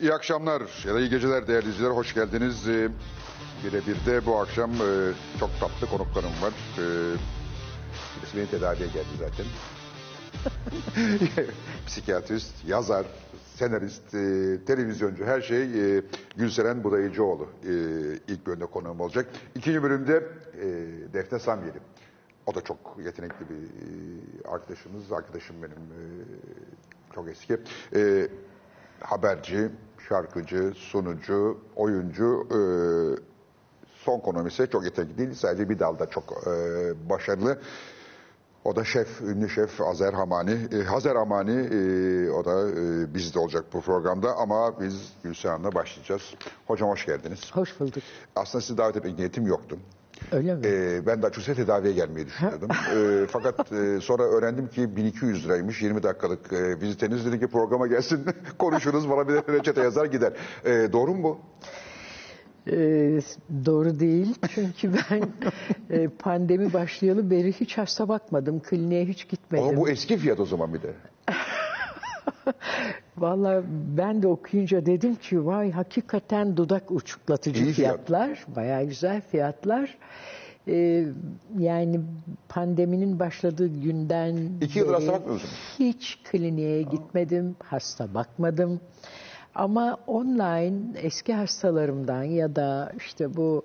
İyi akşamlar ya da iyi geceler değerli izleyiciler. Hoş geldiniz. Ee, Birebir de bu akşam e, çok tatlı konuklarım var. Ee, Birisi beni tedaviye geldi zaten. Psikiyatrist, yazar, senarist, e, televizyoncu her şey e, Gülseren Budayıcıoğlu e, ilk bölümde konuğum olacak. İkinci bölümde Defne Samyeli. O da çok yetenekli bir arkadaşımız. Arkadaşım benim çok eski. Haberci, şarkıcı, sunucu, oyuncu. E, son konum ise çok yetenekli değil. Sadece bir dalda çok e, başarılı. O da şef, ünlü şef Azer Hamani. E, Hazer Hamani, e, o da e, bizde olacak bu programda ama biz Gülsehan'la başlayacağız. Hocam hoş geldiniz. Hoş bulduk. Aslında sizi davet etmek niyetim yoktu. Öyle mi? Ee, ben de açıkçası tedaviye gelmeyi düşünüyordum. Ee, fakat e, sonra öğrendim ki 1200 liraymış 20 dakikalık e, viziteniz. Dedi ki programa gelsin konuşuruz bana bir reçete yazar gider. Ee, doğru mu bu? Ee, doğru değil. Çünkü ben e, pandemi başlayalı beri hiç hasta bakmadım. Kliniğe hiç gitmedim. Ama bu eski fiyat o zaman bir de. Vallahi ben de okuyunca dedim ki vay hakikaten dudak uçuklatıcı İyi fiyat. fiyatlar. Bayağı güzel fiyatlar. Ee, yani pandeminin başladığı günden İki yıldır hasta beri bakmıyor musunuz? Hiç kliniğe gitmedim, hasta bakmadım. Ama online eski hastalarımdan ya da işte bu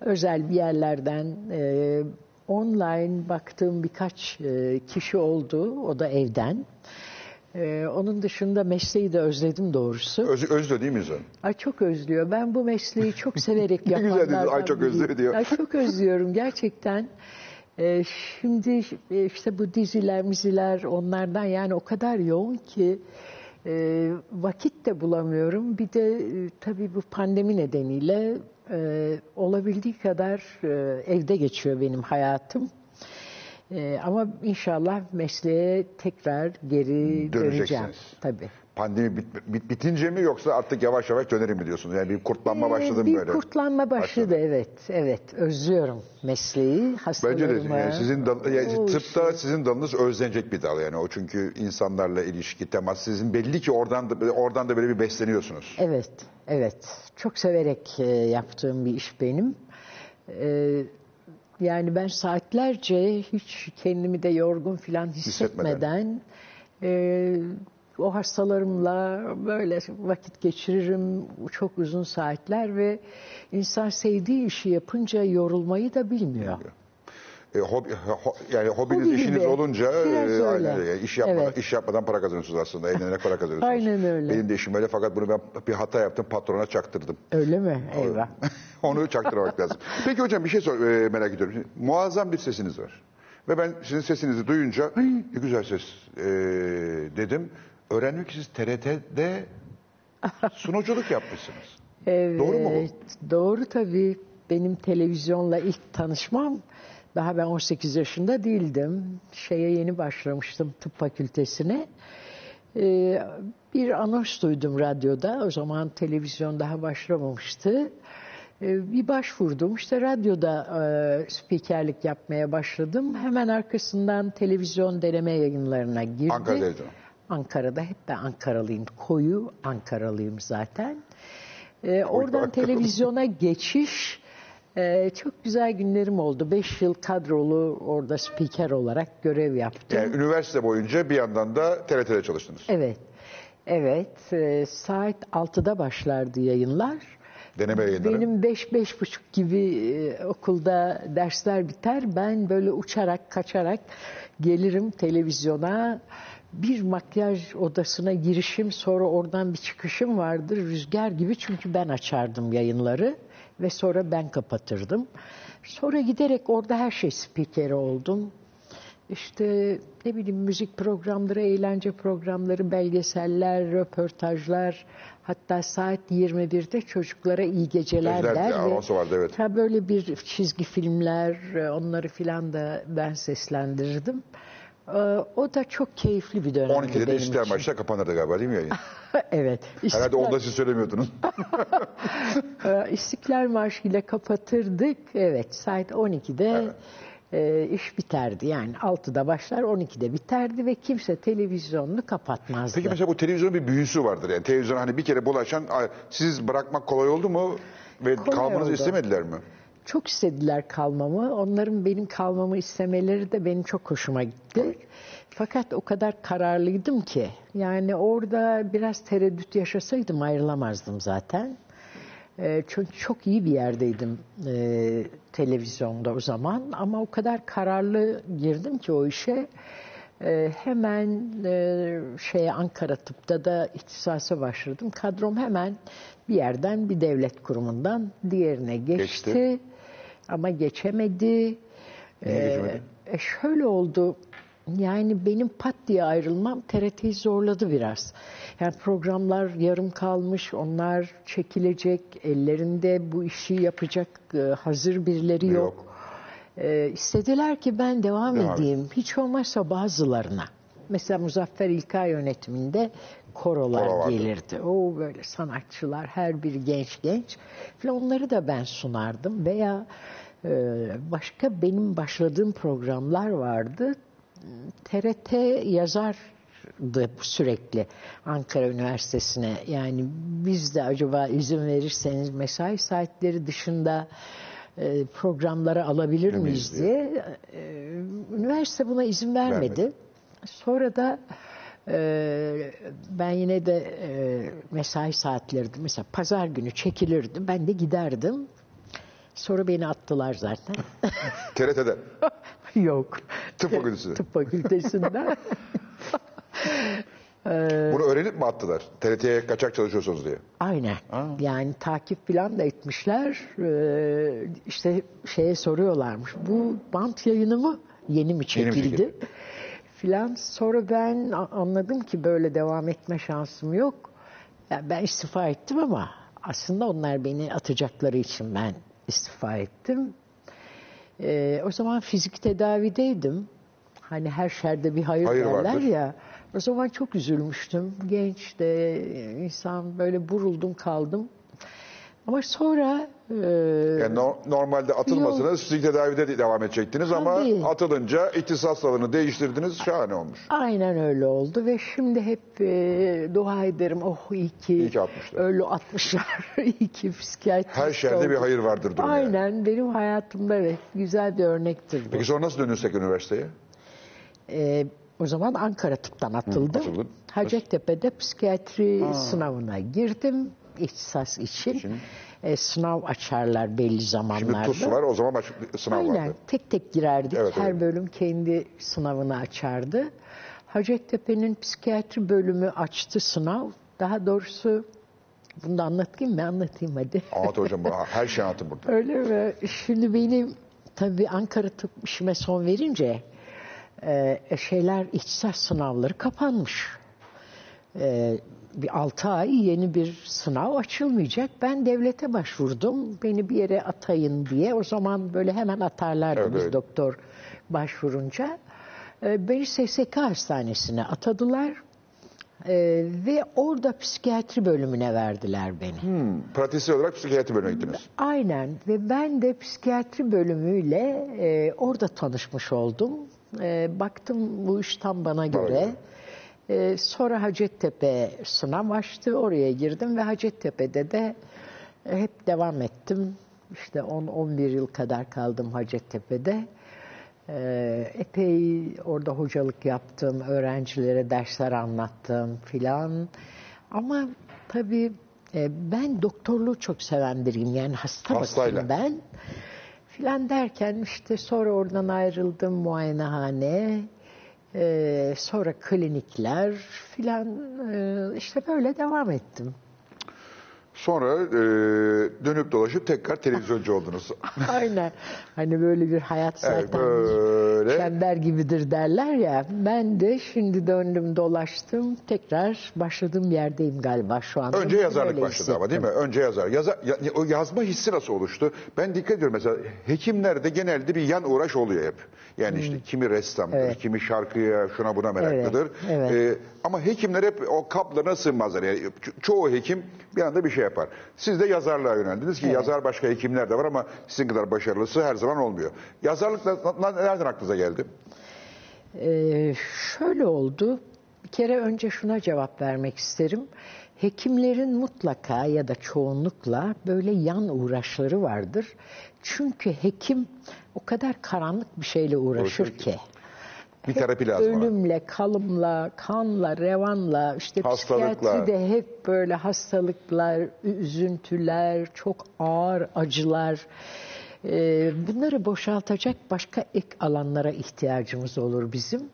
özel bir yerlerden e, online baktığım birkaç e, kişi oldu. O da evden. E, onun dışında mesleği de özledim doğrusu. Öz, özlü değil mi insan? Ay çok özlüyor. Ben bu mesleği çok severek Ne güzel yapanlardan dedin, ay çok özlüyor diyor. Ay çok özlüyorum gerçekten. Ee, şimdi e, işte bu diziler, miziler onlardan yani o kadar yoğun ki e, vakit de bulamıyorum. Bir de e, tabii bu pandemi nedeniyle e, olabildiği kadar e, evde geçiyor benim hayatım. E, ama inşallah mesleğe tekrar geri döneceğim. Tabii. Pandemi bit, bit- bitince mi yoksa artık yavaş yavaş dönerim mi diyorsunuz? Yani bir kurtlanma Ee, başladı mı bir böyle? kurtlanma başladı evet. Evet. Özlüyorum mesleği, Bence hastalarımı. de yani sizin dal, yani tıpta sizin dalınız özlenecek bir dal yani o çünkü insanlarla ilişki temas sizin belli ki oradan da oradan da böyle bir besleniyorsunuz. Evet, evet. Çok severek e, yaptığım bir iş benim. E, yani ben saatlerce hiç kendimi de yorgun falan hissetmeden e, o hastalarımla böyle vakit geçiririm çok uzun saatler ve insan sevdiği işi yapınca yorulmayı da bilmiyor. E, hobi, ho- yani hobiniz Hobi işiniz gibi. olunca Biraz e, öyle. aynen öyle. iş yapmadan Evet. iş yapmadan para kazanıyorsunuz aslında. Eğlenerek para kazanıyorsunuz. Aynen öyle. Benim de işim öyle fakat bunu ben bir hata yaptım patrona çaktırdım. Öyle mi? Eyvah. Onu çaktırmak lazım. Peki hocam bir şey sor, e, merak ediyorum. Şimdi, muazzam bir sesiniz var. Ve ben sizin sesinizi duyunca "Ay, ne güzel ses e, dedim. Öğrenmek ki siz TRT'de sunuculuk yapmışsınız. Evet, Doğru mu Doğru tabii. Benim televizyonla ilk tanışmam daha ben 18 yaşında değildim. Şeye yeni başlamıştım tıp fakültesine. Ee, bir anons duydum radyoda. O zaman televizyon daha başlamamıştı. Ee, bir başvurdum. İşte radyoda e, spikerlik yapmaya başladım. Hemen arkasından televizyon deneme yayınlarına girdim. Ankara Televizyon. Ankara'da hep ben Ankaralıyım. Koyu Ankaralıyım zaten. Ee, oradan televizyona geçiş e, çok güzel günlerim oldu. Beş yıl kadrolu orada spiker olarak görev yaptım. Yani üniversite boyunca bir yandan da TRT'de çalıştınız. Evet, evet. e, saat 6'da başlardı yayınlar. Deneme yayınları. Benim beş, beş buçuk gibi e, okulda dersler biter. Ben böyle uçarak, kaçarak gelirim televizyona. Bir makyaj odasına girişim, sonra oradan bir çıkışım vardır. Rüzgar gibi çünkü ben açardım yayınları ve sonra ben kapatırdım. Sonra giderek orada her şey spikeri oldum. İşte ne bileyim müzik programları, eğlence programları, belgeseller, röportajlar. Hatta saat 21'de çocuklara iyi geceler der. anonsu vardı, evet. Ha böyle bir çizgi filmler, onları filan da ben seslendirdim. Ee, O da çok keyifli bir dönemdi 12'de de benim için. Marşı'da kapanırdı galiba değil mi yayın? evet. Herhalde İstiklal- onu da siz söylemiyordunuz. Ee, İstiklal Marşı ile kapatırdık. Evet saat 12'de e, iş biterdi. Yani 6'da başlar 12'de biterdi ve kimse televizyonunu kapatmazdı. Peki mesela bu televizyonun bir büyüsü vardır yani. Televizyon hani bir kere bulaşan siz bırakmak kolay oldu mu ve Kolay kalmanızı oldu. istemediler mi? Çok istediler kalmamı. Onların benim kalmamı istemeleri de benim çok hoşuma gitti. Fakat o kadar kararlıydım ki. Yani orada biraz tereddüt yaşasaydım ayrılamazdım zaten. Ee, çünkü çok iyi bir yerdeydim e, televizyonda o zaman. Ama o kadar kararlı girdim ki o işe. Ee, hemen e, şeye Ankara Tıp'ta da ihtisasa başladım. Kadrom hemen bir yerden bir devlet kurumundan diğerine geçti. Geçti. Ama geçemedi. Niye geçemedi? e, şöyle oldu. Yani benim pat diye ayrılmam TRT'yi zorladı biraz. Yani programlar yarım kalmış, onlar çekilecek, ellerinde bu işi yapacak e, hazır birileri yok. Yok. Ee, istediler ki ben devam Devam et. edeyim. Hiç olmazsa bazılarına. Mesela Muzaffer İlkay yönetiminde korolar Koro gelirdi. O böyle sanatçılar her biri genç genç. Falan onları da ben sunardım. Veya e, başka benim başladığım programlar vardı. TRT yazardı sürekli Ankara Üniversitesi'ne. Yani biz de acaba izin verirseniz mesai saatleri dışında e, programlara alabilir miyiz diye. E, üniversite buna izin vermedi. Vermedi. Sonra da e, ben yine de mesai saatleri mesela pazar günü çekilirdi. Ben de giderdim. Sonra beni attılar zaten. TRT'de. Yok. Tıp fakültesi. Tıp fakültesinden. Bunu öğrenip mi attılar? TRT'ye kaçak çalışıyorsunuz diye. Aynen. Yani takip falan da etmişler. Ee, işte şeye soruyorlarmış. Bu bant yayını mı? Yeni mi Yeni mi çekildi? Filan. Sonra ben anladım ki böyle devam etme şansım yok. Ya ben istifa ettim ama aslında onlar beni atacakları için ben istifa ettim. Ee, o zaman fizik tedavideydim. Hani her şerde bir hayır, Hayır derler vardır. ya. O zaman çok üzülmüştüm. Genç de insan böyle buruldum kaldım. Ama sonra e, Yani no- normalde atılmasanız fizik tedavide de devam edecektiniz ama Tabii. atılınca ihtisas alanı değiştirdiniz. Şahane olmuş. aynen öyle oldu ve şimdi hep e, dua ederim. Oh iyi ki, İyi ki atmışlar. öyle atmışlar. iyi ki psikiyatrist Her şerde bir oldum. hayır vardır durum yani. Aynen benim hayatımda evet güzel bir örnektir bu. Peki sonra nasıl dönürsek üniversiteye? Ee, o zaman Ankara Tıp'tan atıldım. atıldın. Hacettepe'de psikiyatri sınavına girdim ihtisas için. Ee, sınav açarlar belli Şimdi zamanlarda. TUS var o zaman bir sınav Aynen. vardı. Tek tek girerdik. Evet, Her bölüm kendi sınavını açardı. Hacettepe'nin psikiyatri bölümü açtı sınav. Daha doğrusu bunu da anlatayım mı? Anlatayım hadi. Anlat hocam her şey anlatın burada. Öyle mi? Şimdi benim tabii Ankara Tıp işime son verince e, şeyler ihtisas sınavları kapanmış. E, bir altı ay yeni bir sınav açılmayacak. Ben devlete başvurdum. Beni bir yere atayın diye. O zaman böyle hemen atarlardı Evet, biz doktor başvurunca. E, beni SSK hastanesine atadılar. E, ve orada psikiyatri bölümüne verdiler beni. Hmm, pratisyen olarak psikiyatri bölümüne gittiniz. Aynen ve ben de psikiyatri bölümüyle e, orada tanışmış oldum. E, baktım bu iş tam bana göre. E, sonra Hacettepe sınav açtı. Oraya girdim ve Hacettepe'de de e, hep devam ettim. İşte 10-11 yıl kadar kaldım Hacettepe'de. E, epey orada hocalık yaptım. Öğrencilere dersler anlattım filan. Ama tabii e, ben doktorluğu çok seven biriyim. Yani hasta bakayım ben. Filan derken işte sonra oradan ayrıldım muayenehane. E, sonra klinikler filan e, işte böyle devam ettim. Sonra e, dönüp dolaşıp tekrar televizyoncu oldunuz. Aynen. Hani böyle bir hayat Evet, zaten böyle. Çember gibidir derler ya. Ben de şimdi döndüm dolaştım. Tekrar başladığım yerdeyim galiba şu anda. Önce yazarlık başladı ama değil mi? hissettim. Önce yazar. Yaza, ya- o yazma hissi nasıl oluştu? Ben dikkat ediyorum mesela hekimlerde genelde bir yan uğraş oluyor hep. Yani işte kimi ressamdır, Hmm. Evet. kimi şarkıya şuna buna meraklıdır. evet. Ee, ama hekimler hep o kaplarına sığmazlar. Yani ço- çoğu hekim bir anda bir şey yapar. Siz de yazarlığa yöneldiniz ki yazar başka hekimler de var ama sizin kadar başarılısı her zaman olmuyor. Yazarlık nereden aklınıza geldi? Ee, şöyle oldu. Bir kere önce şuna cevap vermek isterim. Hekimlerin mutlaka ya da çoğunlukla böyle yan uğraşları vardır. Çünkü hekim o kadar karanlık bir şeyle uğraşır Uğraşır ki. ki. Bir terapi lazım ona. Ölümle, kalımla, kanla, revanla, işte Hastalıklar. psikiyatride hep böyle hastalıklar, üzüntüler, çok ağır acılar. Ee, bunları boşaltacak başka ek alanlara ihtiyacımız olur bizim.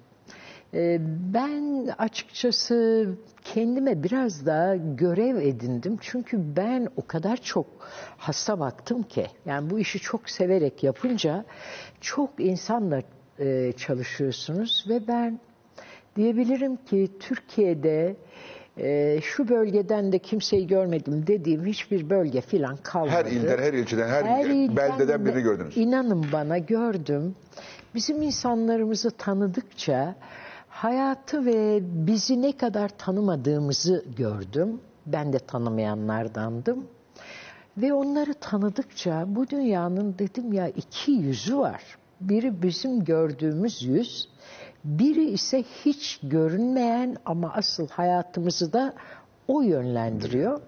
Ee, ben açıkçası kendime biraz daha görev edindim. Çünkü ben o kadar çok hasta baktım ki. Yani bu işi çok severek yapınca çok insanla e, çalışıyorsunuz ve ben diyebilirim ki Türkiye'de e, şu bölgeden de kimseyi görmedim dediğim hiçbir bölge filan kalmadı. Her ilden, her ilçeden, her, ilden beldeden birini gördünüz. İnanın bana gördüm. Bizim insanlarımızı tanıdıkça hayatı ve bizi ne kadar tanımadığımızı gördüm. Ben de tanımayanlardandım. Ve onları tanıdıkça bu dünyanın dedim ya iki yüzü var. Biri bizim gördüğümüz yüz, biri ise hiç görünmeyen ama asıl hayatımızı da o yönlendiriyor.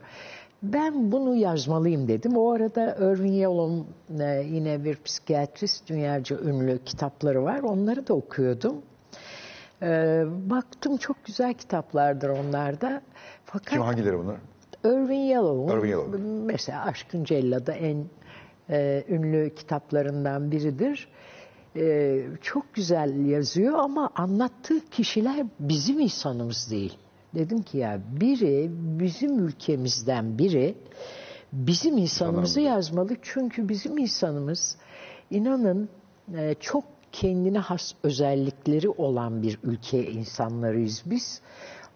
Ben bunu yazmalıyım dedim. O arada Irving Yalom'un e, yine bir psikiyatrist, dünyaca ünlü kitapları var. Onları da okuyordum. E, baktım çok güzel kitaplardır onlar da. Fakat Kim hangileri bunlar? Irving Yalom'un Irving Yalom. mesela Aşkın Cellada en e, ünlü kitaplarından biridir. E, çok güzel yazıyor ama anlattığı kişiler bizim insanımız değil. Dedim ki ya biri bizim ülkemizden biri bizim insanımızı yazmalı. Çünkü bizim insanımız inanın e, çok kendine has özellikleri olan bir ülke insanlarıyız biz.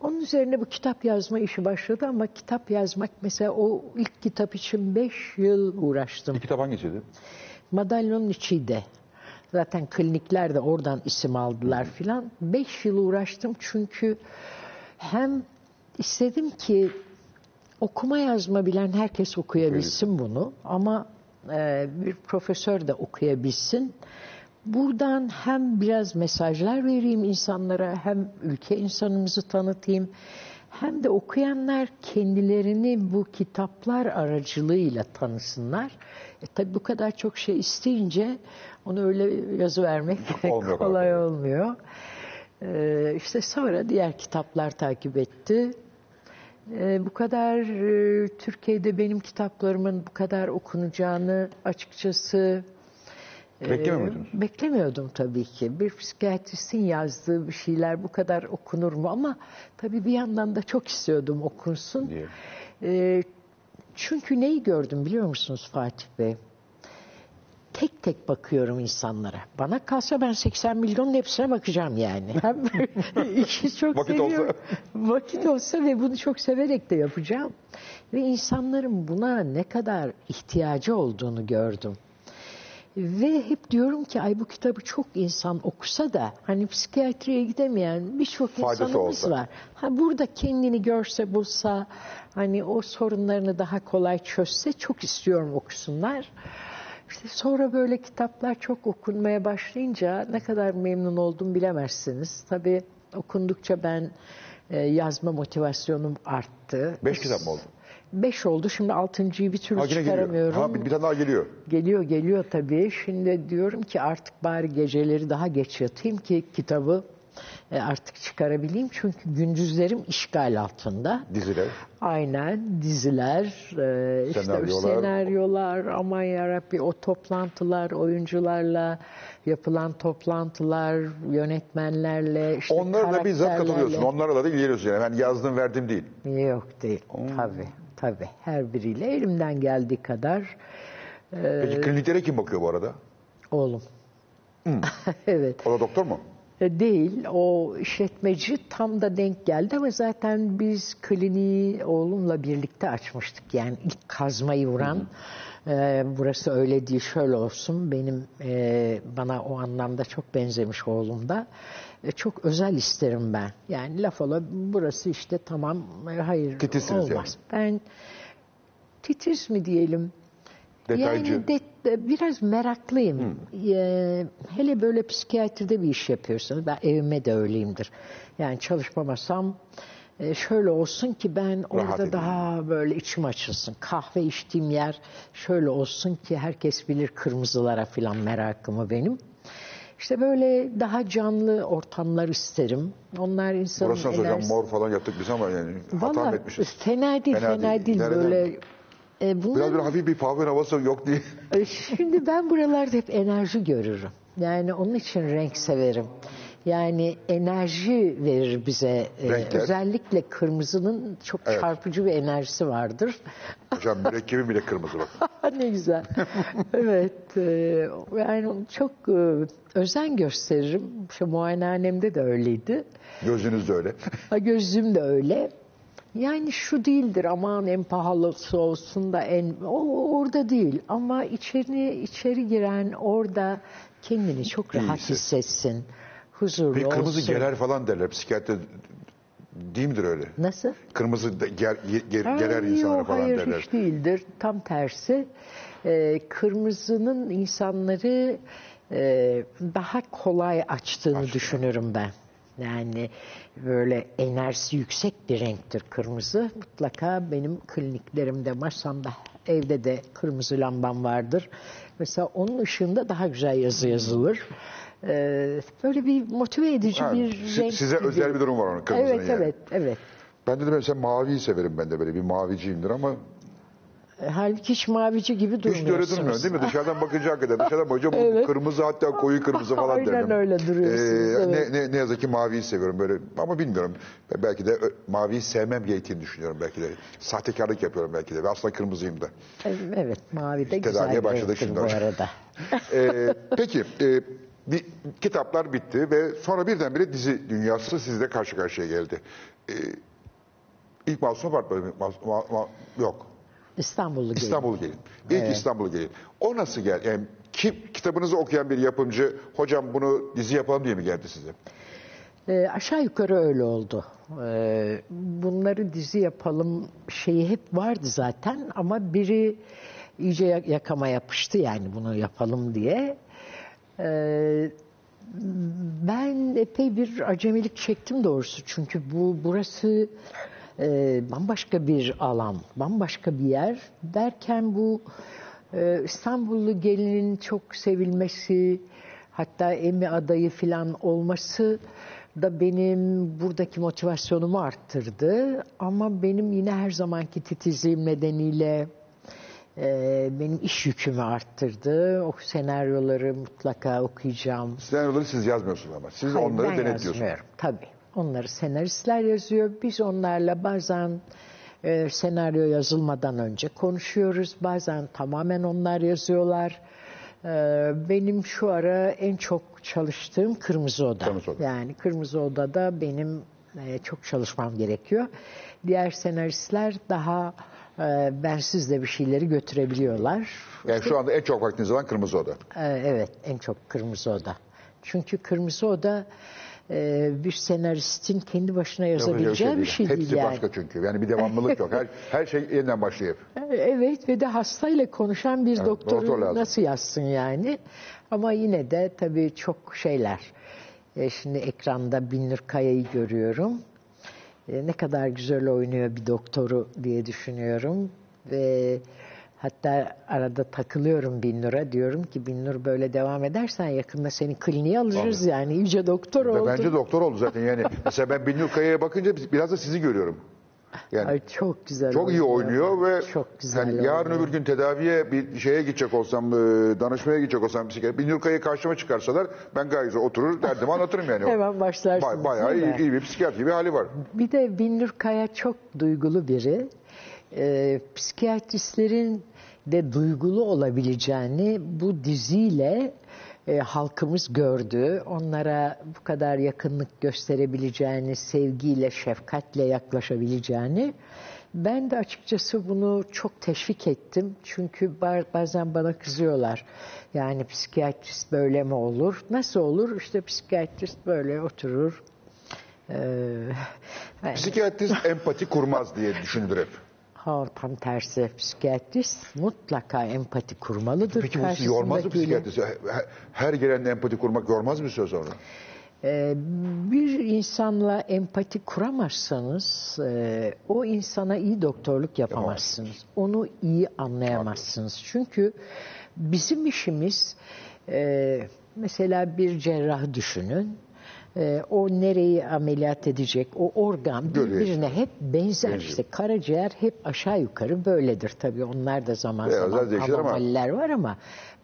Onun üzerine bu kitap yazma işi başladı ama kitap yazmak mesela o ilk kitap için beş yıl uğraştım. Bir kitap hangisiydi? Madalyonun içiydi. Zaten klinikler de oradan isim aldılar filan. Beş yıl uğraştım çünkü hem istedim ki okuma yazma bilen herkes okuyabilsin bunu ama e, bir profesör de okuyabilsin. Buradan hem biraz mesajlar vereyim insanlara hem ülke insanımızı tanıtayım hem de okuyanlar kendilerini bu kitaplar aracılığıyla tanısınlar. E, tabii bu kadar çok şey isteyince onu öyle yazı vermek Olmuyor kolay olmuyor. Ee, işte sonra diğer kitaplar takip etti. Ee, bu kadar e, Türkiye'de benim kitaplarımın bu kadar okunacağını açıkçası Beklemiyor e, muydunuz? Beklemiyordum tabii ki. Bir psikiyatristin yazdığı bir şeyler bu kadar okunur mu? Ama tabii bir yandan da çok istiyordum okunsun. Diye. Ee, çünkü neyi gördüm biliyor musunuz Fatih Bey? Tek tek bakıyorum insanlara. Bana kalsa ben 80 milyonun hepsine bakacağım yani. Hem işi çok Vakit olsa. seviyorum. Vakit olsa ve bunu çok severek de yapacağım. Ve insanların buna ne kadar ihtiyacı olduğunu gördüm. Ve hep diyorum ki ay bu kitabı çok insan okusa da hani psikiyatriye gidemeyen birçok Faydası insanımız olsa. var. Ha burada kendini görse bulsa hani o sorunlarını daha kolay çözse çok istiyorum okusunlar. İşte sonra böyle kitaplar çok okunmaya başlayınca ne kadar memnun oldum bilemezsiniz. Tabii okundukça ben e, yazma motivasyonum arttı. Beş kitap mı oldu? Beş oldu. Şimdi altıncıyı bir türlü Ha yine geliyor. çıkaramıyorum. Ha, bir, bir tane daha geliyor. Geliyor geliyor tabii. Şimdi diyorum ki artık bari geceleri daha geç yatayım ki kitabı e, artık çıkarabileyim. Çünkü gündüzlerim işgal altında. Diziler. Aynen diziler, e, işte Senaryolar. senaryolar, aman yarabbi o toplantılar, oyuncularla yapılan toplantılar, yönetmenlerle, işte Onlara da bizzat katılıyorsun. Onlarla da ilgileniyorsun yani. Ben yazdım verdim değil. Yok değil. Tabii, tabii. Her biriyle elimden geldiği kadar e, Peki kliniklere kim bakıyor bu arada? oğlum. evet. O da doktor mu? E, Değil. O işletmeci tam da denk geldi ama zaten biz kliniği oğlumla birlikte açmıştık. Yani ilk kazmayı vuran e, burası öyle değil şöyle olsun. Benim e, bana o anlamda çok benzemiş oğlum da. E, çok özel isterim ben. Yani laf ola burası işte tamam e, hayır Titizsiniz olmaz. Ben titiz mi diyelim? Detaycı. Yani de- de- biraz meraklıyım. Ee, hele böyle psikiyatride bir iş yapıyorsanız, ben evime de öyleyimdir. Yani çalışmamasam e, şöyle olsun ki ben orada edeyim. daha böyle içim açılsın. Kahve içtiğim yer şöyle olsun ki herkes bilir kırmızılara falan merakımı benim. İşte böyle daha canlı ortamlar isterim. Onlar insanın Burası nasıl hocam enerjisi- mor falan yaptık biz ama yani hata mı Vallahi etmişiz? fena değil, Fena değil. Nereden? Böyle e, bunlar- Biraz böyle hafif bir pavyon havası yok diye. E, Şimdi ben buralarda hep enerji görürüm. Yani onun için renk severim. Yani enerji verir bize. E, Renkler. özellikle kırmızının çok Evet. çarpıcı bir enerjisi vardır. Hocam mürekkebim bile kırmızı bak. ne güzel. evet. e, yani çok e, özen gösteririm. İşte muayenehanemde de öyleydi. Gözünüz de öyle. Ha, gözüm de öyle. Yani şu değildir aman en pahalısı olsun da en o orada değil ama içeri içeri giren orada kendini çok rahat İyisi. hissetsin. Huzurlu Bir kırmızı olsun. gerer falan derler psikiyatri. Değil midir öyle? Nasıl? Kırmızı da ger, ger- Ha, insanlara yok, falan hayır, derler. hiç değildir. Tam tersi. Ee, kırmızının insanları e, daha kolay açtığını düşünürüm ben. Yani böyle enerjisi yüksek bir renktir kırmızı. Mutlaka benim kliniklerimde, masamda, evde de kırmızı lambam vardır. Mesela onun ışığında daha güzel yazı yazılır. Ee, böyle bir motive edici Ha, bir si- renk. size gibi. özel bir durum var onun kırmızının Evet, yani. evet, evet. Ben de, mesela maviyi severim ben de böyle bir maviciyimdir ama Halbuki hiç mavici gibi hiç de öyle durmuyorsunuz. durmuyor değil mi? Dışarıdan bakınca hakikaten dışarıdan bakınca bu Evet. kırmızı hatta koyu kırmızı falan Aynen derdim. öyle duruyorsunuz, Ee, evet. ne, ne, ne yazık ki maviyi seviyorum böyle ama bilmiyorum. Belki de ö- maviyi sevmem gerektiğini düşünüyorum belki de. Sahtekarlık yapıyorum belki de ve aslında kırmızıyım da. Evet, mavi de güzel bir başladık renktir şimdi bu hocam. arada. Ee, peki e, bir, kitaplar bitti ve sonra birdenbire dizi dünyası sizle karşı karşıya geldi. Ee, ilk Masum bölümü. Mas- ma- ma- yok. İstanbullu gelin. İstanbul Gelin. İlk İstanbul Gelin. O nasıl geldi? Yani kim, kitabınızı okuyan bir yapımcı, hocam bunu dizi yapalım diye mi geldi size? Ee, aşağı yukarı öyle oldu. Ee, bunları dizi yapalım şeyi hep vardı zaten ama biri iyice ya- yakama yapıştı yani bunu yapalım diye. Ee, ben epey bir acemilik çektim doğrusu çünkü bu burası e, bambaşka bir alan, bambaşka bir yer derken bu e, İstanbullu gelinin çok sevilmesi, hatta Emmy adayı falan olması da benim buradaki motivasyonumu arttırdı. Ama benim yine her zamanki titizliğim nedeniyle benim iş yükümü arttırdı. O senaryoları mutlaka okuyacağım. Senaryoları siz yazmıyorsunuz ama. Siz Hayır, onları ben denetliyorsunuz. yazmıyorum. Tabii. Onları senaristler yazıyor. Biz onlarla bazen e, senaryo yazılmadan önce konuşuyoruz. Bazen tamamen onlar yazıyorlar. E, benim şu ara en çok çalıştığım Kırmızı Oda. Kırmızı Oda. Yani Kırmızı Oda'da benim e, çok çalışmam gerekiyor. Diğer senaristler daha e, bensiz de bir şeyleri götürebiliyorlar. Yani şu anda en çok vaktiniz olan Kırmızı Oda. Ee, Evet, en çok Kırmızı Oda. Çünkü Kırmızı Oda e, bir senaristin kendi başına yazabileceği bir şey değil Hepsi yani. başka çünkü. Yani bir devamlılık yok. Her, her şey yeniden başlıyor. Evet ve de hastayla konuşan bir doktor doktoru lazım. nasıl yazsın yani? Ama yine de tabii çok şeyler. E, şimdi ekranda Binnur Kaya'yı görüyorum. E, ne kadar güzel oynuyor bir doktoru diye düşünüyorum. Ve hatta arada takılıyorum Binnur'a. Diyorum ki Binnur böyle devam edersen yakında seni kliniğe alırız yani. iyice doktor Ve oldun. bence doktor oldu zaten. Yani mesela ben Binnur Kaya'ya bakınca biraz da sizi görüyorum. Yani Ay çok güzel çok iyi oynuyor ve Çok güzel yani yarın öbür gün tedaviye bir şeye gidecek olsam, e, danışmaya gidecek olsam psikiyatri, Binnur Kaya'yı karşıma çıkarsalar ben gayet oturur derdimi anlatırım yani. Hemen başlarsınız, Ba- bayağı iyi, iyi bir psikiyatri bir hali var. Bir de Binnur Kaya çok duygulu biri. Ee, psikiyatristlerin de duygulu olabileceğini bu diziyle e, halkımız gördü. Onlara bu kadar yakınlık gösterebileceğini, sevgiyle, şefkatle yaklaşabileceğini. Ben de açıkçası bunu çok teşvik ettim. Çünkü ba- bazen bana kızıyorlar. Yani psikiyatrist böyle mi olur? Nasıl olur? İşte psikiyatrist böyle oturur. Ee, Psikiyatrist empati kurmaz diye düşünülür hep. Ha, tam tersi psikiyatrist mutlaka empati kurmalıdır. Peki bu yormaz mı psikiyatrist? Her- Her gelenle empati kurmak yormaz mı süre sonra? Ee, bir insanla empati kuramazsanız e, o insana iyi doktorluk yapamazsınız. Onu iyi anlayamazsınız. Çünkü bizim işimiz e, mesela bir cerrah düşünün. E, o nereyi ameliyat edecek, o organ birbirine hep benzer. Benziyor. İşte karaciğer hep aşağı yukarı böyledir tabii. Onlar da zaman Biraz zaman değişir ama- anomaliler var ama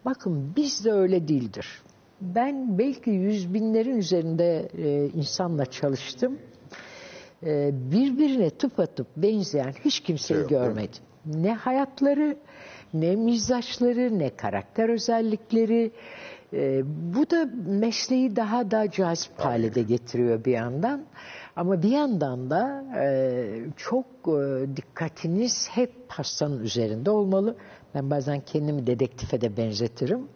bakın bizde öyle değildir. Ben belki yüz binlerin üzerinde e, insanla çalıştım. E, birbirine tıpatıp benzeyen hiç kimseyi Şey görmedim. Ne hayatları, ne mizaçları, ne karakter özellikleri. E, bu da mesleği daha da cazip hale de getiriyor bir yandan. Ama bir yandan da e, çok e, dikkatiniz hep hastanın üzerinde olmalı. Ben bazen kendimi dedektife de benzetirim.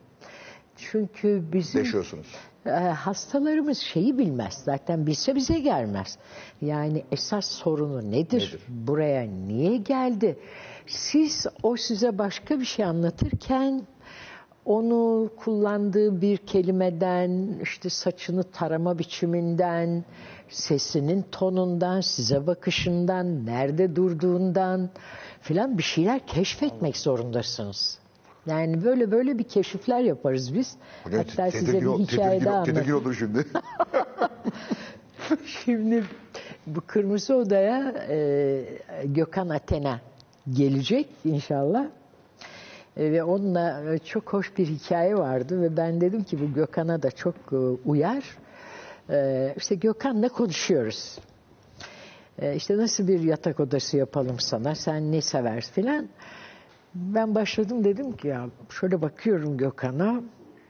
Çünkü bizim Deşiyorsunuz. e, hastalarımız şeyi bilmez. Zaten bilse bize gelmez. Yani esas sorunu nedir? Buraya niye geldi? Siz o size başka bir şey anlatırken onu kullandığı bir kelimeden, işte saçını tarama biçiminden, sesinin tonundan, size bakışından, nerede durduğundan filan bir şeyler keşfetmek zorundasınız. Yani böyle böyle bir keşifler yaparız biz. Hocam, Hatta size tedirgin bir ol- hikaye tedirgin, daha tedirgin anlatayım. oldum şimdi. Şimdi bu Kırmızı Oda'ya e, Gökhan Athena gelecek inşallah. E, ve onunla e, çok hoş bir hikaye vardı ve ben dedim ki bu Gökhan'a da çok e, uyar. E, işte Gökhan'la konuşuyoruz. E, işte nasıl bir yatak odası yapalım sana, sen ne seversin filan. Ben başladım dedim ki ya şöyle bakıyorum Gökhan'a.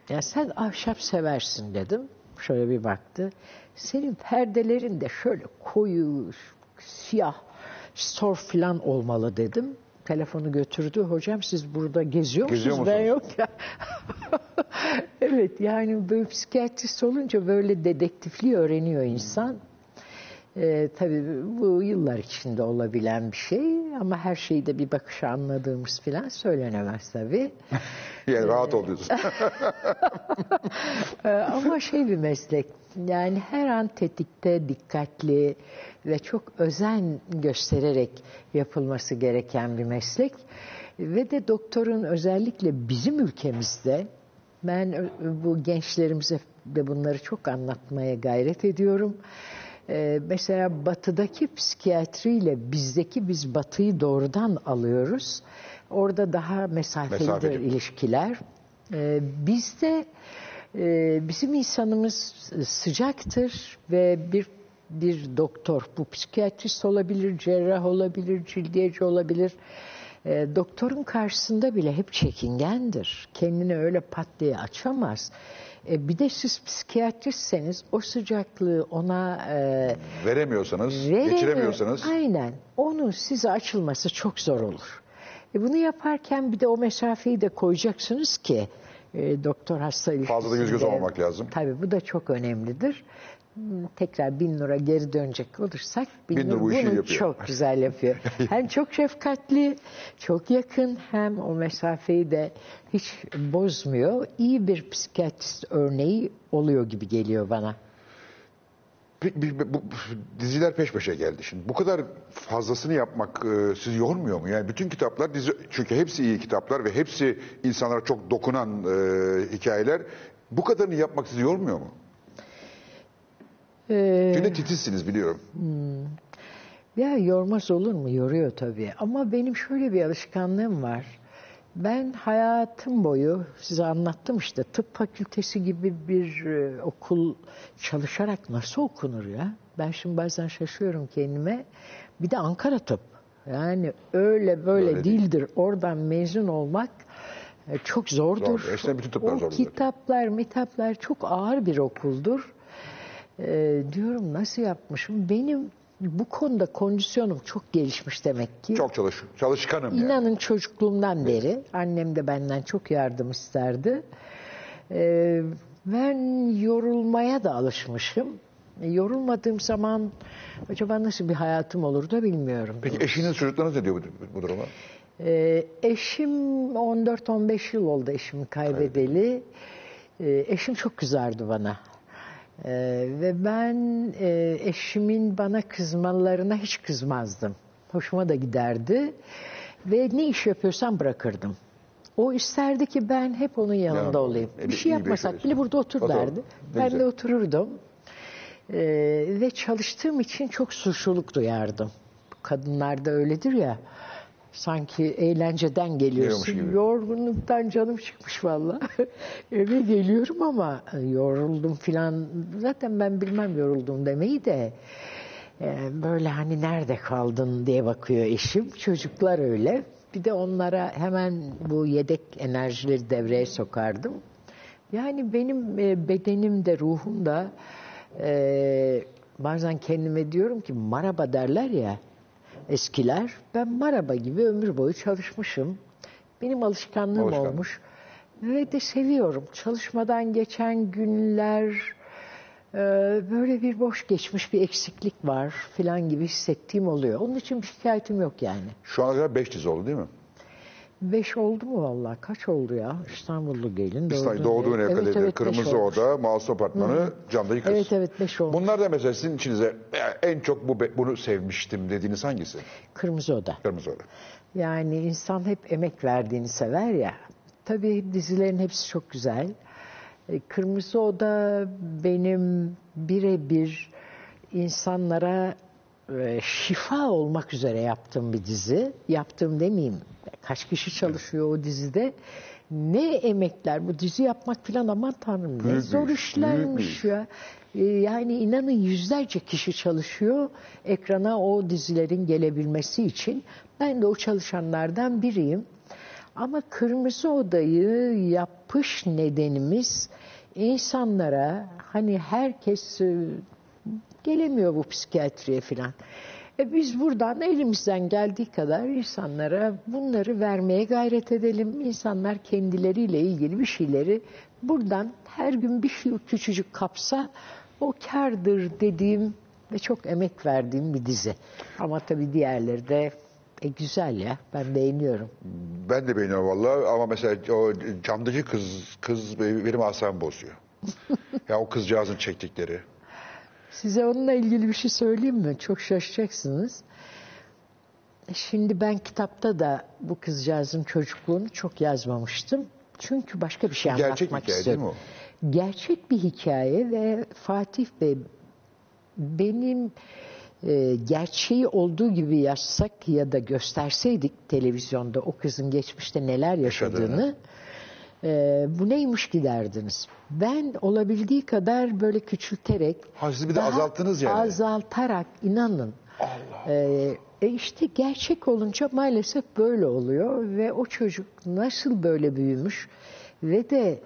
Ya sen ahşap seversin dedim. Şöyle bir baktı. Senin perdelerin de şöyle koyu, siyah, sor filan olmalı dedim. Telefonu götürdü. Hocam siz burada geziyor musunuz? Geziyor Ben musunuz? yok ya. evet yani böyle psikiyatrist olunca böyle dedektifliği öğreniyor insan. Ee, tabii bu yıllar içinde olabilen bir şey ama her şeyi de bir bakışa anladığımız falan söylenemez tabii. Yani rahat ol diyorsun. Ee, ama şey bir meslek yani her an tetikte, dikkatli ve çok özen göstererek yapılması gereken bir meslek. Ve de doktorun özellikle bizim ülkemizde ben ö- bu gençlerimize de bunları çok anlatmaya gayret ediyorum. Ee, mesela batıdaki psikiyatriyle bizdeki biz batıyı doğrudan alıyoruz. Orada daha mesafelidir Mesafeli. ilişkiler. Ee, bizde e, bizim insanımız sıcaktır ve bir bir doktor, bu psikiyatrist olabilir, cerrah olabilir, cildiyeci olabilir. E, doktorun karşısında bile hep çekingendir. Kendini öyle pat diye açamaz. E, bir de siz psikiyatristseniz o sıcaklığı ona e, Veremiyorsanız, Veremiyor. geçiremiyorsanız Aynen. Onun size açılması çok zor olur. E bunu yaparken bir de o mesafeyi de koyacaksınız ki e, doktor hasta ilişkisinde. Fazla da yüz göz olmamak lazım. Tabii bu da çok önemlidir. Tekrar bin Nur'a geri dönecek olursak bin, Bin Nur bu işi bunu yapıyor. çok güzel yapıyor. hem çok şefkatli, çok yakın hem o mesafeyi de hiç bozmuyor. İyi bir psikiyatrist örneği oluyor gibi geliyor bana. Bu, bu- diziler peş peşe geldi şimdi. Bu kadar fazlasını yapmak e, sizi yormuyor mu? Yani bütün kitaplar dizi çünkü hepsi iyi kitaplar ve hepsi insanlara çok dokunan e, hikayeler. Bu kadarını yapmak sizi yormuyor mu? Ee, Çünkü titizsiniz biliyorum. Ya yormaz olur mu? Yoruyor tabii. Ama benim şöyle bir alışkanlığım var. Ben hayatım boyu size anlattım işte tıp fakültesi gibi bir e, okul çalışarak nasıl okunur ya? Ben şimdi bazen şaşıyorum kendime. Bir de Ankara tıp. Yani öyle böyle Öyle değil. değildir. Oradan mezun olmak e, çok zordur. Zor. Eskiden bütün tıplar o zordu. kitaplar, mitaplar çok ağır bir okuldur. E, diyorum nasıl yapmışım? Benim bu konuda kondisyonum çok gelişmiş demek ki. Çok çalış, çalışkanım yani. İnanın çocukluğumdan beri annem de benden çok yardım isterdi. Ee, ben yorulmaya da alışmışım. E, Yorulmadığım zaman acaba nasıl bir hayatım olur da bilmiyorum. Peki eşiniz çocuklarınız ne diyor bu, bu duruma? Ee, eşim 14-15 yıl oldu eşimi kaybedeli. Ee, eşim çok kızardı bana. Ee, ve ben e, eşimin bana kızmalarına hiç kızmazdım. Hoşuma da giderdi. Ve ne iş yapıyorsam bırakırdım. O isterdi ki ben hep onun yanında Yanında olayım. olayım. Bir şey yapmasak bile burada otur derdi. Ben güzel. de otururdum. Ee, ve çalıştığım için çok suçluluk duyardım. Kadınlarda öyledir ya. Sanki eğlenceden geliyorsun. Gibi. Yorgunluktan canım çıkmış valla. Eve geliyorum ama yoruldum filan. Zaten ben bilmem yoruldum demeyi de. e, Böyle hani nerede kaldın diye bakıyor eşim. Çocuklar öyle. Bir de onlara hemen bu yedek enerjileri devreye sokardım. Yani benim e, bedenim de ruhum da e, bazen kendime diyorum ki maraba derler ya eskiler. Ben maraba gibi ömür boyu çalışmışım. Benim alışkanlığım Alışkanlık. olmuş. Ve de seviyorum. Çalışmadan geçen günler e, böyle bir boş geçmiş bir eksiklik var filan gibi hissettiğim oluyor. Onun için bir şikayetim yok yani. Şu ana kadar 5 dizi oldu değil mi? Beş oldu mu vallahi? Kaç oldu ya? İstanbullu gelin. İstanbul Doğduğun ev. ev Evet, evet, Kırmızı. Oda, Masum Apartmanı, Camdaki Kız. Evet evet beş oldu. Bunlar da mesela sizin içinize "Ya en çok bu bunu sevmiştim dediğiniz hangisi? Kırmızı Oda. Kırmızı Oda. Yani insan hep emek verdiğini sever ya. Tabii dizilerin hepsi çok güzel. E, Kırmızı Oda benim birebir insanlara e, şifa olmak üzere yaptığım bir dizi. Yaptığım demeyeyim. Kaç kişi çalışıyor o dizide. Ne emekler bu dizi yapmak falan aman tanrım ne Büyük zor işlermiş büyük ya. E, Yani inanın yüzlerce kişi çalışıyor ekrana o dizilerin gelebilmesi için. Ben de o çalışanlardan biriyim. Ama Kırmızı Oda'yı yapış nedenimiz insanlara hani herkes e, gelemiyor bu psikiyatriye filan. E biz buradan elimizden geldiği kadar insanlara bunları vermeye gayret edelim. İnsanlar kendileriyle ilgili bir şeyleri buradan her gün bir şey küçücük kapsa o kârdır dediğim ve çok emek verdiğim bir dizi. Ama tabii diğerleri de e, güzel ya. Ben beğeniyorum. Ben de beğeniyorum vallahi ama mesela o camdaki kız kız benim asabımı bozuyor. ya o kızcağızın çektikleri. Size onunla ilgili bir şey söyleyeyim mi? Çok şaşacaksınız. Şimdi ben kitapta da bu kızcağızın çocukluğunu çok yazmamıştım. Çünkü başka bir şey Gerçek anlatmak hikaye istiyorum. değil mi Gerçek bir hikaye ve Fatih Bey benim e, gerçeği olduğu gibi yazsak ya da gösterseydik televizyonda o kızın geçmişte neler yaşadığını Yaşadığını. E, bu neymiş ki derdiniz. Ben olabildiği kadar böyle küçülterek Ha, siz bir de azalttınız yani. Azaltarak inanın. Ee, e işte gerçek olunca maalesef böyle oluyor ve o çocuk nasıl böyle büyümüş ve de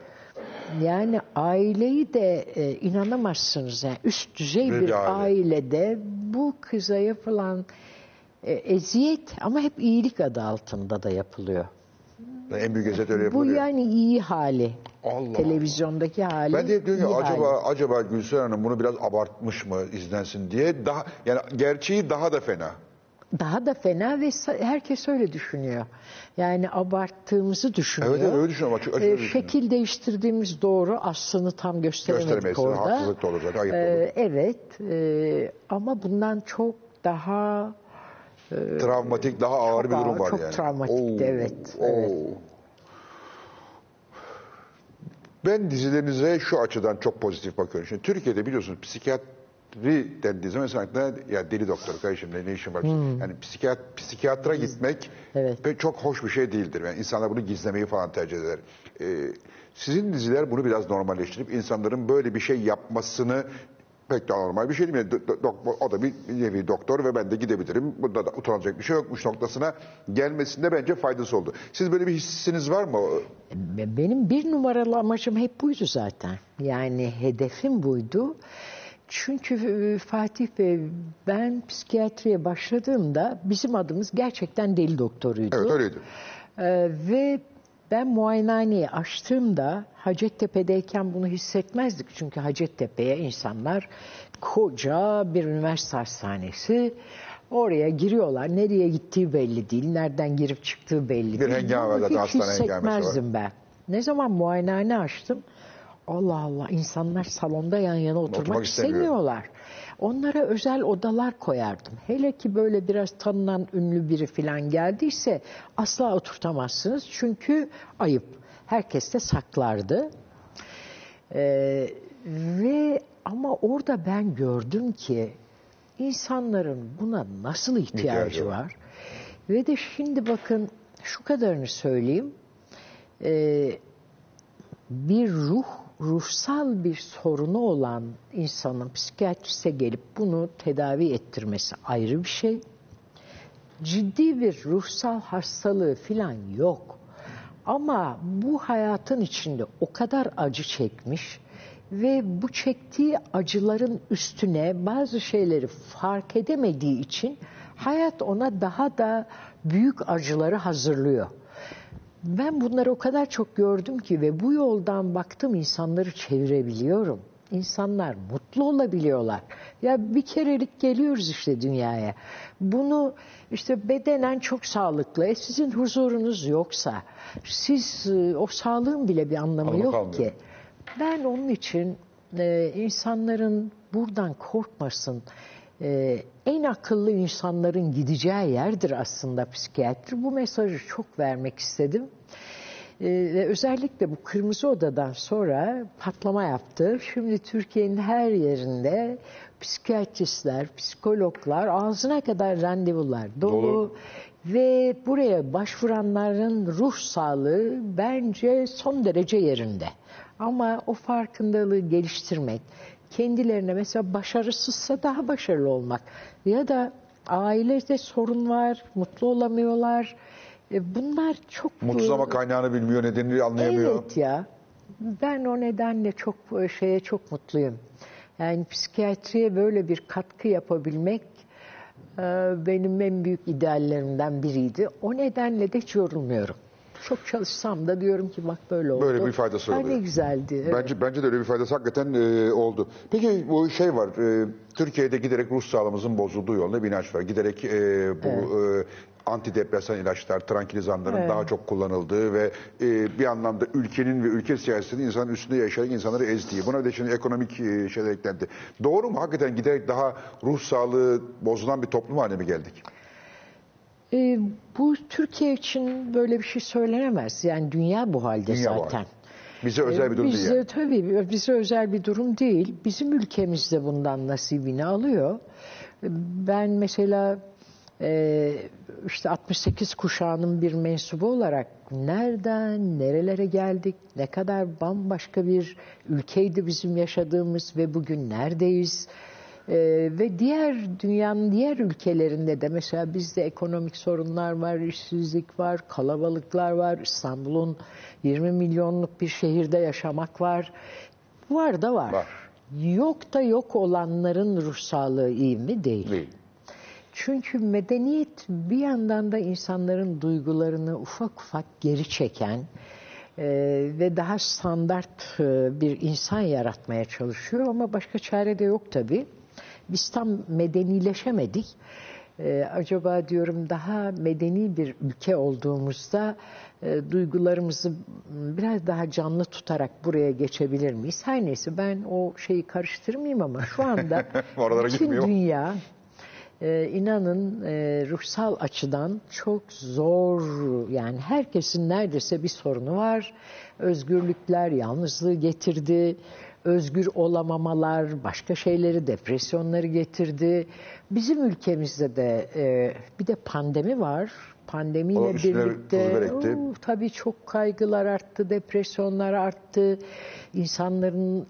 yani aileyi de e, inanamazsınız yani üst düzey Bir bir, aile. ailede bu kıza yapılan e, eziyet ama hep iyilik adı altında da yapılıyor. En büyük eziyet öyle Bu yapılıyor. yani iyi hali. Allah Televizyondaki hali. Ben de diyorum iyi ki hali. acaba acaba Gülseren Hanım bunu biraz abartmış mı izlensin diye daha yani gerçeği daha da fena. Daha da fena ve sa- herkes öyle düşünüyor. Yani abarttığımızı düşünüyor. Evet, evet, öyle düşünüyorum. Açık- açık Ee, düşünüyorum. şekil değiştirdiğimiz doğru. Aslını tam gösteremedik Gösteremeyiz. orada. Haksızlık da olur zaten, ayıp da Ee, olur. evet. e, ama bundan çok daha Travmatik daha ağır çok bir durum ağır, var çok yani. travmatikti, evet, oo. evet. Ben dizilerinize şu açıdan çok pozitif bakıyorum. Şimdi Türkiye'de biliyorsunuz psikiyatri dendiği zaman mesela aklına, ya deli doktor kardeşim ne, ne işin var? Yani psikiyat, psikiyatra gitmek Hmm. Evet. çok hoş bir şey değildir. Yani insanlar bunu gizlemeyi falan tercih eder. Ee, sizin diziler bunu biraz normalleştirip insanların böyle bir şey yapmasını pek de normal bir şey değil dok- o da bir nevi doktor ve ben de gidebilirim. Bunda da utanacak bir şey yokmuş noktasına gelmesinde bence faydası oldu. Siz böyle bir hissiniz var mı? Benim bir numaralı amacım hep buydu zaten. Yani hedefim buydu. Çünkü e, Fatih Bey ben psikiyatriye başladığımda bizim adımız gerçekten deli doktoruydu. Evet öyleydi. Ee, ve ben muayenehaneyi açtığımda Hacettepe'deyken bunu hissetmezdik. Çünkü Hacettepe'ye insanlar koca bir üniversite hastanesi. Oraya giriyorlar. Nereye gittiği belli değil. Nereden girip çıktığı belli Bir değil. hengame var Bunu hiç hissetmezdim ben. Ne zaman muayenehane açtım Allah Allah insanlar salonda yan yana oturmak, Oturmak istemiyor. istemiyorlar. Onlara özel odalar koyardım. Hele ki böyle biraz tanınan ünlü biri falan geldiyse asla oturtamazsınız. Çünkü ayıp. Herkes de saklardı. Ee, ve ama orada ben gördüm ki insanların buna nasıl ihtiyacı, İhtiyacı var. var. Ve de şimdi bakın şu kadarını söyleyeyim. Ee, bir ruh, ruhsal bir sorunu olan insanın psikiyatriste gelip bunu tedavi ettirmesi ayrı bir şey. Ciddi bir ruhsal hastalığı filan yok. Ama bu hayatın içinde o kadar acı çekmiş ve bu çektiği acıların üstüne bazı şeyleri fark edemediği için hayat ona daha da büyük acıları hazırlıyor. Ben bunları o kadar çok gördüm ki ve bu yoldan baktım insanları çevirebiliyorum. İnsanlar mutlu olabiliyorlar. Ya bir kerelik geliyoruz işte dünyaya. Bunu işte bedenen çok sağlıklı. E sizin huzurunuz yoksa, siz e, o sağlığın bile bir anlamı Anlamı yok kalmıyor. ki. Ben onun için e, insanların buradan korkmasın. E, en akıllı insanların gideceği yerdir aslında psikiyatri. Bu mesajı çok vermek istedim. E, ve özellikle bu Kırmızı Oda'dan sonra patlama yaptı. Şimdi Türkiye'nin her yerinde psikiyatristler, psikologlar ağzına kadar randevular dolu. Dolu. Ve buraya başvuranların ruh sağlığı bence son derece yerinde. Ama o farkındalığı geliştirmek, kendilerine mesela başarısızsa daha başarılı olmak ya da ailede sorun var, mutlu olamıyorlar. E, Bunlar çok Mutsuz ama kaynağını bilmiyor, nedenini anlayamıyor. Evet ya. Ben o nedenle çok e, şeye çok mutluyum. Yani psikiyatriye böyle bir katkı yapabilmek e, benim en büyük ideallerimden biriydi. O nedenle de hiç yorulmuyorum. Çok çalışsam da diyorum ki bak böyle oldu. Böyle bir faydası oluyor. Ne güzeldi. evet. Bence bence de öyle bir faydası hakikaten e, oldu. Peki bu şey var. e, Türkiye'de giderek ruh sağlığımızın bozulduğu yolunda bir inanç var. Giderek e, bu e, antidepresan ilaçlar, tranquilizanların Evet. daha çok kullanıldığı ve e, bir anlamda ülkenin ve ülke siyasetinin insanın üstünde yaşayan insanları ezdiği. Buna de şimdi ekonomik e, şeyler eklendi. Doğru mu? Hakikaten giderek daha ruh sağlığı bozulan bir toplum haline mi geldik? E, bu Türkiye için böyle bir şey söylenemez. Yani dünya bu halde Dünya bu zaten. halde. Bize özel bir durum değil Bize, yani. Tabii bize özel bir durum değil. Bizim ülkemizde bundan nasibini alıyor. Ben mesela e, işte 68 kuşağının bir mensubu olarak nereden nerelere geldik, ne kadar bambaşka bir ülkeydi bizim yaşadığımız ve bugün neredeyiz? Ee, ve diğer dünyanın diğer ülkelerinde de mesela bizde ekonomik sorunlar var, işsizlik var, kalabalıklar var. İstanbul'un 20 milyonluk bir şehirde yaşamak var. Var da var. Var. Yok da yok olanların ruh sağlığı iyi mi? Değil. Değil. Çünkü medeniyet bir yandan da insanların duygularını ufak ufak geri çeken e, ve daha standart e, bir insan yaratmaya çalışıyor ama başka çare de yok tabii. Biz tam medenileşemedik. E, acaba diyorum daha medeni bir ülke olduğumuzda e, duygularımızı biraz daha canlı tutarak buraya geçebilir miyiz? Her neyse ben o şeyi karıştırmayayım ama şu anda bütün dünya e, inanın e, ruhsal açıdan çok zor yani herkesin neredeyse bir sorunu var. Özgürlükler yalnızlığı getirdi. Özgür olamamalar başka şeyleri, depresyonları getirdi. Bizim ülkemizde de e, bir de pandemi var. O Pandemiyle üstüne birlikte. Oo, tabii çok kaygılar arttı, depresyonlar arttı. İnsanların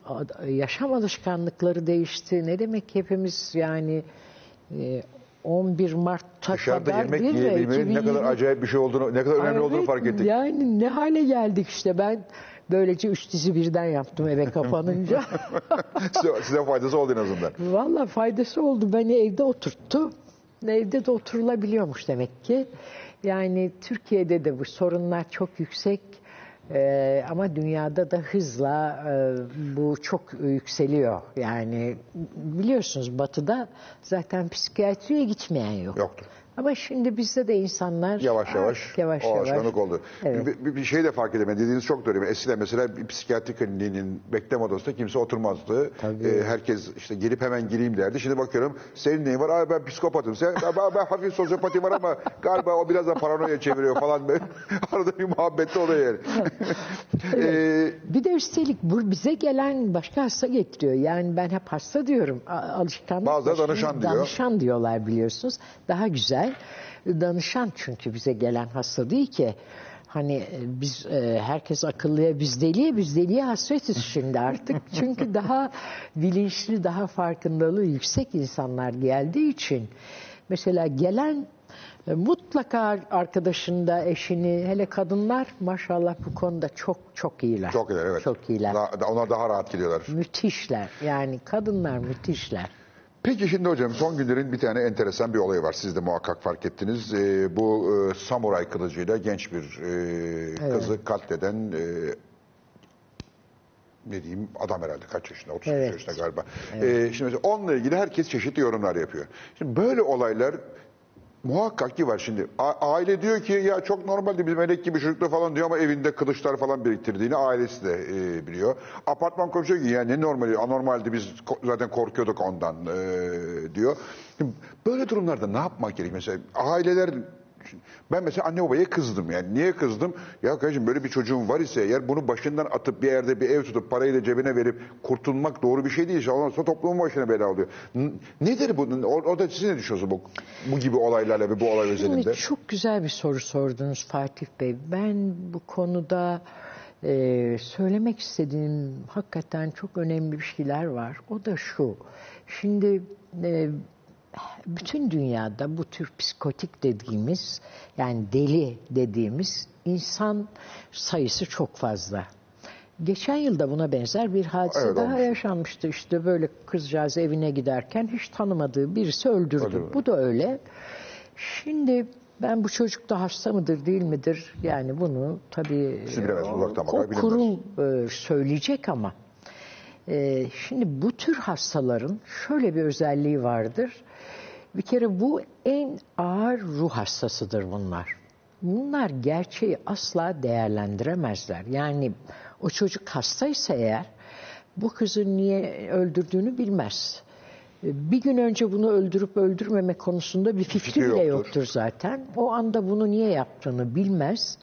yaşam alışkanlıkları değişti. Ne demek hepimiz yani e, 11 Mart'ta Dışarıda kadar yemek yiyebilmenin ne kadar 2020 acayip bir şey olduğunu, ne kadar önemli olduğunu Evet, fark ettik. Yani ne hale geldik işte ben böylece üç dizi birden yaptım eve kapanınca. size, faydası oldu en azından. Valla faydası oldu. Beni evde oturttu. Evde de oturulabiliyormuş demek ki. Yani Türkiye'de de bu sorunlar çok yüksek. Ee, ama dünyada da hızla e, bu çok yükseliyor. Yani biliyorsunuz batıda zaten psikiyatriye gitmeyen yok. Yoktur. Ama şimdi bizde de insanlar Yavaş yavaş, artık yavaş o yavaş alışkanlık oldu. Evet. Bir, bir- şey de fark edemedi. Dediğiniz çok doğru. Eskiden mesela bir psikiyatri kliniğinin bekleme odasında kimse oturmazdı. Tabii. Ee, herkes işte gelip hemen gireyim derdi. Şimdi bakıyorum senin neyin var? Aa, ben psikopatım. Sen, ben, ben hafif sosyopati var ama galiba o biraz da paranoya çeviriyor falan. Böyle. Arada bir muhabbet oluyor yani. Ee, Bir de üstelik bu bize gelen başka hasta getiriyor. Yani ben hep hasta diyorum. Alışkanlık. Başka- danışan diyor. Danışan diyorlar biliyorsunuz. Daha güzel. Danışan çünkü bize gelen hasta değil ki. Hani e, biz e, herkes akıllıya biz deliye biz deliye hasretiz şimdi artık. Çünkü daha bilinçli, daha farkındalığı yüksek insanlar geldiği için mesela gelen e, Mutlaka arkadaşında, eşini, hele kadınlar maşallah bu konuda çok çok iyiler. çok iyiler evet. Çok iyiler. Daha- onlar daha rahat geliyorlar. Müthişler. Yani kadınlar müthişler. Peki şimdi hocam son günlerin bir tane enteresan bir olayı var. Siz de muhakkak fark ettiniz. Ee, bu e, samuray kılıcıyla genç bir e, kızı katleden e, ne diyeyim adam herhalde kaç yaşında 33 Evet. yaşında galiba. Ee, şimdi onunla ilgili herkes çeşitli yorumlar yapıyor. Şimdi böyle olaylar muhakkak ki var şimdi. Aile diyor ki ya çok normaldi bizim melek gibi çocuklar falan diyor ama evinde kılıçlar falan biriktirdiğini ailesi de e, biliyor. Apartman komşu ki ya ne normali anormaldi biz zaten korkuyorduk ondan e, diyor. Şimdi böyle durumlarda ne yapmak gerek mesela aileler ben mesela anne babaya kızdım yani. Niye kızdım? Ya kardeşim böyle bir çocuğun var ise eğer bunu başından atıp bir yerde bir ev tutup parayı da cebine verip kurtulmak doğru bir şey değil. Ondan sonra toplumun başına bela oluyor. N- Nedir bu? O- Orada siz ne düşünüyorsunuz bu, bu gibi olaylarla ve bu olay özelinde? Şimdi çok güzel bir soru sordunuz Fatih Bey. Ben bu konuda e, söylemek istediğim hakikaten çok önemli bir şeyler var. O da şu. Şimdi e, bütün dünyada bu tür psikotik dediğimiz yani deli dediğimiz insan sayısı çok fazla. Geçen yılda buna benzer bir hadise Evet, daha olmuş. yaşanmıştı. İşte böyle kızcağız evine giderken hiç tanımadığı birisi öldürdü. Öldürdü. Bu da öyle. Şimdi ben bu çocuk da hasta mıdır değil midir? Yani bunu tabii uzaktan o bilinmez. kurum e, söyleyecek ama e, şimdi bu tür hastaların şöyle bir özelliği vardır. Bir kere bu en ağır ruh hastasıdır bunlar. Bunlar gerçeği asla değerlendiremezler. Yani o çocuk hastaysa eğer bu kızı niye öldürdüğünü bilmez. E, Bir gün önce bunu öldürüp öldürmeme konusunda bir fikri, fikri bile yoktur. yoktur zaten. O anda bunu niye yaptığını bilmez.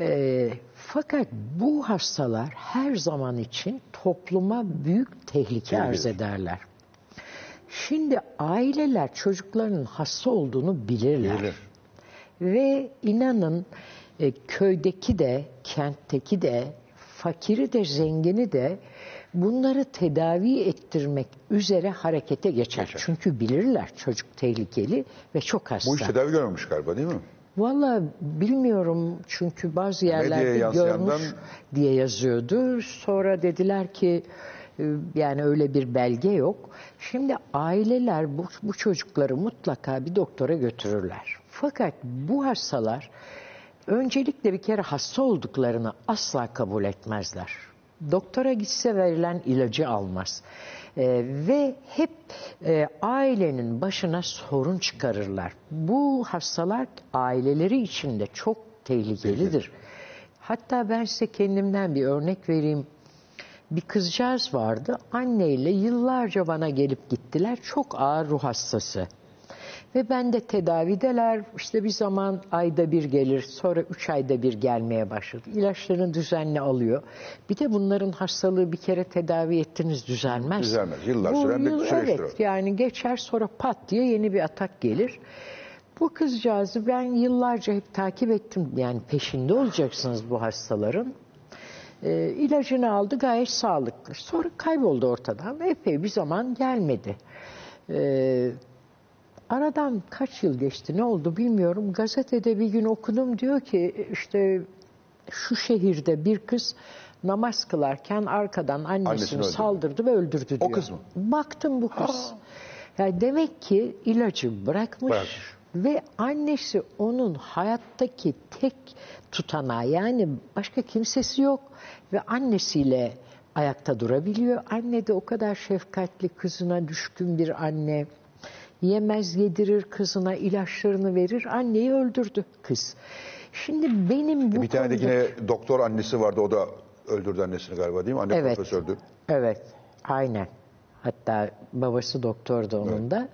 E, fakat bu hastalar her zaman için topluma büyük tehlike arz ederler. Şimdi aileler çocuklarının hasta olduğunu bilirler. Bilir. Ve inanın e, köydeki de, kentteki de, fakiri de, zengini de bunları tedavi ettirmek üzere harekete geçer. Çünkü bilirler çocuk tehlikeli ve çok hasta. Bu iş tedavi görmemiş galiba değil mi? Valla bilmiyorum çünkü bazı yerlerde yansıyandan- görmüş diye yazıyordu. Sonra dediler ki e, yani öyle bir belge yok. Şimdi aileler bu, bu çocukları mutlaka bir doktora götürürler. Fakat bu hastalar öncelikle bir kere hasta olduklarını asla kabul etmezler. Doktora gitse verilen ilacı almaz. Ee, ve hep e, ailenin başına sorun çıkarırlar. Bu hastalar aileleri içinde çok tehlikelidir. Hatta ben size kendimden bir örnek vereyim. Bir kızcağız vardı. Anneyle yıllarca bana gelip gittiler. Çok ağır ruh hastası. Ve ben de tedavideler. İşte bir zaman ayda bir gelir, sonra üç ayda bir gelmeye başladı. İlaçlarını düzenli alıyor. Bir de bunların hastalığı bir kere tedavi ettiniz düzelmez. Düzelmez. Yıllar Bu süren bir yıl- süreçtir Evet, o. yani geçer sonra pat diye yeni bir atak gelir. Bu kızcağızı ben yıllarca hep takip ettim. Yani peşinde olacaksınız bu hastaların. Ee, ilacını aldı gayet sağlıklı. Sonra kayboldu ortadan. Epey bir zaman gelmedi. Ee, aradan kaç yıl geçti ne oldu bilmiyorum. Gazetede bir gün okudum diyor ki işte şu şehirde bir kız namaz kılarken arkadan annesini, Annesini saldırdı ve öldürdü diyor. O kız mı? Baktım bu kız. Yani demek ki ilacı bırakmış, Bırakmış. Ve annesi onun hayattaki tek tutanağı yani başka kimsesi yok ve annesiyle ayakta durabiliyor. Anne de o kadar şefkatli kızına düşkün bir anne. Yemez yedirir kızına ilaçlarını verir anneyi öldürdü kız. Şimdi benim bu Bir tane de konuda- yine doktor annesi vardı. O da öldürdü annesini galiba değil mi? Anne Evet. profesördü. Evet, aynen. Hatta babası doktordu onun da.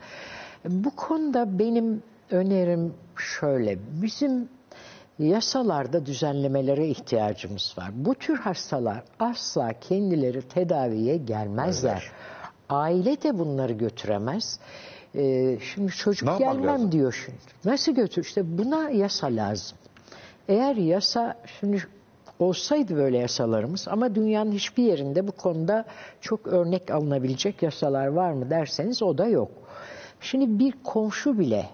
Bu konuda benim önerim şöyle. Bizim yasalarda düzenlemelere ihtiyacımız var. Bu tür hastalar asla kendileri tedaviye gelmezler. Aile de bunları götüremez. Ee, şimdi çocuk Ne yapmak gelmem lazım? diyor şimdi. Nasıl götür? İşte buna yasa lazım. Eğer yasa şimdi olsaydı böyle yasalarımız ama dünyanın hiçbir yerinde bu konuda çok örnek alınabilecek yasalar var mı derseniz o da yok. Şimdi bir komşu bile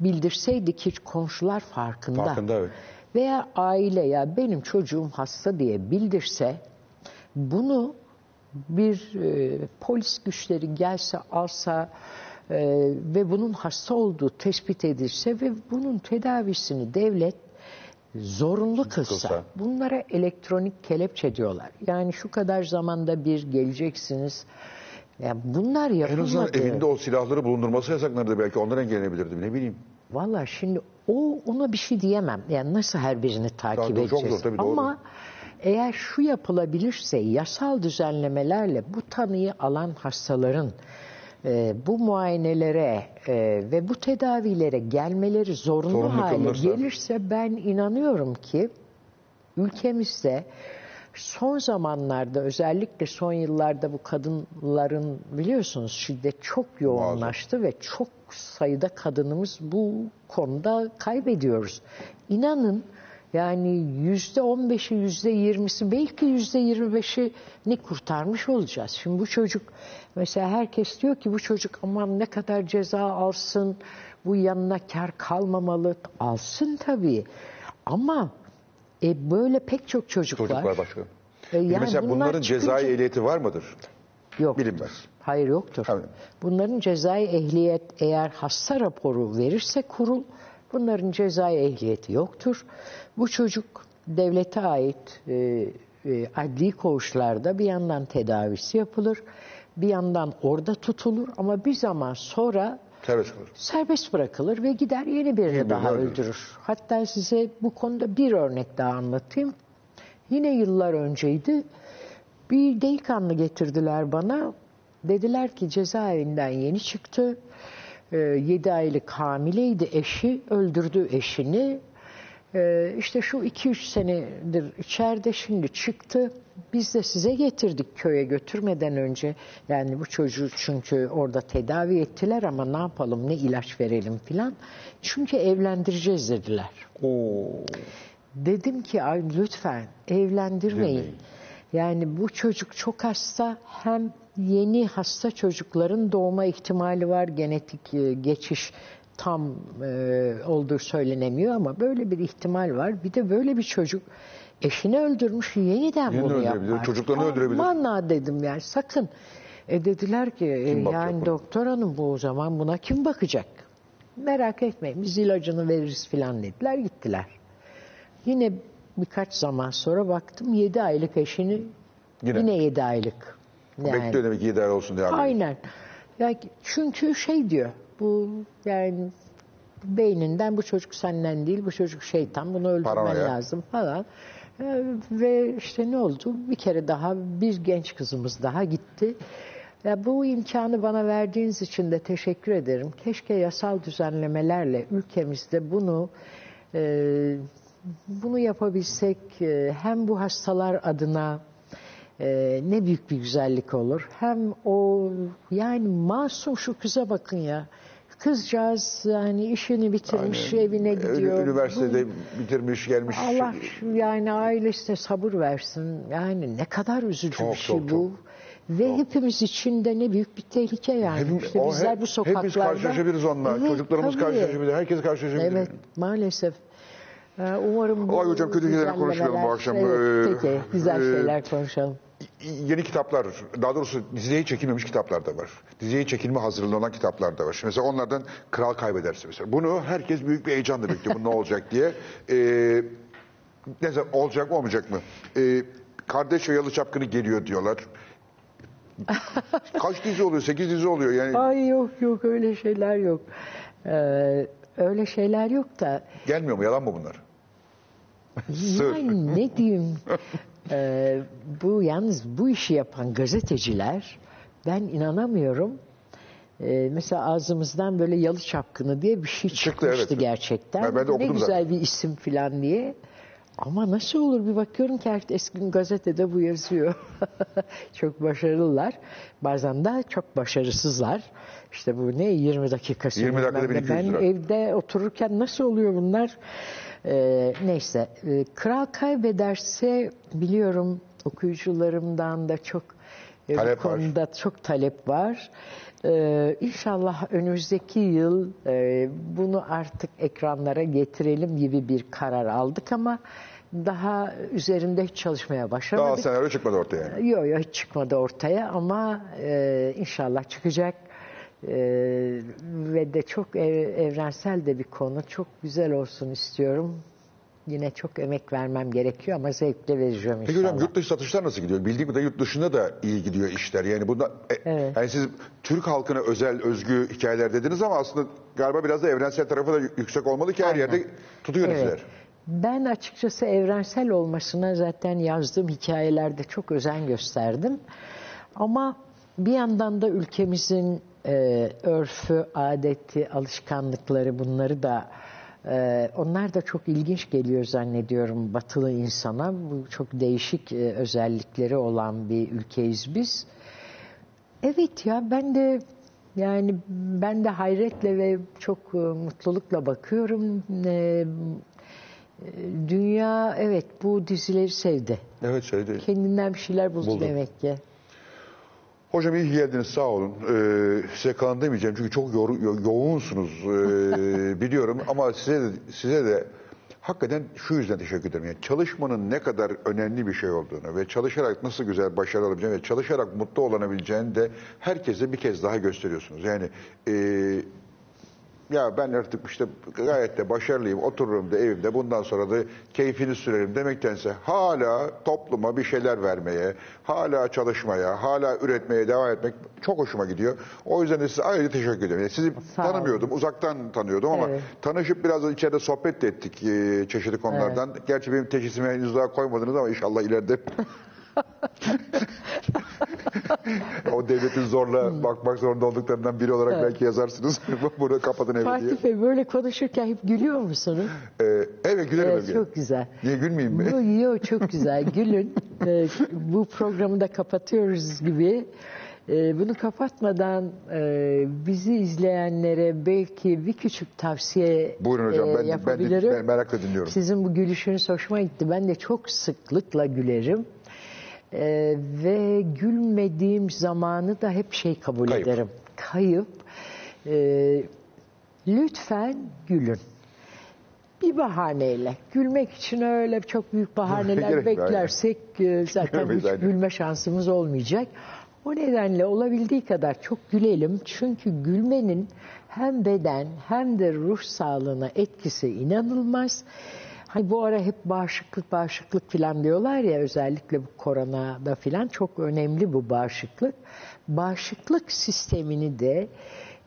bildirseydi ki komşular farkında. Farkında, evet. Veya aile ya benim çocuğum hasta diye bildirse bunu bir e, polis güçleri gelse alsa e, ve bunun hasta olduğu tespit edilse ve bunun tedavisini devlet zorunlu kılsa, bunlara elektronik kelepçe diyorlar. Yani şu kadar zamanda bir geleceksiniz. Yani bunlar En yapılmadı. azından evinde o silahları bulundurması yasaklanırdı belki. Ondan engellenebilirdi ne bileyim. Valla şimdi o ona bir şey diyemem. Yani nasıl her birini takip çok edeceğiz? zor, tabii, doğru. Ama eğer şu yapılabilirse yasal düzenlemelerle bu tanıyı alan hastaların e, bu muayenelere e, ve bu tedavilere gelmeleri zorunlu, Zorunlu hale kılınırsa. gelirse ben inanıyorum ki ülkemizde son zamanlarda özellikle son yıllarda bu kadınların biliyorsunuz şiddet çok yoğunlaştı ve çok sayıda kadınımız bu konuda kaybediyoruz. İnanın yani yüzde on beşi, yüzde yirmisi, belki yüzde yirmi beşini kurtarmış olacağız. Şimdi bu çocuk, mesela herkes diyor ki bu çocuk aman ne kadar ceza alsın, bu yanına kar kalmamalı. Alsın tabii. Ama e, böyle pek çok çocuk, Çocuklar var. başka. E, yani mesela bunlar bunların cezai çıkınca- ehliyeti var mıdır? Yok. Bilinmez. Hayır yoktur. Tabii. Bunların cezai ehliyet eğer hasta raporu verirse kurul bunların cezai ehliyeti yoktur. Bu çocuk devlete ait e, e, adli koğuşlarda bir yandan tedavisi yapılır. Bir yandan orada tutulur ama bir zaman sonra Serbest kalır. serbest bırakılır ve gider yeni birini birini daha öldürür. öldürür. Hatta size bu konuda bir örnek daha anlatayım. Yine yıllar önceydi. Bir delikanlı getirdiler bana. Dediler ki cezaevinden yeni çıktı. 7 aylık hamileydi eşi. Öldürdü eşini. Ee, işte şu 2-3 senedir içeride şimdi çıktı. Biz de size getirdik köye götürmeden önce. Yani bu çocuğu çünkü orada tedavi ettiler ama ne yapalım ne ilaç verelim filan. Çünkü evlendireceğiz dediler. Oo. Dedim ki ay lütfen evlendirmeyin. Yani bu çocuk çok hasta hem yeni hasta çocukların doğma ihtimali var genetik e, geçiş tam e, olduğu söylenemiyor ama böyle bir ihtimal var. Bir de böyle bir çocuk eşini öldürmüş yeniden Yeniden bunu öldürebilir, yapar. çocuklarını öldürebilir. Aman ha dedim yani sakın. E dediler ki e, Kim yani buna? doktor hanım bu o zaman buna kim bakacak? Merak etmeyin biz ilacını veririz filan dediler gittiler. Yine birkaç zaman sonra baktım 7 aylık eşini Yine. yine, 7 aylık. Yani, Bekliyor demek ki idare olsun diye. aynen. Yani çünkü şey diyor bu yani beyninden bu çocuk senden değil bu çocuk şeytan bunu öldürmen Paranoya. lazım falan. Ee, ve işte ne oldu? Bir kere daha bir genç kızımız daha gitti. Ya bu imkanı bana verdiğiniz için de teşekkür ederim. Keşke yasal düzenlemelerle ülkemizde bunu e, bunu yapabilsek e, hem bu hastalar adına e, ne büyük bir güzellik olur. Hem o yani masum şu kıza bakın ya. Kızcağız yani işini bitirmiş evine Ü- gidiyor. Üniversitede Bu- bitirmiş gelmiş. Allah yani ailesine sabır versin. Yani ne kadar üzücü Çok, bir şey çok, bu. çok. Ve hepimiz için de ne büyük bir tehlike yani. Hepimiz, işte o bizler hep- bu sokaklarda. Hepimiz karşılaşabiliriz onunla. Evet, Çocuklarımız tabii. karşılaşabilir. Herkes karşılaşabilir. Evet maalesef. Ee, Umarım bu Ay hocam, kötü şeyler konuşmayalım bu akşam. Evet, Ee, peki güzel e, şeyler konuşalım. Yeni kitaplar, daha doğrusu diziye çekilmemiş kitaplar da var. Diziye çekilme hazırlığı olan kitaplar da var. Mesela onlardan Kral Kaybederse mesela. Bunu herkes büyük bir heyecanla bekliyor. Bu ne olacak diye. Ee, ne zaman olacak mı olmayacak mı? Ee, Kardeş Yalı Çapkını geliyor diyorlar. Kaç dizi oluyor? Sekiz dizi oluyor. Yani Ay yok yok öyle şeyler yok. Ee, öyle şeyler yok da gelmiyor mu? Yalan mı bunlar? Yani ne diyeyim Ee, bu yalnız bu işi yapan gazeteciler ben inanamıyorum. Ee, mesela ağzımızdan böyle yalı çapkını diye bir şey Çıktı, çıkmıştı evet. gerçekten. Ben- ben de ne güzel zaten. bir isim falan diye. Ama nasıl olur bir bakıyorum ki gün gazetede bu yazıyor. çok başarılılar. Bazen de çok başarısızlar. İşte bu ne 20 dakikası. 20 dakikada bilmem ne. 1200 Ben evde otururken nasıl oluyor bunlar? Ee, neyse. Ee, Kral kaybederse biliyorum okuyucularımdan da çok e, bu Talep var. konuda çok talep var. Ee, inşallah önümüzdeki yıl e, bunu artık ekranlara getirelim gibi bir karar aldık ama daha üzerinde hiç çalışmaya Daha başlamadık. senaryo çıkmadı ortaya. Yok yok hiç çıkmadı ortaya ama e, inşallah çıkacak. E, ve de çok ev- evrensel de bir konu. Çok güzel olsun istiyorum. Yine çok emek vermem gerekiyor ama zevkle vereceğim Peki inşallah. hocam yurt dışı satışlar nasıl gidiyor? Bildiğim kadarıyla yurt dışında da iyi gidiyor işler. Yani bunda e, Evet. yani siz Türk halkına özel özgü hikayeler dediniz ama aslında galiba biraz da evrensel tarafı da yüksek olmalı ki her Aynen. yerde tutuyor Evet. diziler. Ben açıkçası evrensel olmasına zaten yazdığım hikayelerde çok özen gösterdim. Ama bir yandan da ülkemizin e, örfü, adeti, alışkanlıkları bunları da e, onlar da çok ilginç geliyor zannediyorum batılı insana. Bu çok değişik e, özellikleri olan bir ülkeyiz biz. Evet ya ben de yani ben de hayretle ve çok e, mutlulukla bakıyorum. E, dünya evet bu dizileri sevdi. Evet söyledi. Kendinden bir şeyler buldu, Buldu. demek ki. Hocam iyi geldiniz sağ olun. Ee, size kalan demeyeceğim çünkü çok yor- yo- yoğunsunuz ee, biliyorum ama size de, size de hakikaten şu yüzden teşekkür ederim. Yani çalışmanın ne kadar önemli bir şey olduğunu ve çalışarak nasıl güzel başarı alabileceğini ve çalışarak mutlu olanabileceğini de herkese bir kez daha gösteriyorsunuz. Yani ee, ya ben artık işte gayet de başarılıyım, otururum da evimde bundan sonra da keyfini sürerim demektense hala topluma bir şeyler vermeye, hala çalışmaya, hala üretmeye devam etmek çok hoşuma gidiyor. O yüzden de size ayrıca teşekkür ediyorum. Yani sizi Sağ olun. tanımıyordum, uzaktan tanıyordum ama Evet. tanışıp biraz içeride sohbet de ettik e, çeşitli konulardan. Gerçi benim teşhisimi henüz daha koymadınız ama inşallah ileride o devletin zorla bakmak zorunda olduklarından biri olarak belki yazarsınız. Bunu kapatın evi diye. Fatih Bey böyle konuşurken hep gülüyor musunuz? Ee, evet gülerim Evet, çok güzel. Niye gülmeyeyim mi? Yok yok çok güzel. Gülün. Ee, bu programı da kapatıyoruz gibi. Ee, bunu kapatmadan e, bizi izleyenlere belki bir küçük tavsiye Buyurun hocam e, ben, ben, de, yapabilirim. ben merakla dinliyorum. Sizin bu gülüşünüz hoşuma gitti. Ben de çok sıklıkla gülerim. Ee, ve gülmediğim zamanı da hep şey kabul Kayıp. ederim. Kayıp. Ee, lütfen gülün. Bir bahaneyle. Gülmek için öyle çok büyük bahaneler Gerek yok, beklersek e, zaten Gülemeyiz, hiç aynen. gülme şansımız olmayacak. O nedenle olabildiği kadar çok gülelim. Çünkü gülmenin hem beden hem de ruh sağlığına etkisi inanılmaz. Hani bu ara hep bağışıklık bağışıklık falan diyorlar ya özellikle bu koronada falan çok önemli bu bağışıklık. Bağışıklık sistemini de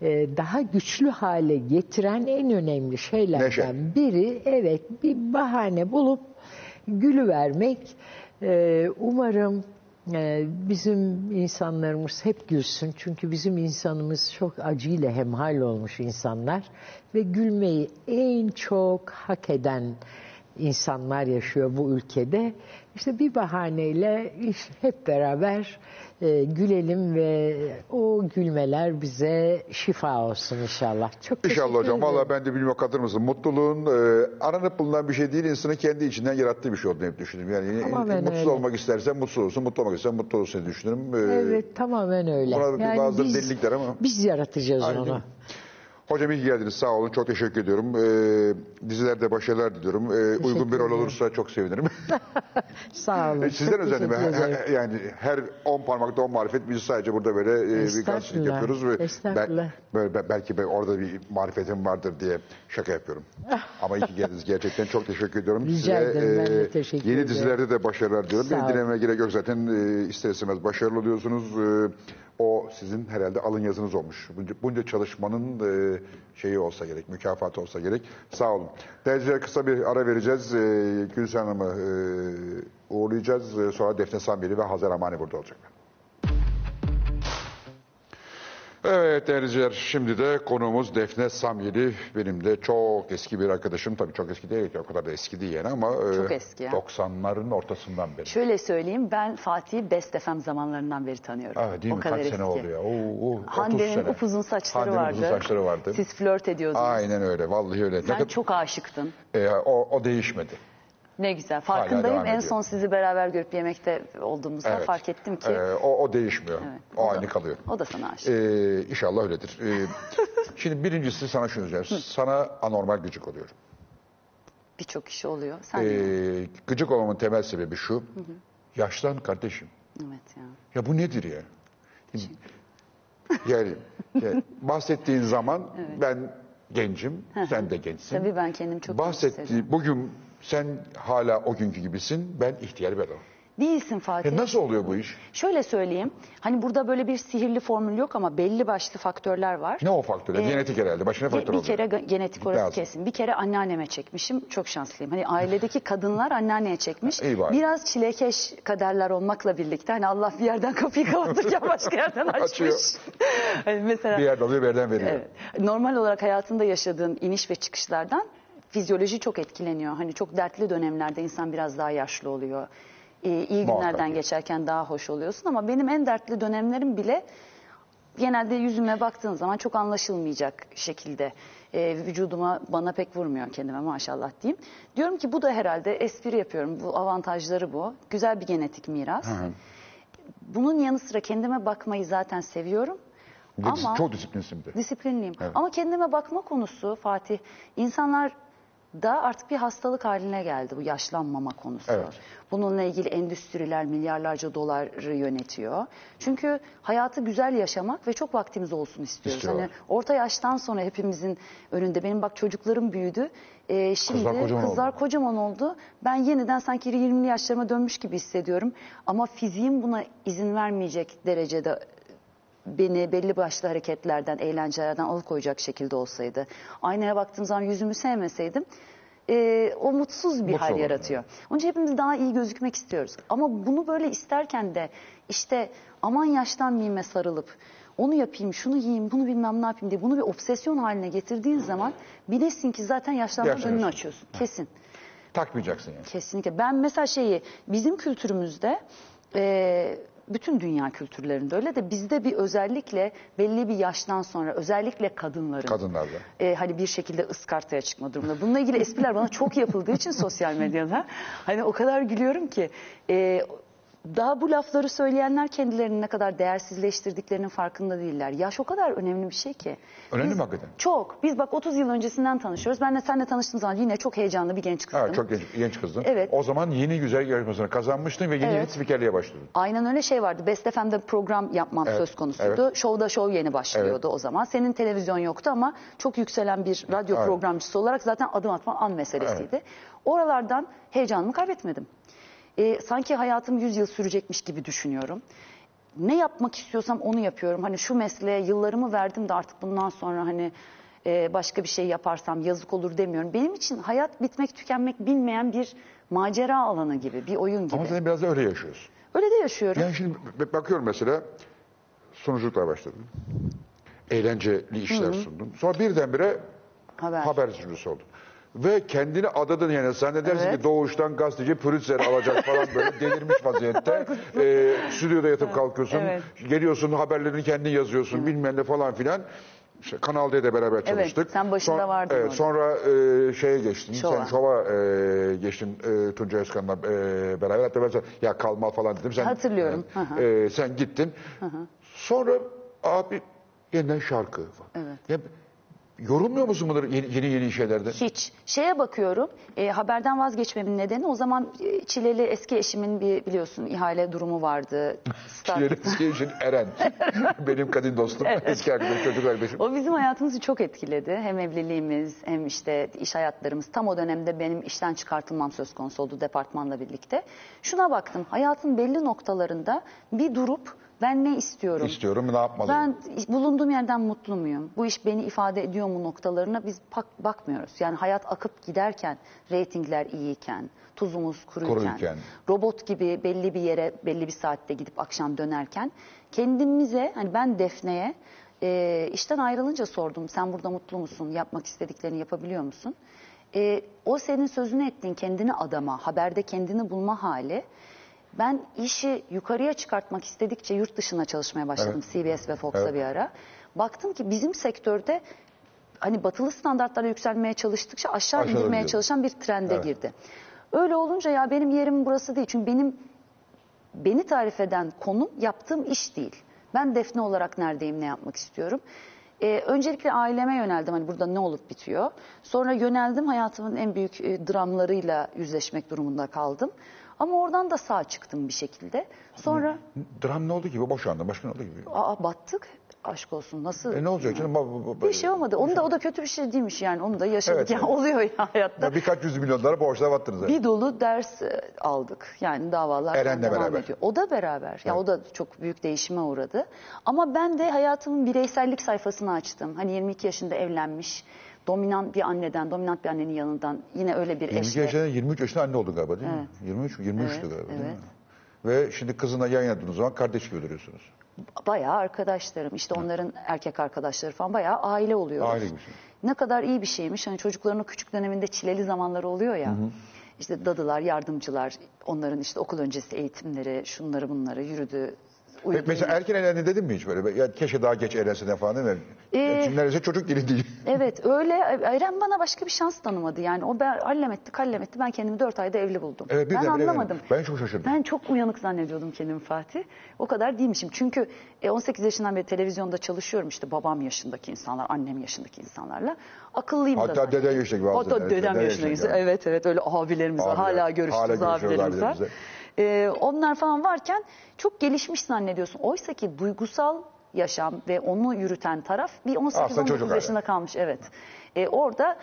e, daha güçlü hale getiren en önemli şeylerden Neşe. biri evet bir bahane bulup gülü vermek. Ee, umarım e, bizim insanlarımız hep gülsün. Çünkü bizim insanımız çok acıyla hemhal olmuş insanlar. Ve gülmeyi en çok hak eden insanlar yaşıyor bu ülkede. İşte bir bahaneyle iş- hep beraber e, gülelim ve o gülmeler bize şifa olsun inşallah. Çok İnşallah hocam. Valla ben de bilmem katılır mısın? Mutluluğun e, aranıp bulunan bir şey değil. insanın kendi içinden yarattığı bir şey olduğunu hep düşündüm. Yani Tamamen mutsuz öyle. olmak istersen mutlu olursun. Mutlu olmak istersen mutlu olursun diye düşünürüm. E, Evet tamamen öyle. Buna bazıları biz, delilikler ama. Biz yaratacağız Aynen. onu. Hocam iyi geldiniz. Sağ olun. Çok teşekkür ediyorum. Ee, dizilerde başarılar diliyorum. Ee, uygun bir rol olursa çok sevinirim. Sağ olun. Sizden Çok özendim. teşekkür Her- Yani her 10 parmakta 10 marifet biz sadece burada böyle e, bir gazetecilik yapıyoruz. Ve ben- böyle, belki ben orada bir marifetim vardır diye şaka yapıyorum. Ama iyi ki geldiniz. Gerçekten çok teşekkür ediyorum. Rica ederim, ben de teşekkür Yeni ederim. dizilerde de başarılar diliyorum. Beni dinlemeye gerek yok zaten. E, ister istemez başarılı oluyorsunuz. E, o sizin herhalde alın yazınız olmuş. Bunca, çalışmanın e, şeyi olsa gerek, mükafatı olsa gerek. Sağ olun. Değerli kısa bir ara vereceğiz. E, Gülsen Hanım'ı e, uğurlayacağız. E, sonra Defne Samyeli ve Hazar Amani burada olacaklar. Evet değerli izleyiciler, şimdi de konuğumuz Defne Samyeli. Benim de çok eski bir arkadaşım. Tabii çok eski değil, o kadar da eski değil yani ama e, Çok eski ya. 90'ların ortasından beri. Şöyle söyleyeyim ben Fatih'i Best FM zamanlarından beri tanıyorum. Aa, değil o mi? kadar Kaç eski. sene oldu ya? Oo, oo, 30 Hande'nin sene. upuzun saçları Hande'nin vardı. uzun saçları vardı. Siz flört ediyordunuz. Aynen öyle. Vallahi öyle. Ne Sen kadar- çok aşıktın. E, o, o değişmedi. Ne güzel. devam Farkındayım. En ediyor. son sizi beraber görüp yemekte olduğumuzda Evet. fark ettim ki. E, o, o değişmiyor. Evet, o da- aynı kalıyor. O da sana aşık. E, inşallah öyledir. E, şimdi birincisi sana şunu söyleyeceğim. Sana anormal gıcık oluyorum. Birçok kişi oluyor. Sen E, de. gıcık olmamın temel sebebi şu. Yaşlan kardeşim. Evet ya. Ya bu nedir ya? Yani, yani bahsettiğin zaman ben gencim, sen de gençsin. Tabii ben kendim çok hissediyorum. Bahsettiği bugün sen hala o günkü gibisin, ben ihtiyar bir adamım. Değilsin Fatih. Ya nasıl oluyor bu iş? Şöyle söyleyeyim. Hani burada böyle bir sihirli formül yok ama belli başlı faktörler var. Ne o faktörler? Ee, Genetik herhalde. Başına faktör bir oluyor. kere ge- genetik orası Lazım. kesin. Bir kere anneanneme çekmişim. Çok şanslıyım. Hani ailedeki kadınlar anneanneye çekmiş. İyi bari. Biraz çilekeş kaderler olmakla birlikte hani Allah bir yerden kapıyı kapatırken başka yerden açmış. Açıyor. hani mesela Bir yerden alıyor, bir yerden veriyor. Evet. Normal olarak hayatında yaşadığın iniş ve çıkışlardan fizyoloji çok etkileniyor. Hani çok dertli dönemlerde insan biraz daha yaşlı oluyor. Ee, iyi Muhakkak. günlerden geçerken daha hoş oluyorsun ama benim en dertli dönemlerim bile genelde yüzüme baktığın zaman çok anlaşılmayacak şekilde e, vücuduma bana pek vurmuyor kendime maşallah diyeyim. Diyorum ki bu da herhalde espri yapıyorum. Bu avantajları bu. Güzel bir genetik miras. Bunun yanı sıra kendime bakmayı zaten seviyorum. Bir de Ama Çok disiplinsin bir de. disiplinliyim. Evet. Ama kendime bakma konusu Fatih insanlar da artık bir hastalık haline geldi bu yaşlanmama konusu. Evet. Bununla ilgili endüstriler milyarlarca doları yönetiyor. Çünkü hayatı güzel yaşamak ve çok vaktimiz olsun istiyoruz. İstiyorlar. Hani orta yaştan sonra hepimizin önünde benim bak çocuklarım büyüdü. Ee, şimdi Kızlar kocaman kızlar oldu. kocaman oldu. Ben yeniden sanki 20'li yaşlarıma dönmüş gibi hissediyorum. Ama fiziğim buna izin vermeyecek derecede beni belli başlı hareketlerden, eğlencelerden alıkoyacak şekilde olsaydı, aynaya baktığım zaman yüzümü sevmeseydim, e, o mutsuz bir Mutsuz hal olurdu, yaratıyor. Onun için hepimiz daha iyi gözükmek istiyoruz. Ama bunu böyle isterken de işte aman yaşlanmayayım sarılıp onu yapayım, şunu yiyeyim, bunu bilmem ne yapayım diye bunu bir obsesyon haline getirdiğin zaman bilesin ki zaten yaşlanmanın Yaşlanıyorsun. önünü açıyorsun. Kesin. Takmayacaksın yani. Kesinlikle. Ben mesela şeyi bizim kültürümüzde e, bütün dünya kültürlerinde öyle de bizde bir özellikle belli bir yaştan sonra özellikle kadınların Kadınlarda. e, hani bir şekilde ıskartaya çıkma durumunda. Bununla ilgili espriler bana çok yapıldığı için sosyal medyada hani o kadar gülüyorum ki e, daha bu lafları söyleyenler kendilerini ne kadar değersizleştirdiklerinin farkında değiller. Yaş o kadar önemli bir şey ki. Önemli Biz- mi hakikaten? Çok. Biz bak 30 yıl öncesinden tanışıyoruz. Ben de seninle tanıştığım zaman yine çok heyecanlı bir genç kızdım. Ha, çok genç, genç kızdın. Evet. O zaman yeni güzel yarışmasını kazanmıştın ve yeni yeni Evet. spikerliğe başladın. Aynen öyle şey vardı. Best FM'de program yapmam Evet, söz konusuydu. Show'da show yeni başlıyordu o zaman. Senin televizyon yoktu ama çok yükselen bir radyo Evet. programcısı olarak zaten adım atma an meselesiydi. Oralardan heyecanımı kaybetmedim. Ee, sanki hayatım 100 yıl sürecekmiş gibi düşünüyorum. Ne yapmak istiyorsam onu yapıyorum. Hani şu mesleğe yıllarımı verdim de artık bundan sonra hani e, başka bir şey yaparsam yazık olur demiyorum. Benim için hayat bitmek tükenmek bilmeyen bir macera alanı gibi, bir oyun gibi. Ama sen biraz da öyle yaşıyorsun. Öyle de yaşıyorum. Yani şimdi bakıyorum mesela sunuculukla başladın. Eğlenceli işler sundun. Sonra birdenbire Haber. haber sunucusu oldun. Ve kendini adadın yani zannedersin Evet. ki doğuştan gazeteci Pulitzer alacak falan böyle delirmiş vaziyette. Ee, stüdyoda yatıp kalkıyorsun. evet. Geliyorsun haberlerini kendin yazıyorsun bilmem ne falan filan. İşte Kanal D'de beraber çalıştık. sen başında vardın Evet, orada. sonra e, şeye geçtin. Şova. Sen şova e, geçtin e, Tuncay Özkan'la e, beraber. Hatta ben sana, ya kalma falan dedim. Sen, Hatırlıyorum. e, Hı hı. e, sen gittin. Sonra abi yeniden şarkı. Evet. Ya, Yorulmuyor musun bunları yeni yeni, yeni şeylerden? Hiç. Şeye bakıyorum, e, haberden vazgeçmemin nedeni o zaman e, Çileli eski eşimin bir biliyorsun ihale durumu vardı. Çileli eski eşin Eren. Benim kadın dostum. Eski arkadaşım, çocuk arkadaşım. O bizim hayatımızı çok etkiledi. Hem evliliğimiz hem işte iş hayatlarımız. Tam o dönemde benim işten çıkartılmam söz konusu oldu departmanla birlikte. Şuna baktım. Hayatın belli noktalarında bir durup ben ne istiyorum? İstiyorum ne yapmalıyım? Ben bulunduğum yerden mutlu muyum? Bu iş beni ifade ediyor mu noktalarına biz bak- bakmıyoruz. Yani hayat akıp giderken, reytingler iyiyken, tuzumuz kuruyken, Kuruyken. robot gibi belli bir yere belli bir saatte gidip akşam dönerken kendimize hani ben Defne'ye e, işten ayrılınca sordum. Sen burada mutlu musun? Yapmak istediklerini yapabiliyor musun? E, o senin sözünü ettiğin kendini adama, haberde kendini bulma hali. Ben işi yukarıya çıkartmak istedikçe yurt dışına çalışmaya başladım CBS ve Fox'a Evet. bir ara. Baktım ki bizim sektörde hani batılı standartlara yükselmeye çalıştıkça aşağı Aşağıda indirmeye gidiyor. çalışan bir trende Evet. girdi. Öyle olunca ya benim yerim burası değil. Çünkü benim beni tarif eden konum yaptığım iş değil. Ben Defne olarak neredeyim, ne yapmak istiyorum? Ee, öncelikle aileme yöneldim hani burada ne olup bitiyor. Sonra yöneldim hayatımın en büyük e, dramlarıyla yüzleşmek durumunda kaldım. Ama oradan da sağ çıktım bir şekilde. Sonra Dram ne oldu ki? Boşandı. Başka ne oldu ki? aa battık. Aşk olsun nasıl? E ne olacak canım? Ba- ba- ba- Bir şey olmadı. Onu da o da kötü bir şey değilmiş yani. Onu da yaşadık. Evet, yani evet. oluyor ya hayatta. Ya birkaç yüz milyon dolara borçlar battınız. yani. Bir dolu ders e, aldık. Yani davalar Eren'le devam beraber. ediyor. O da beraber. Ya o da çok büyük değişime uğradı. Ama ben de hayatımın bireysellik sayfasını açtım. Hani 22 yaşında evlenmiş, dominant bir anneden, dominant bir annenin yanından yine öyle bir 22 eşle. yaşında 23 yaşında anne oldun galiba değil mi? 23 23'tü Evet, galiba değil mi? evet. Ve şimdi kızına yayın yaptığınız zaman kardeş gibi duruyorsunuz. Bayağı arkadaşlarım, işte onların erkek arkadaşları falan bayağı aile oluyoruz. Aile gibisin. Ne kadar iyi bir şeymiş. Hani çocukların o küçük döneminde çileli zamanları oluyor ya. İşte dadılar, yardımcılar, onların işte okul öncesi eğitimleri, şunları bunları yürüdü. Uyudu. Mesela erken evlendi dedin mi hiç böyle? Ya keşke daha geç evlensin falan değil mi? Ee, Şimdi neredeyse çocuk gibi değil. Evet öyle. Eren bana başka bir şans tanımadı. Yani o ben hallem etti, kallem etti. Ben kendimi dört ayda evli buldum. Evet, ben anlamadım. Ben çok şaşırdım. Ben çok uyanık zannediyordum kendimi Fatih. O kadar değilmişim. Çünkü e, 18 yaşından beri televizyonda çalışıyorum işte babam yaşındaki insanlar, annem yaşındaki insanlarla. Akıllıyım da Hatta deden yaşındaki bazıları. Hatta dedem yaşındaki. Evet evet öyle abilerimiz var. Abiler. Hala görüştüğümüz abilerimiz var. Ee, onlar falan varken çok gelişmiş zannediyorsun. Oysa ki duygusal yaşam ve onu yürüten taraf bir Aslında çocuk 18-19 hala. yaşında kalmış. Evet. Ee, orada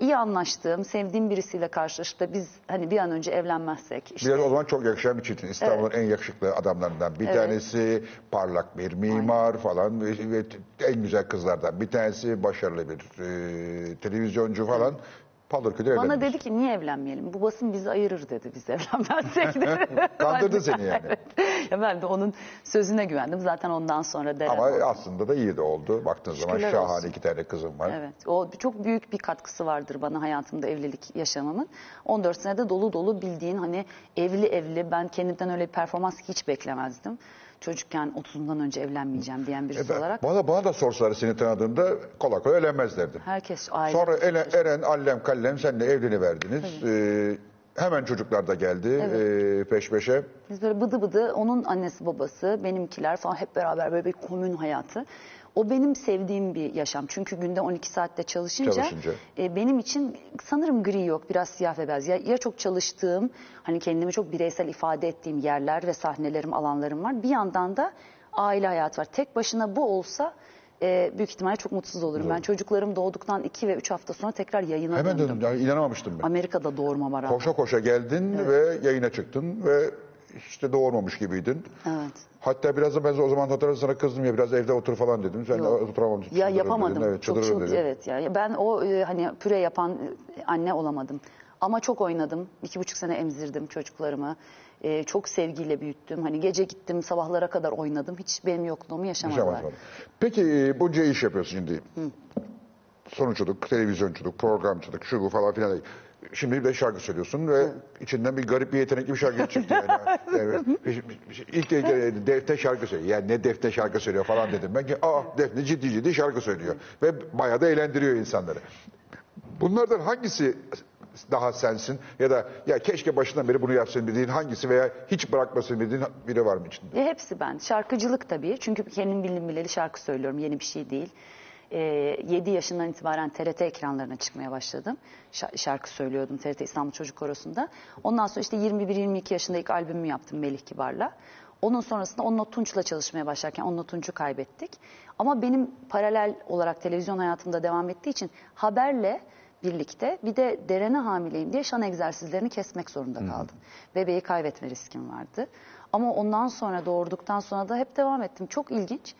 iyi anlaştığım, sevdiğim birisiyle karşılaşıp da biz hani bir an önce evlenmezsek işte Biraz o zaman çok yakışan bir çiftin. İstanbul'un en yakışıklı adamlarından. Bir Evet. tanesi parlak bir mimar falan ve, ve en güzel kızlardan. Bir tanesi başarılı bir e, televizyoncu falan. Palırkü'de bana evlenmiş. dedi ki niye evlenmeyelim? Bu basın bizi ayırır dedi biz evlenmezsek dedi. Kandırdı seni yani. ya ben de onun sözüne güvendim. Zaten ondan sonra Deren Ama oldu. aslında da iyi de oldu. Baktığın zaman Şükürler şahane olsun. iki tane kızım var. Evet. O çok büyük bir katkısı vardır bana hayatımda evlilik yaşamamın. 14 senede dolu dolu bildiğin hani evli evli ben kendimden öyle bir performans hiç beklemezdim. Çocukken 30'undan önce evlenmeyeceğim diyen birisi E ben- olarak bana, bana da sorsalar seni tanıdığında kolay kolay evlenmez derdim. herkes aile Sonra Eren, Eren, Allem, Kallem senle evleniverdiniz. Ee, hemen çocuklar da geldi ee, peş peşe. Biz böyle bıdı bıdı onun annesi babası benimkiler falan hep beraber böyle bir komün hayatı. O benim sevdiğim bir yaşam. Çünkü günde 12 saatte çalışınca, Çalışınca. e, benim için sanırım gri yok biraz siyah ve beyaz. Ya, ya çok çalıştığım hani kendimi çok bireysel ifade ettiğim yerler ve sahnelerim alanlarım var. Bir yandan da aile hayatı var. Tek başına bu olsa e, büyük ihtimalle çok mutsuz olurum. Ben çocuklarım doğduktan 2 ve 3 hafta sonra tekrar yayına Hemen döndüm. dedim yani inanamamıştım ben. Amerika'da doğurmama rağmen. Koşa koşa geldin ve yayına çıktın ve işte doğurmamış gibiydin. Evet. Hatta biraz da ben o zaman hatırlarsan sana kızdım ya biraz evde otur falan dedim. Sen Yok. oturamam. Ya yapamadım. dedin. Evet, çok çıldırırım çıl- dedin. evet ya. Ben o e, hani püre yapan e, anne olamadım. Ama çok oynadım. İki buçuk sene emzirdim çocuklarımı. E, çok sevgiyle büyüttüm. Hani gece gittim sabahlara kadar oynadım. Hiç benim yokluğumu yaşamadılar. Yaşamaz falan. Peki e, bunca iş yapıyorsun şimdi. Sonuçculuk, televizyonculuk, programcılık, şu bu falan filan. Şimdi bir şarkı söylüyorsun ve içinden bir garip bir yetenekli bir şarkı çıktı yani. evet. İlk de Defne şarkı söylüyor. Yani ne Defne şarkı söylüyor falan dedim. Ben ki aa Defne ciddi ciddi şarkı söylüyor. Ve bayağı da eğlendiriyor insanları. Bunlardan hangisi daha sensin ya da ya keşke başından beri bunu yapsın dediğin hangisi veya hiç bırakmasın dediğin biri var mı içinde? E, hepsi ben. Şarkıcılık tabii. Çünkü kendim bildim bileli şarkı söylüyorum. Yeni bir şey değil. E, 7 yaşından itibaren TRT ekranlarına çıkmaya başladım. Şa- şarkı söylüyordum TRT İstanbul Çocuk Korosu'nda. Ondan sonra işte 21-22 yaşında ilk albümümü yaptım Melih Kibar'la. Onun sonrasında Onunla Tunç'la çalışmaya başlarken Onunla Tunç'u kaybettik. Ama benim paralel olarak televizyon hayatımda devam ettiği için haberle birlikte bir de derene hamileyim diye şan egzersizlerini kesmek zorunda kaldım. Bebeği kaybetme riskim vardı. Ama ondan sonra doğurduktan sonra da hep devam ettim. Çok ilginç.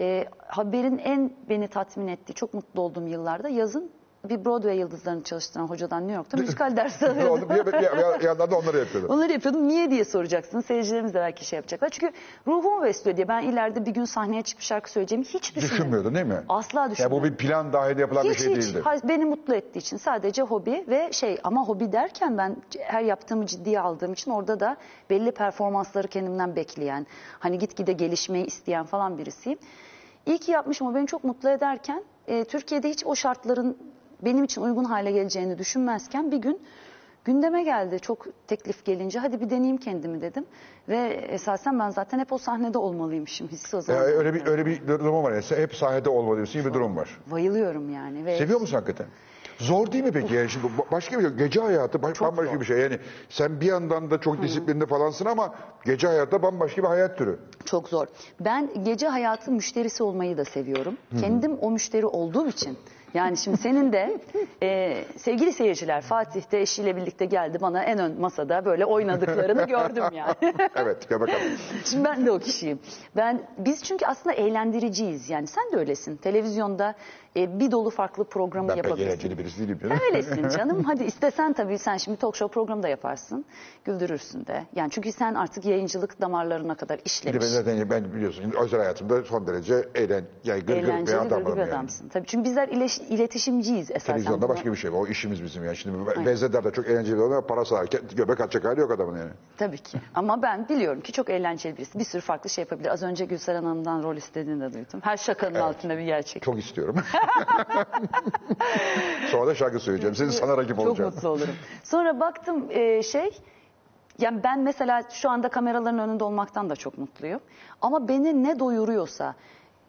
Ee, haberin en beni tatmin ettiği, çok mutlu olduğum yıllarda yazın bir Broadway yıldızlarını çalıştıran hocadan New York'ta müzikal dersi alıyordum. Bir, bir, bir, bir yandan da onları yapıyordum. Onları yapıyordum. Niye diye soracaksın. Seyircilerimiz de belki şey yapacaklar. Çünkü ruhumu besliyor diye ben ileride bir gün sahneye çıkıp şarkı söyleyeceğimi hiç düşünmedim. Düşünmüyordun değil mi? Asla Ya düşünmedim. bu bir plan dahil yapılan bir hiç şey hiç değildi. Hayır, beni mutlu ettiği için sadece hobi ve şey ama hobi derken ben her yaptığımı ciddiye aldığım için orada da belli performansları kendimden bekleyen hani gitgide gelişmeyi isteyen falan birisiyim. İyi ki yapmışım o beni çok mutlu ederken e, Türkiye'de hiç o şartların benim için uygun hale geleceğini düşünmezken bir gün gündeme geldi çok teklif gelince hadi bir deneyeyim kendimi dedim ve esasen ben zaten hep o sahnede olmalıymışım hissi o Ya zaman. öyle bir öyle bir durum var. Yani hep sahnede olma diyorsun gibi bir durum var. Bayılıyorum yani ve Seviyor musun hakikaten? Zor değil mi peki? Yani şimdi başka bir şey. Gece hayatı baş- Çok bambaşka zor. bir şey. Yani sen bir yandan da çok disiplinli falansın ama gece hayatta bambaşka bir hayat türü. Çok zor. Ben gece hayatı müşterisi olmayı da seviyorum. Kendim o müşteri olduğum için. Yani şimdi senin de e, sevgili seyirciler Fatih de eşiyle birlikte geldi bana en ön masada böyle oynadıklarını gördüm yani. Evet gel bakalım. Şimdi ben de o kişiyim. Ben biz çünkü aslında eğlendiriciyiz. Yani sen de öylesin. Televizyonda e, bir dolu farklı programı Ben pek yapabilirsin. eğlenceli birisi değilim. canım. Öylesin canım. Hadi istesen tabii sen şimdi talk show programı da yaparsın. Güldürürsün de. Yani çünkü sen artık yayıncılık damarlarına kadar Bir işlemiş. ben zaten ben biliyorsun özel hayatımda son derece eğlen, yani gırgır bir Eğlenceli adamım gırgır yani. adamsın. Tabii çünkü bizler ileş- iletişimciyiz esasen. Televizyonda başka bir şey. O işimiz bizim yani. Şimdi Bezdeder de çok eğlenceli oluyor ama para sağarken göbek atacak hali yok adamın yani. Tabii ki. Ama ben biliyorum ki çok eğlenceli birisi. Bir sürü farklı şey yapabilir. Az önce Gülseren Hanım'dan rol istediğini de duydum. Her şakanın altında bir gerçek. Çok istiyorum. Sonra da şarkı söyleyeceğim. Senin sana rakip Çok olacağım. mutlu olurum. Sonra baktım e, şey, yani ben mesela şu anda kameraların önünde olmaktan da çok mutluyum. Ama beni ne doyuruyorsa,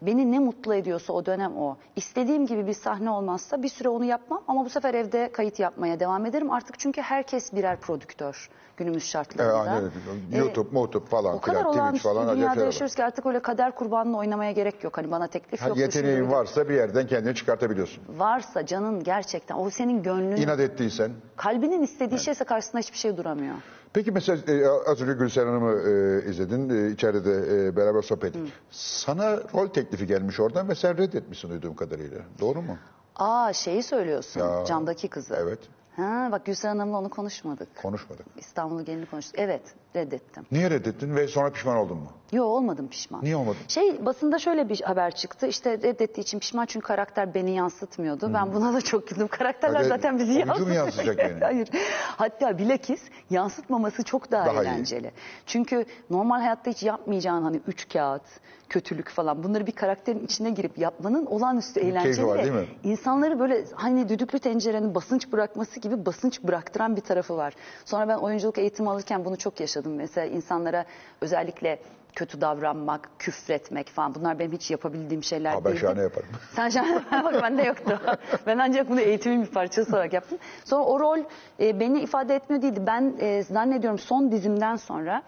beni ne mutlu ediyorsa o dönem o. İstediğim gibi bir sahne olmazsa bir süre onu yapmam ama bu sefer evde kayıt yapmaya devam ederim. Artık çünkü herkes birer prodüktör günümüz Evet, şartlarında. aynen. E, YouTube, YouTube falan o kadar olağanüstü falan dünyada yaşıyoruz ki artık öyle kader kurbanını oynamaya gerek yok. Hani bana teklif Ha, yok. Yeteneğin varsa bir yerden kendini çıkartabiliyorsun. Varsa canın gerçekten o senin gönlün, İnat ettiysen. kalbinin istediği şeyse karşısında hiçbir şey duramıyor. Peki mesela e, az önce Gülsen Hanım'ı e, izledin. E, içeride de e, beraber sohbet ettik. Sana rol teklifi gelmiş oradan ve sen reddetmişsin duyduğum kadarıyla. Doğru mu? Aa şeyi söylüyorsun. Ya, Camdaki kızı. Evet. Ha bak Gülseren Hanım'la onu konuşmadık. Konuşmadık. İstanbul'u gelini konuştuk. Evet reddettim. Niye reddettin ve sonra pişman oldun mu? Yo olmadım pişman. Niye olmadın? Şey basında şöyle bir haber çıktı. İşte reddettiği için pişman çünkü karakter beni yansıtmıyordu. Ben buna da çok güldüm. Karakterler Öyle zaten bizi oyuncu mu yansıtıyor. yansıtacak beni? Hayır. Hatta bilakis yansıtmaması çok daha, Daha iyi. eğlenceli. Çünkü normal hayatta hiç yapmayacağın hani üç kağıt, kötülük falan bunları bir karakterin içine girip yapmanın olağanüstü eğlenceli. var, değil mi? İnsanları böyle hani düdüklü tencerenin basınç bırakması gibi basınç bıraktıran bir tarafı var. Sonra ben oyunculuk eğitimi alırken bunu çok yaşadım. Mesela insanlara özellikle kötü davranmak, küfretmek falan bunlar benim hiç yapabildiğim şeyler Aa, ben şahane yaparım. Sen şahane bak bende yoktu. ben ancak bunu eğitimin bir parçası olarak yaptım. Sonra o rol e, beni ifade etmiyor değildi. Ben e, zannediyorum son dizimden sonra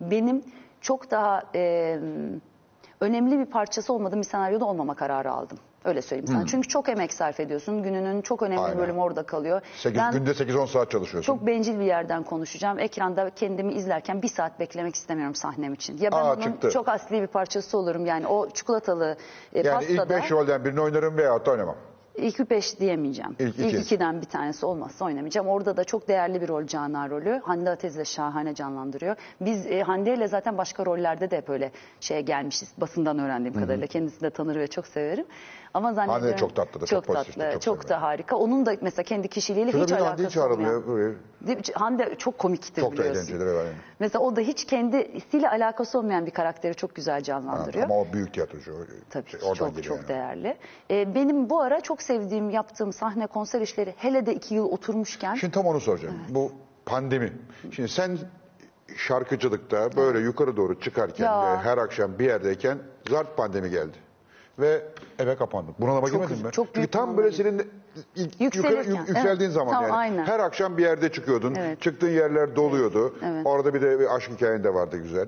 benim çok daha e, önemli bir parçası olmadığım bir senaryoda olmama kararı aldım. Öyle söyleyeyim sana. Çünkü çok emek sarf ediyorsun. Gününün çok önemli Aynen. bölümü orada kalıyor. Sekiz, ben Günde 8-10 saat çalışıyorsun. çok bencil bir yerden konuşacağım. Ekranda kendimi izlerken bir saat beklemek istemiyorum sahnem için. Ya ben Aa, onun çıktı. çok asli bir parçası olurum. Yani o çikolatalı e, yani ilk pastada... 5 rolden birini oynarım veyahut da oynamam. İlk beş diyemeyeceğim. İlk İlk, iki. ikiden bir tanesi olmazsa oynamayacağım. Orada da çok değerli bir rol Canan rolü. Hande Atez de şahane canlandırıyor. Biz e, Hande ile zaten başka rollerde de hep öyle şeye gelmişiz. Basından öğrendiğim kadarıyla. Kendisini de tanır ve çok severim. Ama zannediyorum... Hande de çok tatlıdır, çok Çok tatlı, çok çok, da harika. Onun da mesela kendi kişiliğiyle Şurada hiç alakası mi? Hande çok komiktir Çok da biliyorsun. eğlenceli. evet. Mesela o da hiç kendisiyle alakası olmayan bir karakteri çok güzel canlandırıyor. Ama o büyük tiyatrocu. Tabii şey, çok çok yani. değerli. Ee, benim bu ara çok sevdiğim yaptığım sahne konser işleri hele de iki yıl oturmuşken Şimdi tam onu soracağım. Bu pandemi. Şimdi sen şarkıcılıkta böyle yukarı doğru çıkarken Ya. her akşam bir yerdeyken zart pandemi geldi. ve eve Çok girmedin üzü- mi? çok Çünkü büyük tam böyle senin yukarı, yük- evet. yükseldiğin zaman Tam yani. aynen. Her akşam bir yerde çıkıyordun. Evet. Çıktığın yerler doluyordu. Evet. Orada bir de bir aşk hikayen de vardı güzel.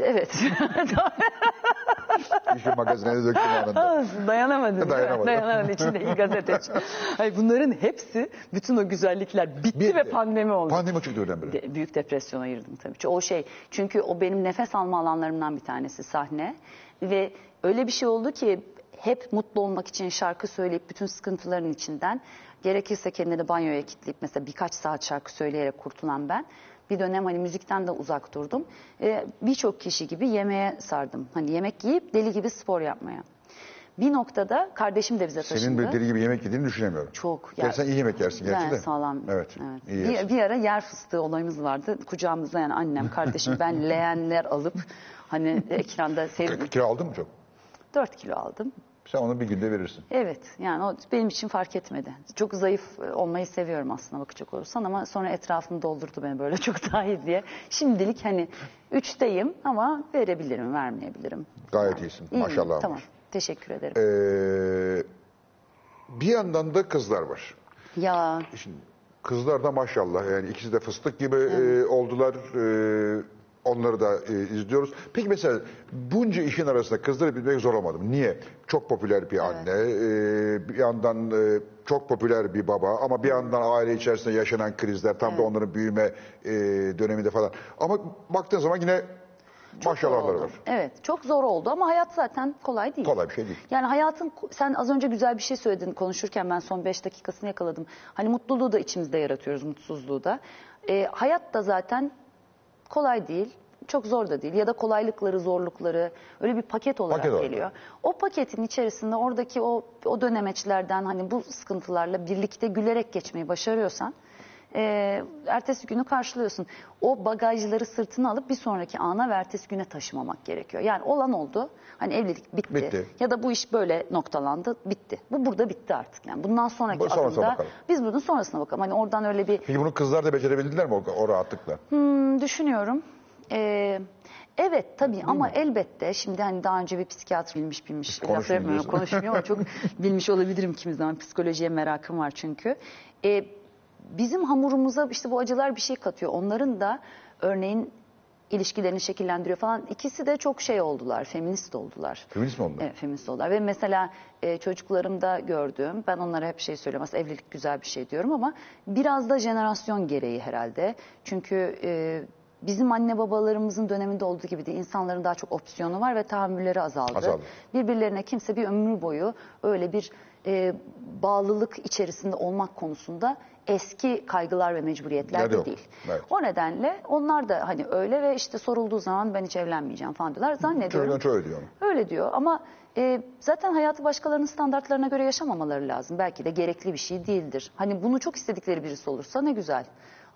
Evet. İşin magazinine döktüm anında. Dayanamadım. Dayanamadım. Dayanamadım içindeki gazeteci. Hayır, bunların hepsi, bütün o güzellikler bitti, Bitti. ve pandemi oldu. Pandemi çıktı birdenbire. De- büyük depresyona girdim tabii. Çünkü o şey çünkü o benim nefes alma alanlarımdan bir tanesi sahne ve öyle bir şey oldu ki hep mutlu olmak için şarkı söyleyip bütün sıkıntıların içinden gerekirse kendini banyoya kilitleyip mesela birkaç saat şarkı söyleyerek kurtulan ben bir dönem hani müzikten de uzak durdum. Ee, Birçok kişi gibi yemeğe sardım. Hani yemek yiyip deli gibi spor yapmaya. Bir noktada kardeşim de bize taşındı. Senin böyle deli gibi yemek yediğini düşünemiyorum. Çok. Ya sen iyi yemek yersin gerçi ben de. sağlam. Evet. iyi Bir, yersin. bir ara yer fıstığı olayımız vardı. Kucağımızda yani annem, kardeşim, ben leğenler alıp hani ekranda sev... Kilo aldın mı çok? 4 kilo aldım. Sen onu bir günde verirsin. Evet yani o benim için fark etmedi. Çok zayıf olmayı seviyorum aslında bakacak olursan ama sonra etrafını doldurdu beni böyle çok daha iyi diye. Şimdilik hani üçteyim ama verebilirim, vermeyebilirim. Gayet iyisin. İyiyim, Maşallah. Tamam. Teşekkür ederim. Ee, bir yandan da kızlar var. ya Şimdi kızlar da maşallah yani ikisi de fıstık gibi e, oldular. E, onları da e, izliyoruz. Peki mesela bunca işin arasında kızları bilmek zor olmadı mı? Niye? Çok popüler bir anne, e, bir yandan e, çok popüler bir baba ama bir yandan aile içerisinde yaşanan krizler tam da onların büyüme e, döneminde falan. Ama baktığın zaman yine Çok zor maşallahları oldu. var. Evet çok zor oldu ama hayat zaten kolay değil. Kolay bir şey değil. Yani hayatın sen az önce güzel bir şey söyledin konuşurken ben son 5 dakikasını yakaladım. Hani mutluluğu da içimizde yaratıyoruz mutsuzluğu da. Ee, hayat da zaten kolay değil. Çok zor da değil ya da kolaylıkları, zorlukları öyle bir paket olarak Paket olarak. geliyor. O paketin içerisinde oradaki o o dönemeçlerden hani bu sıkıntılarla birlikte gülerek geçmeyi başarıyorsan e, ertesi günü karşılıyorsun. O bagajları sırtına alıp bir sonraki ana ve ertesi güne taşımamak gerekiyor. Yani olan oldu. Hani evlilik bitti. Bitti. Ya da bu iş böyle noktalandı, bitti. Bu burada bitti artık. Yani bundan sonraki Bu sonrasına adımda bakalım. biz bunun sonrasına bakalım. Hani oradan öyle bir Peki bunu kızlar da becerebildiler mi o, o rahatlıkla? Hmm, düşünüyorum. Ee, evet tabii ama elbette şimdi hani daha önce bir psikiyatr bilmiş bilmiş konuşmayın laf yapmıyorum diyorsun. konuşmuyor ama çok bilmiş olabilirim kimi zaman psikolojiye merakım var çünkü. Ee, bizim hamurumuza işte bu acılar bir şey katıyor. Onların da örneğin ilişkilerini şekillendiriyor falan. İkisi de çok şey oldular, feminist oldular. Feminist mi oldular? Evet, feminist oldular. Ve mesela e, çocuklarımda gördüğüm, ben onlara hep şey söylüyorum, aslında evlilik güzel bir şey diyorum ama biraz da jenerasyon gereği herhalde. Çünkü e, bizim anne babalarımızın döneminde olduğu gibi değil, insanların daha çok opsiyonu var ve tahammülleri azaldı. Azaldı. Birbirlerine kimse bir ömür boyu öyle bir e, bağlılık içerisinde olmak konusunda eski kaygılar ve mecburiyetler de yok. değil. Evet. O nedenle onlar da hani öyle ve işte sorulduğu zaman ben hiç evlenmeyeceğim falan diyorlar. Zannediyorum. Çoğu öyle diyor. Öyle diyor ama e, zaten hayatı başkalarının standartlarına göre yaşamamaları lazım. Belki de gerekli bir şey değildir. Hani bunu çok istedikleri birisi olursa ne güzel.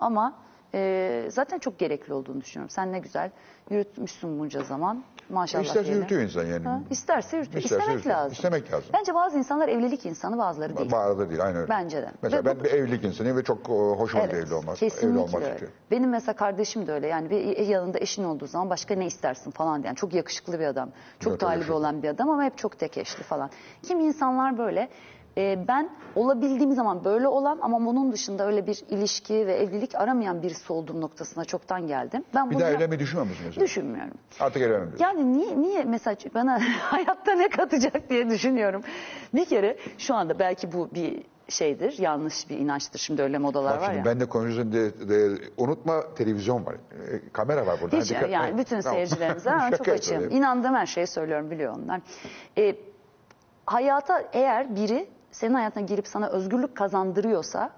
Ama e, zaten çok gerekli olduğunu düşünüyorum. Sen ne güzel yürütmüşsün bunca zaman. Maşallah. İsterse diyelim. yürütüyor insan yani. Ha, isterse yürütüyor. İsterse İstemek yürütüyor. lazım. İstemek lazım. Bence bazı insanlar evlilik insanı bazıları değil. Bağırda değil aynı öyle. Bence de. Mesela Ve ben bu- bir evlilik insanıyım ve çok e, hoşuma gidiyor evli olmak. Kesinlikle evli olmak öyle. istiyorum. Benim mesela kardeşim de öyle. Yani bir yanında eşin olduğu zaman başka ne istersin falan diyen. Çok yakışıklı bir adam. Çok Evet, talibi şey. olan bir adam ama hep çok tek eşli falan. Kim insanlar böyle. Ee, ben olabildiğim zaman böyle olan ama bunun dışında öyle bir ilişki ve evlilik aramayan birisi olduğum noktasına çoktan geldim. Ben Bir bunu daha evlenmeyi düşünmüyor musun mesela? düşünmüyorum. Artık evlenmem diyorsun. Yani niye, niye mesela bana hayatta ne katacak diye düşünüyorum. Bir kere şu anda belki bu bir şeydir, yanlış bir inançtır. Şimdi öyle modalar Bak var şimdi ya. ben de konuşuyorsun de, de- unutma televizyon var. E, kamera var burada. Hiç dikkat- yani bütün tamam. seyircilerimize Şaka çok açığım. yapıyorum. İnandığım her şeyi söylüyorum biliyor onlar. Ee, hayata eğer biri senin hayatına girip sana özgürlük kazandırıyorsa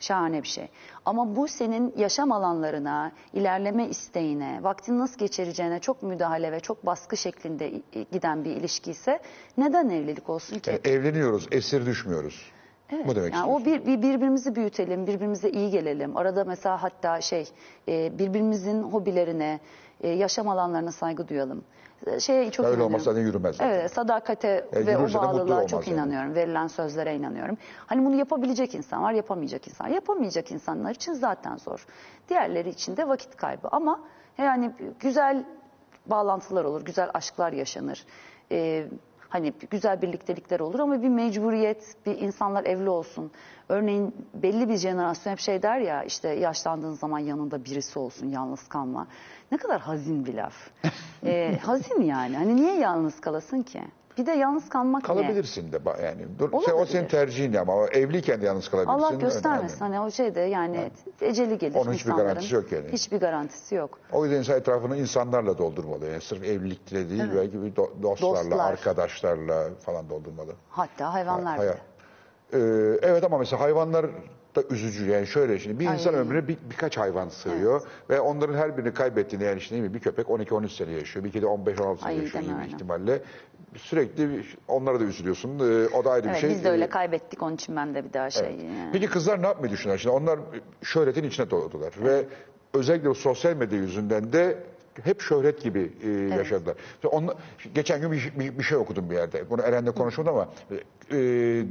şahane bir şey. Ama bu senin yaşam alanlarına, ilerleme isteğine, vaktini nasıl geçireceğine çok müdahale ve çok baskı şeklinde giden bir ilişki ise neden evlilik olsun ki? Yani evleniyoruz, esir düşmüyoruz. Bu demek Yani o bir, bir- birbirimizi büyütelim, birbirimize iyi gelelim. Arada mesela hatta şey e, birbirimizin hobilerine, e, yaşam alanlarına saygı duyalım. Şeye çok Öyle inanıyorum. olmazsa zaten yürümez zaten. Evet, sadakate E, ve o yürürse de mutlu bağlılığa olmaz çok yani. inanıyorum. Verilen sözlere inanıyorum. Hani bunu yapabilecek insan var, yapamayacak insan. Yapamayacak insanlar için zaten zor. Diğerleri için de vakit kaybı. Ama yani güzel bağlantılar olur, güzel aşklar yaşanır. E, Hani güzel birliktelikler olur ama bir mecburiyet, bir insanlar evli olsun. Örneğin belli bir jenerasyon hep şey der ya işte yaşlandığın zaman yanında birisi olsun, yalnız kalma. Ne kadar hazin bir laf. Ee, hazin yani. Hani niye yalnız kalasın ki? Bir de yalnız kalmak ne? Kalabilirsin de ba- yani. Dur, sen- o Olabilir. senin tercihin ama o evliyken de yalnız kalabilirsin. Allah göstermesin. yani. Hani o şeyde yani eceli gelir Onun hiçbir insanların. garantisi yok yani. Hiçbir garantisi yok. O yüzden insan etrafını insanlarla doldurmalı. Yani sırf evlilikle değil belki bir do- dostlarla, Dostlar. arkadaşlarla falan doldurmalı. Hatta hayvanlar Hay- bile. Ee, evet ama mesela hayvanlar da üzücü yani şöyle şimdi bir Ay. insan ömrüne bir, birkaç hayvan sığıyor ve onların her birini kaybettiğinde yani işte değil mi bir köpek 12-13 sene yaşıyor bir kedi 15-16 sene Ay, yaşıyor gibi öyle. ihtimalle sürekli onlara da üzülüyorsun Ee, o da ayrı Evet, bir şey. biz de öyle Ee, kaybettik onun için ben de bir daha şey. yani. Peki kızlar ne yapmayı düşünüyor? Şimdi onlar şöhretin içine doğdular ve özellikle bu sosyal medya yüzünden de hep şöhret gibi e, yaşadılar. İşte onla- geçen gün bir, bir, bir şey okudum bir yerde. Bunu Eren'le konuşmadım ama e,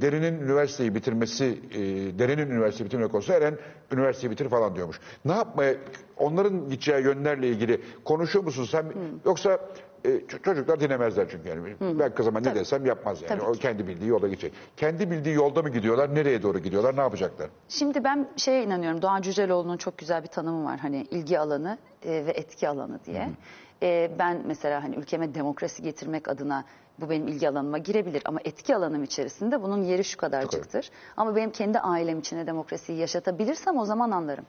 Derin'in üniversiteyi bitirmesi, e, Derin'in üniversiteyi bitirmek olsa Eren üniversiteyi bitir falan diyormuş. Ne yapmaya, onların gideceği yönlerle ilgili konuşuyor musun sen? Yoksa e, çocuklar dinlemezler çünkü yani. Ben kızıma ne desem yapmaz yani. Tabii O ki. kendi bildiği yolda gidecek. Kendi bildiği yolda mı gidiyorlar? Nereye doğru gidiyorlar? Ne yapacaklar? Şimdi ben şeye inanıyorum. Doğan Cüceloğlu'nun çok güzel bir tanımı var. Hani ilgi alanı e, ve etki alanı diye. E, ben mesela hani ülkeme demokrasi getirmek adına bu benim ilgi alanıma girebilir ama etki alanım içerisinde bunun yeri şu kadarcıktır. Ama benim kendi ailem içinde demokrasiyi yaşatabilirsem o zaman anlarım.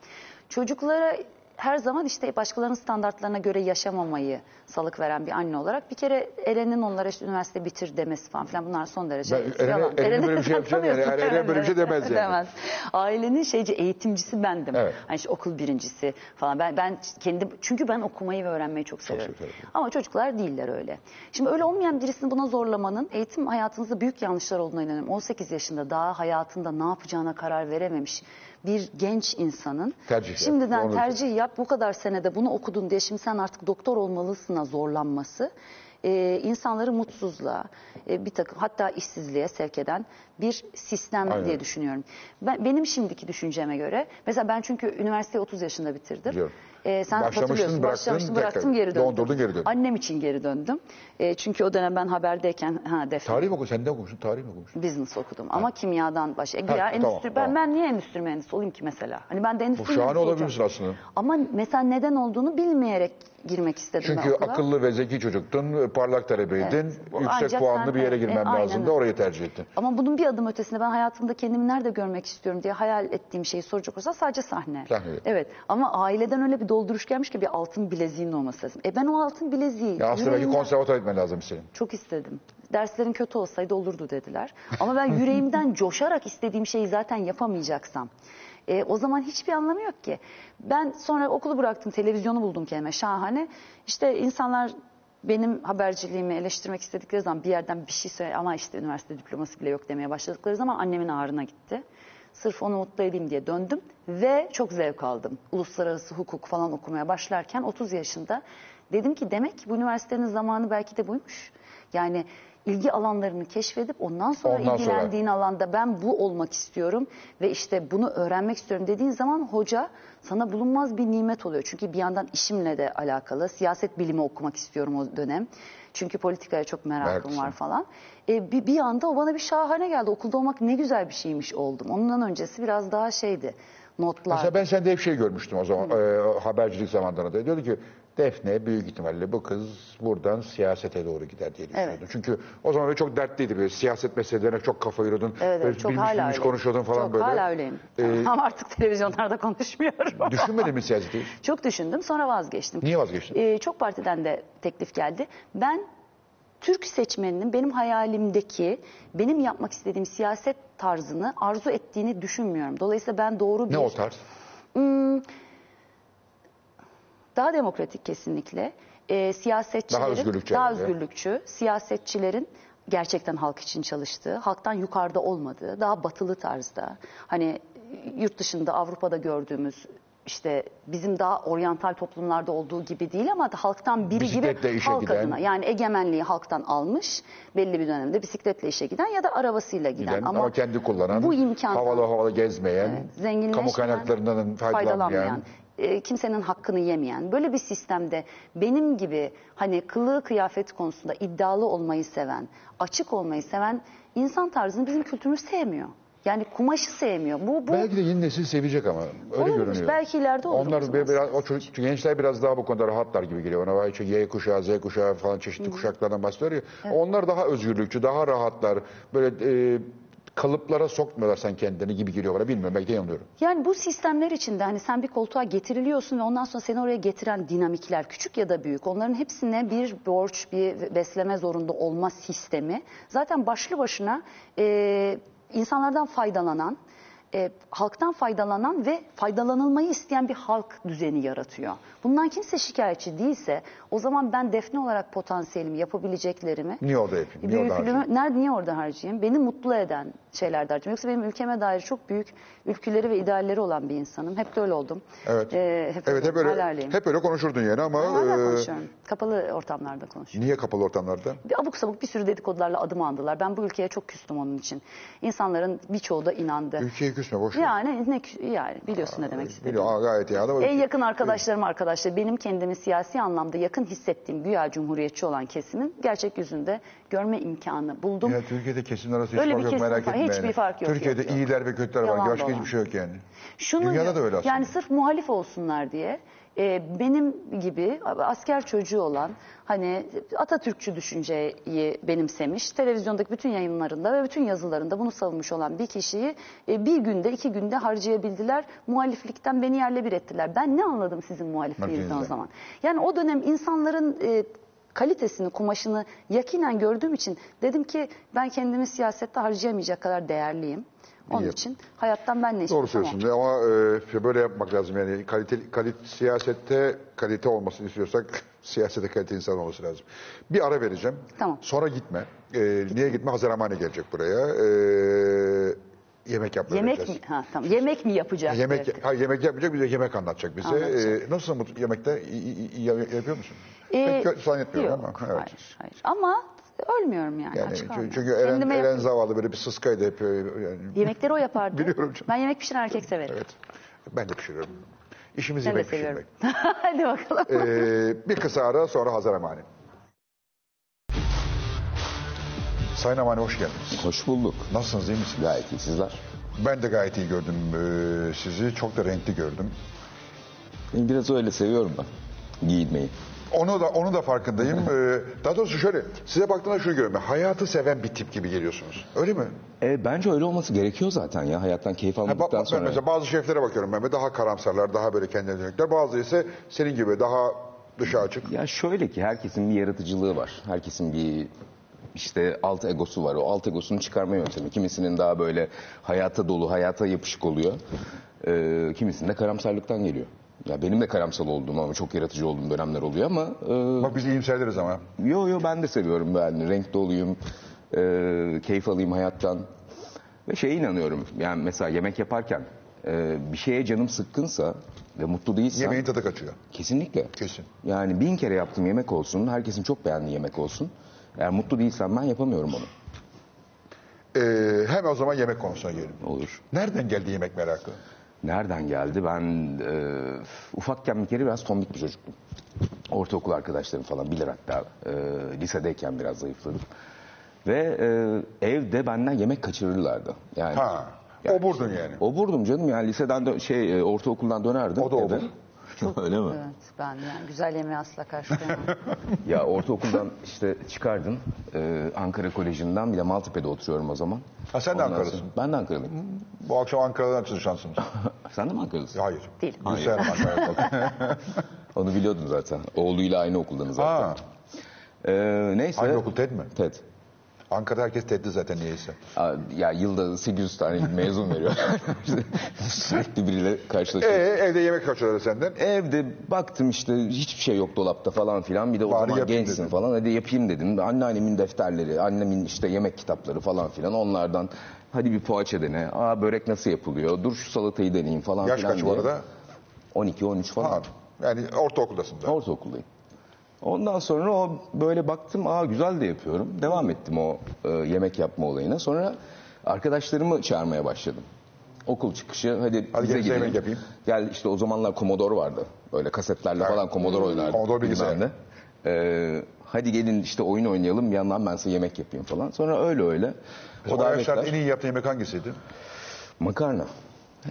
Çocuklara her zaman işte başkalarının standartlarına göre yaşamamayı salık veren bir anne olarak bir kere Eren'in onlara işte üniversite bitir demesi falan filan bunlar son derece Ben yalan. Eren'e böyle bir şey sen yapacağım yani. Yani Eren böyle bir şey demez yani. Demez. Ailenin şeyci eğitimcisi bendim. Evet. Hani işte okul birincisi falan. Ben ben kendim çünkü ben okumayı ve öğrenmeyi çok seviyorum. severim. Ama çocuklar değiller öyle. Şimdi öyle olmayan birisini buna zorlamanın eğitim hayatınızda büyük yanlışlar olduğuna inanıyorum. 18 yaşında daha hayatında ne yapacağına karar verememiş bir genç insanın Tercih yap. şimdiden Onu- tercih yap bu kadar senede bunu okudun diye şimdi sen artık doktor olmalısına zorlanması e, insanları mutsuzluğa e, bir takım hatta işsizliğe sevk eden bir sistem Aynen. diye düşünüyorum. Ben, benim şimdiki düşünceme göre mesela ben çünkü üniversiteyi 30 yaşında bitirdim. Biliyorum. E, sen hatırlıyorsun. Başlamıştım, tekrar bıraktım geri döndüm. dondurdun, geri döndün. Annem için geri döndüm. E, çünkü o dönem ben haberdeyken ha defne Tarih mi okumuşsun? Sen ne okumuşsun? Tarih mi okumuşsun? business okudum ama kimyadan baş. E, Ha, ya tamam, endüstri tamam. ben ben niye endüstri mühendisi olayım ki mesela? Hani ben de Bu endüstri şahane mühendisi olabilirsin aslında. Ama mesela neden olduğunu bilmeyerek girmek istedim Çünkü ben akıllı ve zeki çocuktun, parlak talebeydin, Evet. Bu yüksek ancak puanlı sen- bir yere evet, girmen e, lazımdı, orayı tercih ettin. Ama bunun bir adım ötesinde ben hayatımda kendimi nerede görmek istiyorum diye hayal ettiğim şeyi soracak olursa sadece sahne. Sahne. Evet ama aileden öyle bir dolduruş gelmiş ki bir altın bileziğin olması lazım. E ben o altın bileziği Ya aslında belki yüreğimden- konservatuar etmen lazım senin. çok istedim. Derslerin kötü olsaydı olurdu dediler. Ama ben yüreğimden coşarak istediğim şeyi zaten yapamayacaksam. e, o zaman hiçbir anlamı yok ki. Ben sonra okulu bıraktım, televizyonu buldum kendime şahane. İşte insanlar benim haberciliğimi eleştirmek istedikleri zaman bir yerden bir şey söyle ama işte üniversite diploması bile yok demeye başladıkları zaman annemin ağrına gitti. Sırf onu mutlu edeyim diye döndüm ve çok zevk aldım. Uluslararası hukuk falan okumaya başlarken 30 yaşında dedim ki demek bu üniversitenin zamanı belki de buymuş. Yani ilgi alanlarını keşfedip ondan sonra Ondan sonra. ilgilendiğin alanda ben bu olmak istiyorum ve işte bunu öğrenmek istiyorum dediğin zaman hoca sana bulunmaz bir nimet oluyor. Çünkü bir yandan işimle de alakalı siyaset bilimi okumak istiyorum o dönem. Çünkü politikaya çok merakım Meraklısın. var falan. E, bir, bir anda o bana bir şahane geldi. Okulda olmak ne güzel bir şeymiş oldum. Ondan öncesi biraz daha şeydi. Notlar. Mesela ben sende hep şey görmüştüm o zaman e, habercilik zamanlarında. da. Diyordu ki Defne büyük ihtimalle bu kız buradan siyasete doğru gider diye düşünüyordum. Evet. Çünkü o zaman böyle çok dertliydi böyle siyaset meselelerine çok kafa yoruyordun. Evet, böyle evet çok bilmiş hala bilmiş konuşuyordun falan çok böyle. hala öyleyim. Ee, Ama artık televizyonlarda konuşmuyorum. Düşünmedin mi siyaseti? Çok düşündüm sonra vazgeçtim. Niye vazgeçtin? Ee, çok partiden de teklif geldi. Ben Türk seçmeninin benim hayalimdeki, benim yapmak istediğim siyaset tarzını arzu ettiğini düşünmüyorum. Dolayısıyla ben doğru bir... Ne o tarz? Daha demokratik kesinlikle. Ee, siyasetçilerin, Daha özgürlükçü daha özgürlükçü, siyasetçilerin gerçekten halk için çalıştığı, halktan yukarıda olmadığı, daha batılı tarzda. Hani yurt dışında Avrupa'da gördüğümüz işte bizim daha oryantal toplumlarda olduğu gibi değil ama halktan biri Bisikletle gibi halk giden. adına yani egemenliği halktan almış belli bir dönemde bisikletle işe giden ya da arabasıyla giden, Giden, ama, kendi kullanan, bu imkan havalı havalı gezmeyen, zenginleşmeyen, kamu kaynaklarından faydalanmayan, faydalanmayan e, kimsenin hakkını yemeyen böyle bir sistemde benim gibi hani kılığı kıyafet konusunda iddialı olmayı seven, açık olmayı seven insan tarzını bizim kültürümüz sevmiyor. Yani kumaşı sevmiyor. Bu, bu Belki de yeni nesil sevecek ama öyle Olabilir. görünüyor. Belki ileride olur Onlar o zaman. bir- biraz, o çocuk, gençler biraz daha bu konuda rahatlar gibi geliyor. Ona var Y kuşağı, Z kuşağı falan çeşitli kuşaklardan bahsediyor ya. Onlar daha özgürlükçü, daha rahatlar. Böyle e, kalıplara sokmuyorlar sen kendilerini gibi geliyor bana. Bilmiyorum belki de yanılıyorum. Yani bu sistemler içinde hani sen bir koltuğa getiriliyorsun ve ondan sonra seni oraya getiren dinamikler küçük ya da büyük onların hepsine bir borç, bir besleme zorunda olma sistemi zaten başlı başına e, insanlardan faydalanan, e, halktan faydalanan ve faydalanılmayı isteyen bir halk düzeni yaratıyor. Bundan kimse şikayetçi değilse o zaman ben defne olarak potansiyelimi, yapabileceklerimi Niye orada yapayım? Niye orada harcayayım? nerede niye orada harcayayım? Beni mutlu eden şeylerde harcayayım. Yoksa benim ülkeme dair çok büyük ülküleri ve idealleri olan bir insanım. Hep de öyle oldum. Evet. Ee, hep, evet hep öyle, hala öyleyim. hep öyle konuşurdun yani ama Hala e, konuşuyorum. Kapalı ortamlarda konuşuyorum. niye kapalı ortamlarda? Bir abuk sabuk bir sürü dedikodularla adım andılar. Ben bu ülkeye çok küstüm onun için. İnsanların birçoğu da inandı. Ülkeye küsme boş ver. Yani ne kü- yani biliyorsun ne demek istediğimi. Biliyor, aa, gayet iyi adam. En yakın arkadaşlarım arkadaşlar benim kendimi siyasi anlamda yakın hissettiğim güya cumhuriyetçi olan kesimin gerçek yüzünde görme imkanı buldum. Ya Türkiye'de kesimler arası hiç Öyle fark bir yok kesim merak var. etme. Hiçbir yani. fark yok, Türkiye'de yok, yok. iyiler ve kötüler var. Yalan Başka dolan. hiçbir şey yok yani. Şunu Dünyada da öyle aslında. Yani sırf muhalif olsunlar diye e, benim gibi asker çocuğu olan hani Atatürkçü düşünceyi benimsemiş, televizyondaki bütün yayınlarında ve bütün yazılarında bunu savunmuş olan bir kişiyi e, bir günde iki günde harcayabildiler. Muhaliflikten beni yerle bir ettiler. Ben ne anladım sizin muhalifliğinizden o zaman? Yani o dönem insanların e, kalitesini, kumaşını yakinen gördüğüm için dedim ki ben kendimi siyasette harcayamayacak kadar değerliyim. Onun İyi. için hayattan ben ne Doğru istiyorsam o. söylüyorsun ama e, böyle yapmak lazım yani kalite, kalite siyasette kalite olmasını istiyorsak siyasete kalite insan olması lazım. Bir ara vereceğim. Tamam. Sonra gitme. E, niye gitme? Hazır Amani gelecek buraya. E, yemek yapmaya Yemek mi? Ha, tamam. Yemek mi yapacak? Yemek, ha, yemek yapmayacak bize yemek anlatacak bize. Anlatacak. E, nasıl mutlu yemekte İyi- iyi- iyi yapıyor musun? Ee, Pek zannetmiyorum yok, ama. Evet. Hayır, hayır. Ama ölmüyorum yani. Yani aç çünkü, kalmıyorum. çünkü Eren, Kendime Eren zavallı böyle bir sıskaydı hep. e, Yani. Yemekleri o yapardı. Biliyorum canım. Ben yemek pişiren erkek severim. Evet. Ben de pişiriyorum. İşimiz Ben de yemek seviyorum. pişirmek. Hadi bakalım. Ee, bir kısa ara sonra Hazar Amani. Sayın Amani hoş geldiniz. Hoş bulduk. Nasılsınız iyi misiniz? Gayet iyi sizler. Ben de gayet iyi gördüm ee, sizi. Çok da renkli gördüm. Biraz öyle seviyorum ben giyinmeyi. Onu da onu da farkındayım. Ee, daha doğrusu şöyle size baktığımda şunu görüyorum. Hayatı seven bir tip gibi geliyorsunuz. Öyle mi? E, bence öyle olması gerekiyor zaten ya. Hayattan keyif Ha, almadıktan ben sonra. mesela bazı şeflere bakıyorum ben. Daha karamsarlar, daha böyle kendine dönükler. Bazı ise senin gibi daha dışa açık. Ya şöyle ki herkesin bir yaratıcılığı var. Herkesin bir işte alt egosu var. O alt egosunu çıkarma yöntemi. Kimisinin daha böyle hayata dolu, hayata yapışık oluyor. E, kimisinin de karamsarlıktan geliyor. Ya benim de karamsal olduğum ama çok yaratıcı olduğum dönemler oluyor ama e, Bak biz iyimserleriz ama. Yo yo ben de seviyorum ben. Renk doluyum. e, keyif alayım hayattan. Ve şeye inanıyorum. Yani mesela yemek yaparken e, bir şeye canım sıkkınsa ve mutlu değilsem Yemeğin tadı kaçıyor. kesinlikle. Kesin. Yani bin kere yaptığım yemek olsun, herkesin çok beğendiği yemek olsun. Eğer mutlu değilsem ben yapamıyorum onu. Ee, hemen o zaman yemek konusuna gelelim. Olur. Nereden geldi yemek merakı? Nereden geldi? Ben e, ufakken bir kere biraz tombik bir çocuktum. Ortaokul arkadaşlarım falan bilir hatta. E, lisedeyken biraz zayıfladım. Ve e, evde benden yemek kaçırırlardı. Yani, Ha. Yani- Oburdun yani. Oburdum canım yani liseden dö- şey e, ortaokuldan dönerdim. O da eve. obur. Öyle mi? Evet ben yani güzel yemeğe asla karşılayamam. Ya ortaokuldan işte çıkardın. E, Ankara Koleji'nden bir de Maltepe'de oturuyorum o zaman. Ha, sen de Ondan Ankaralısın. sonra- Ben de Ankaralıyım. Bu akşam Ankara'dan açılış şansımız. Sen de mi Ankaralısın? Hayır. Değil. Gülseren Ankara'da. Onu biliyordum zaten. Oğluyla aynı okuldanız zaten. ha. Ee, neyse. Hangi okul TED mi? TED. Ankara'da herkes TED'li zaten niyeyse. Ya yılda 800 tane mezun veriyor. Sürekli biriyle Ee, karşılaşıyoruz. evde yemek kaçırıyorlar senden. Evde baktım işte hiçbir şey yok dolapta falan filan. Bir de o Bari zaman gençsin dedin. falan. Hadi yapayım dedim. Anneannemin defterleri, annemin işte yemek kitapları falan filan. Onlardan hadi bir poğaça dene. Aa börek nasıl yapılıyor? Dur şu salatayı deneyeyim falan Yaş filan kaç bu arada? 12-13 falan. Ha. Yani ortaokuldasın da. Ortaokuldayım. Ondan sonra o böyle baktım aa güzel de yapıyorum. Devam ettim o e, yemek yapma olayına. Sonra arkadaşlarımı çağırmaya başladım. Okul çıkışı hadi, Hadi bize size gidelim. yemek yapayım. Gel işte o zamanlar Commodore vardı. Böyle kasetlerle falan Commodore oynardık. Commodore bilgisayar. bilmem ne. Ee, hadi gelin işte oyun oynayalım bir yandan ben size yemek yapayım falan. Sonra öyle öyle. O, yaşlarda davetler en iyi yaptığın yemek hangisiydi? makarna.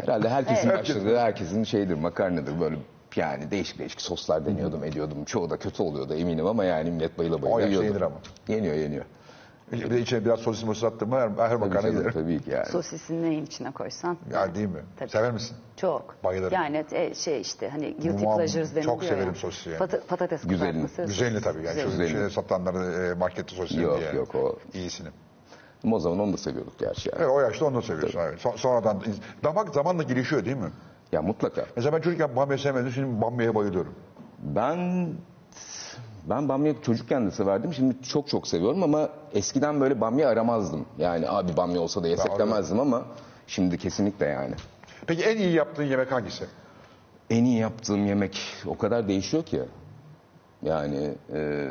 Herhalde herkesin Evet. başladığı herkesin şeydir makarnadır böyle yani değişik değişik soslar deniyordum ediyordum. Çoğu da kötü oluyordu eminim ama yani millet bayıla bayıla O yaşta yiyordu. yenir ama. Yeniyor yeniyor. Bir de içine biraz sosis mosis attın mı her, her makarna tabii, gider. tabii ki yani. Sosisini neyin içine koysan. Ya değil mi? Tabii. Sever misin? Çok. Bayılırım. Yani e, şey işte hani guilty Muam- pleasures deniliyor çok severim ya. sosisi yani. Pata- patates Güzelini. kızartması. Güzelini tabii. Yani şu Güzelini. şeyde satanları e, markette sosis Yok, diye. yok, o- İyisini. Ama o zaman onu da seviyorduk gerçi yani. Evet, o yaşta onu da seviyorsun. Evet. Son- sonradan damak zamanla gelişiyor değil mi? Ya mutlaka. Mesela ben çocukken bamya sevmedim. Şimdi bamyaya bayılıyorum. Ben ben bamya çocukken de severdim. Şimdi çok çok seviyorum ama eskiden böyle bamya aramazdım. Yani abi bamya olsa da yesek demezdim ama şimdi kesinlikle yani. Peki en iyi yaptığın yemek hangisi? En iyi yaptığım yemek o kadar değişiyor ki. Yani e,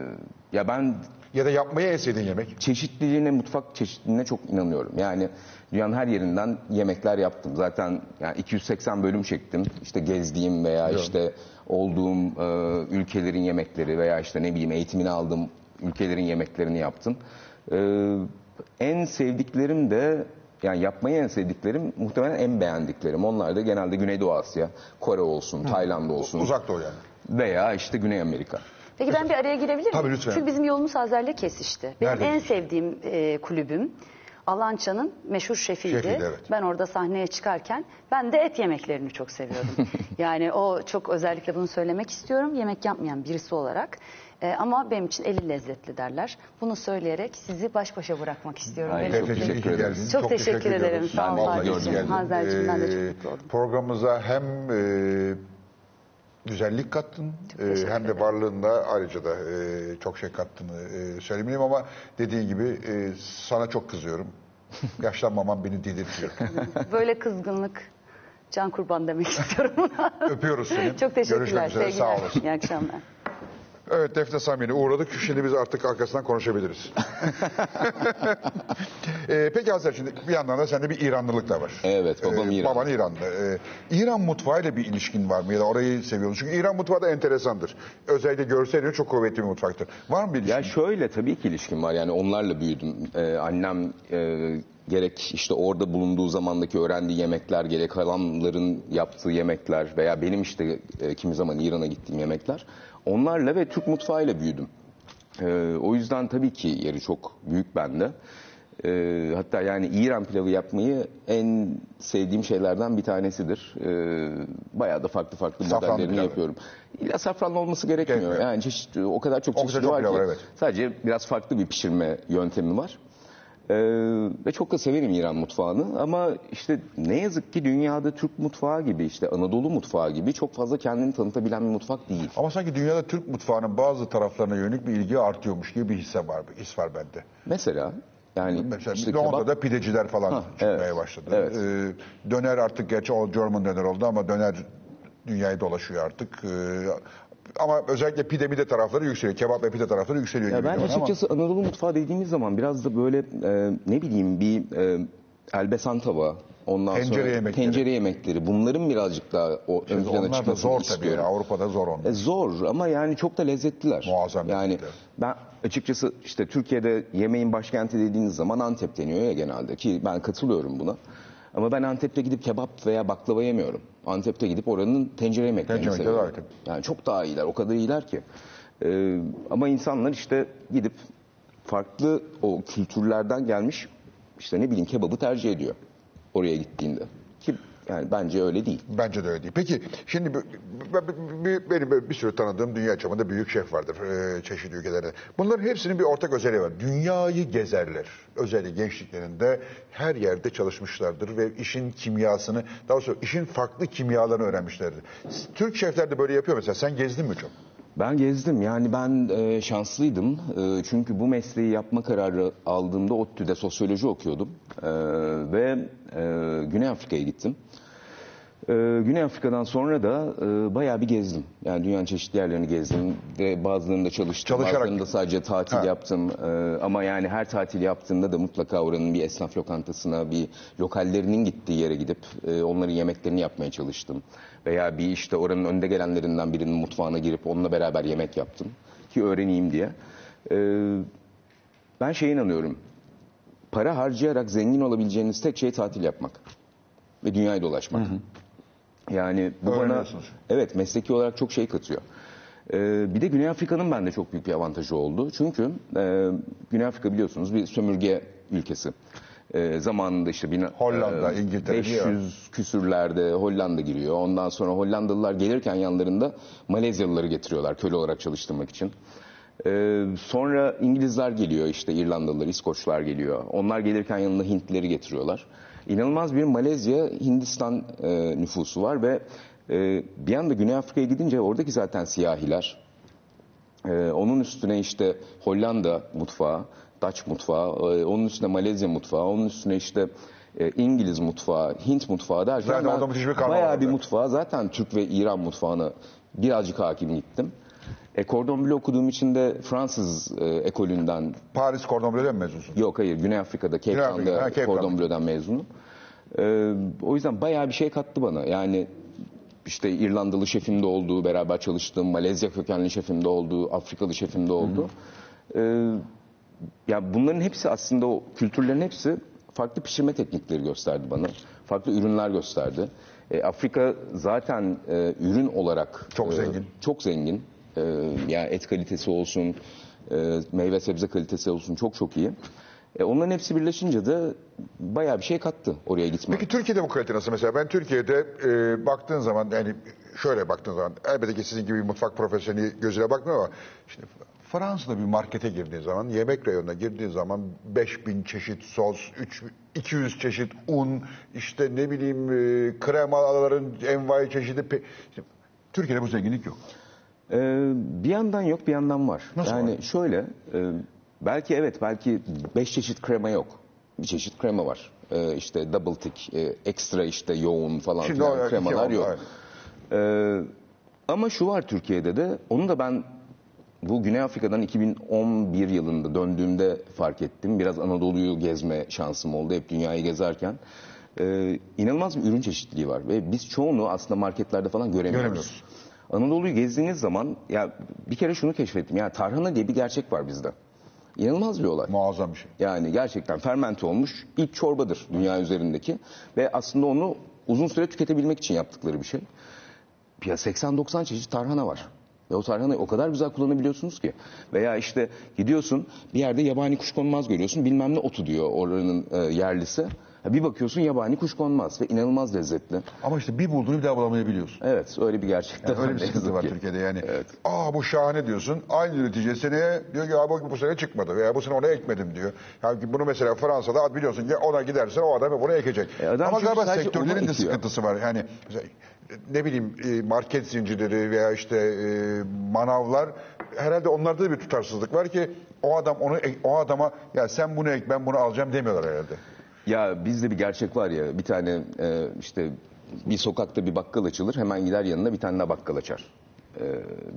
ya ben Ya da yapmayı en sevdiğin yemek? çeşitliliğine, mutfak çeşitliliğine çok inanıyorum. Yani dünyanın her yerinden yemekler yaptım. Zaten yani 280 bölüm çektim. İşte gezdiğim veya işte olduğum e, ülkelerin yemekleri veya işte ne bileyim eğitimini aldığım ülkelerin yemeklerini yaptım. E, en sevdiklerim de yani yapmayı en sevdiklerim muhtemelen en beğendiklerim. Onlar da genelde Güneydoğu Asya, Kore olsun, Tayland olsun Uzak doğu yani. veya işte Güney Amerika. Peki ben bir araya girebilir miyim? Tabii, lütfen. Çünkü bizim yolumuz Azer'le kesişti. Benim Nerede? en sevdiğim e, kulübüm Alança'nın meşhur şefiydi. Şefiydi, evet. Ben orada sahneye çıkarken ben de et yemeklerini çok seviyordum. yani o çok özellikle bunu söylemek istiyorum. Yemek yapmayan birisi olarak. E, ama benim için eli lezzetli derler. Bunu söyleyerek sizi baş başa bırakmak istiyorum. Ay, çok teşekkür ederim. geldin. Çok teşekkür ederim. ediyoruz. Sağ ol Vallahi Fatih'cim. iyi ki geldin. Hazer'cim, ben de çok Ee, mutlu oldum. Programımıza hem e, güzellik kattın e, hem de varlığında ayrıca da e, çok şey kattığını e, söylemeliyim ama dediğin gibi e, sana çok kızıyorum. Yaşlanmaman beni delirtiyor. Böyle kızgınlık can kurban demek istiyorum. Öpüyoruz seni. çok teşekkürler. Görüşmek üzere. Sevgiler. Sağ olasın. İyi akşamlar. Evet Defne Sami'ne uğradık. Şimdi biz artık arkasından konuşabiliriz. Ee, peki Hazar şimdi bir yandan da sende bir İranlılık da var. Evet, babam İranlı. Baban İranlı. Ee, İran mutfağıyla bir ilişkin var mı ya da orayı seviyor musun? Çünkü İran mutfağı da enteresandır. Özellikle görsel çok kuvvetli bir mutfaktır. Var mı bir ilişkin? Ya şöyle tabii ki ilişkim var yani onlarla büyüdüm. Ee, annem e, gerek işte orada bulunduğu zamandaki öğrendiği yemekler, gerek halamların yaptığı yemekler veya benim işte e, kimi zaman İran'a gittiğim yemekler onlarla ve Türk mutfağıyla büyüdüm. Ee, o yüzden tabii ki yeri çok büyük bende. Ee, hatta yani İran pilavı yapmayı en sevdiğim şeylerden bir tanesidir. Ee, bayağı da farklı farklı Safranlı modellerini pilavı. yapıyorum. İlla safranlı olması gerekmiyor. Gerekmiyor. Yani çeşit, o kadar çok O kadar çok var pilav ki. var, evet. Sadece biraz farklı bir pişirme yöntemi var. Ee, ve çok da severim İran mutfağını ama işte ne yazık ki dünyada Türk mutfağı gibi işte Anadolu mutfağı gibi çok fazla kendini tanıtabilen bir mutfak değil. Ama sanki dünyada Türk mutfağının bazı taraflarına yönelik bir ilgi artıyormuş gibi bir hisse var, his var bende. Mesela yani Mesela işte Londra'da kebap pideciler falan Ha, çıkmaya evet, başladı. evet. Ee, döner artık gerçi o German döner oldu ama döner dünyayı dolaşıyor artık. Ee, ama özellikle pide mide tarafları yükseliyor. Kebap ve pide tarafları yükseliyor Ya gibi ben bana ama- açıkçası Anadolu mutfağı dediğimiz zaman biraz da böyle e, ne bileyim bir e, elbesan tava, ondan Tencere sonra yemekleri. tencere yemekleri bunların birazcık daha o ön plana Onlar da çıkmasını zor tabii. istiyorum. Avrupa'da zor onlar. E, zor ama yani çok da lezzetliler. Muazzam Yani lezzetli. ben açıkçası işte Türkiye'de yemeğin başkenti dediğiniz zaman Antep deniyor ya genelde ki ben katılıyorum buna. Ama ben Antep'te gidip kebap veya baklava yemiyorum. Antep'te gidip oranın tencere yemeklerini Tencere yemekleri seviyorum. var tabii. Yani çok daha iyiler, o kadar iyiler ki. Ee, ama insanlar işte gidip farklı o kültürlerden gelmiş işte ne bileyim kebabı tercih ediyor oraya gittiğinde. Yani bence öyle değil. Bence de öyle değil. Peki şimdi benim bir sürü tanıdığım dünya çapında büyük şef vardır e, çeşitli ülkelerde. Bunların hepsinin bir ortak özelliği var. Dünyayı gezerler. Özellikle gençliklerinde her yerde çalışmışlardır ve işin kimyasını, daha sonra işin farklı kimyalarını öğrenmişlerdir. Türk şefler de böyle yapıyor mesela. Sen gezdin mi çok? Ben gezdim. Yani ben e, şanslıydım. E, çünkü bu mesleği yapma kararı aldığımda ODTÜ'de sosyoloji okuyordum. E, ve e, Güney Afrika'ya gittim. Ee, Güney Afrika'dan sonra da e, bayağı bir gezdim. Yani dünyanın çeşitli yerlerini gezdim ve bazılarında çalıştım. Çalışarak- Bazılarında sadece tatil Ha. yaptım. Ee, ama yani her tatil yaptığımda da mutlaka oranın bir esnaf lokantasına, bir lokallerinin gittiği yere gidip e, onların yemeklerini yapmaya çalıştım. Veya bir işte oranın önde gelenlerinden birinin mutfağına girip onunla beraber yemek yaptım. Ki öğreneyim diye. Ee, ben şeye inanıyorum. Para harcayarak zengin olabileceğiniz tek şey tatil yapmak. Ve dünyayı dolaşmak. Yani bu bana evet mesleki olarak çok şey katıyor. Ee, bir de Güney Afrika'nın bende çok büyük bir avantajı oldu. Çünkü e, Güney Afrika biliyorsunuz bir sömürge ülkesi. E, zamanında işte bin, Hollanda, İngiltere 500 küsürlerde Hollanda giriyor. Ondan sonra Hollandalılar gelirken yanlarında Malezyalıları getiriyorlar köle olarak çalıştırmak için. Ee, sonra İngilizler geliyor işte İrlandalılar, İskoçlar geliyor. Onlar gelirken yanında Hintlileri getiriyorlar. İnanılmaz bir Malezya, Hindistan e, nüfusu var ve e, bir anda Güney Afrika'ya gidince oradaki zaten siyahiler, ee, onun üstüne işte Hollanda mutfağı, Dutch mutfağı, e, onun üstüne Malezya mutfağı, onun üstüne işte e, İngiliz mutfağı, Hint mutfağı derken Zaten ben bayağı vardı. bir mutfağa zaten Türk ve İran mutfağına birazcık hakim gittim. E, Cordon Bleu okuduğum için de Fransız e, ekolünden Paris Cordon Bleu'den mi mezunsun? Yok hayır Güney Afrika'da Cape Güney Afrika, Town'da ha, Cape Cordon Town. Bleu'den mezunum. Ee, o yüzden bayağı bir şey kattı bana. Yani işte İrlandalı şefimde olduğu, beraber çalıştığım, Malezya kökenli şefimde olduğu, Afrikalı şefimde oldu. Ee, ya bunların hepsi aslında o kültürlerin hepsi farklı pişirme teknikleri gösterdi bana. Farklı ürünler gösterdi. E, Afrika zaten e, ürün olarak Çok e, zengin. çok zengin. Ee, yani et kalitesi olsun, e, meyve sebze kalitesi olsun çok çok iyi. E, onların hepsi birleşince de bayağı bir şey kattı oraya gitmek. Peki Türkiye'de bu kalite nasıl? Mesela ben Türkiye'de e, baktığın zaman yani şöyle baktığın zaman elbette ki sizin gibi bir mutfak profesyoneli gözüyle bakmıyor ama şimdi Fransa'da bir markete girdiğin zaman yemek reyonuna girdiğin zaman 5000 çeşit sos, 3 200 çeşit un, işte ne bileyim e, kremaların envai çeşidi. İşte Türkiye'de bu zenginlik yok. Ee, bir yandan yok bir yandan var. Nasıl yani var? şöyle e, belki evet belki beş çeşit krema yok. Bir çeşit krema var. Ee, işte double tick, e, ekstra işte yoğun falan Şimdi filan o kremalar yok. aynen. Ee, ama şu var Türkiye'de de onu da ben bu Güney Afrika'dan 2011 yılında döndüğümde fark ettim. Biraz Anadolu'yu gezme şansım oldu hep dünyayı gezerken. Ee, inanılmaz bir ürün çeşitliliği var ve biz çoğunu aslında marketlerde falan göremiyoruz. Göremiyoruz. Anadolu'yu gezdiğiniz zaman ya bir kere şunu keşfettim. Ya tarhana diye bir gerçek var bizde. İnanılmaz bir olay. Muazzam bir şey. Yani gerçekten fermente olmuş ilk çorbadır dünya üzerindeki ve aslında onu uzun süre tüketebilmek için yaptıkları bir şey. Ya 80-90 çeşit tarhana var. Ve o tarhanayı o kadar güzel kullanabiliyorsunuz ki. Veya işte gidiyorsun bir yerde yabani kuşkonmaz görüyorsun bilmem ne otu diyor oranın e, yerlisi. Bir bakıyorsun yabani kuşkonmaz ve inanılmaz lezzetli. Ama işte bir bulduğunu bir daha bulamayabiliyorsun. Evet öyle bir gerçek de Yani öyle bir sıkıntı var ki. Türkiye'de yani. Evet. Aa bu şahane diyorsun. Aynı üretici seneye diyor ki abi bu sene çıkmadı veya bu sene ona ekmedim diyor. Yani bunu mesela Fransa'da biliyorsun ya ona gidersen o adam bunu ekecek. E adam Ama galiba sektörlerin de sıkıntısı var. Yani mesela, ne bileyim e, market zincirleri veya işte e, manavlar herhalde onlarda da bir tutarsızlık var ki o adam onu o adama ya sen bunu ek ben bunu alacağım demiyorlar herhalde. Ya bizde bir gerçek var ya bir tane e, işte bir sokakta bir bakkal açılır hemen gider yanına bir tane daha bakkal açar. E,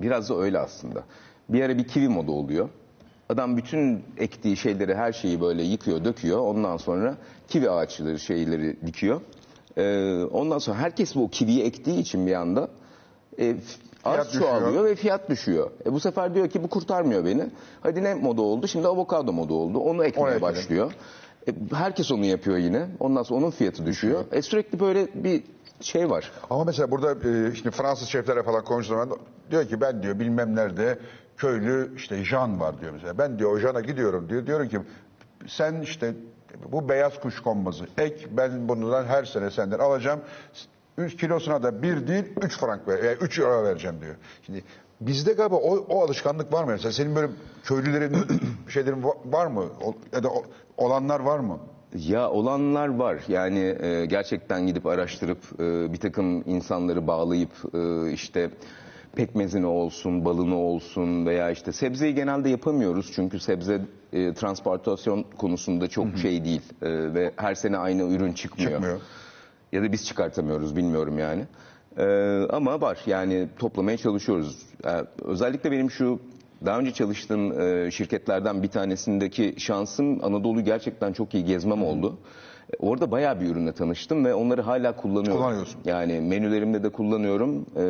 biraz da öyle aslında. Bir ara bir kivi moda oluyor. Adam bütün ektiği şeyleri her şeyi böyle yıkıyor döküyor ondan sonra kivi ağaçları şeyleri dikiyor. E, ondan sonra herkes bu kiviyi ektiği için bir anda e, Fiyat düşüyor. çoğalıyor ve fiyat düşüyor. E, bu sefer diyor ki bu kurtarmıyor beni. Hadi ne moda oldu? Şimdi avokado moda oldu. Onu ekmeye başlıyor. E, herkes onu yapıyor yine. Ondan sonra onun fiyatı düşüyor. E, sürekli böyle bir şey var. Ama mesela burada e, şimdi Fransız şeflerle falan konuştuğum zaman diyor ki ben diyor bilmem nerede köylü işte Jean var diyor mesela. Ben diyor o Jean'a gidiyorum diyor. Diyorum ki sen işte bu beyaz kuş konmazı ek ben bundan her sene senden alacağım. Üç kilosuna da bir değil üç frank ver, yani üç euro vereceğim diyor. Şimdi bizde galiba o, o alışkanlık var mı? Mesela senin böyle köylülerin şeylerin va- var mı? O- ya da o- olanlar var mı? Ya olanlar var. Yani e, gerçekten gidip araştırıp e, bir takım insanları bağlayıp e, işte pekmezini olsun, balını olsun veya işte sebzeyi genelde yapamıyoruz. Çünkü sebze e, transportasyon konusunda çok şey değil E, ve her sene aynı ürün çıkmıyor. Çıkmıyor. Ya da biz çıkartamıyoruz bilmiyorum yani. Ee, ama var yani toplamaya çalışıyoruz. Ee, özellikle benim şu daha önce çalıştığım e, şirketlerden bir tanesindeki şansım Anadolu'yu gerçekten çok iyi gezmem oldu. E, Orada bayağı bir ürünle tanıştım ve onları hala kullanıyorum. Kullanıyorsun. Yani menülerimde de kullanıyorum. e,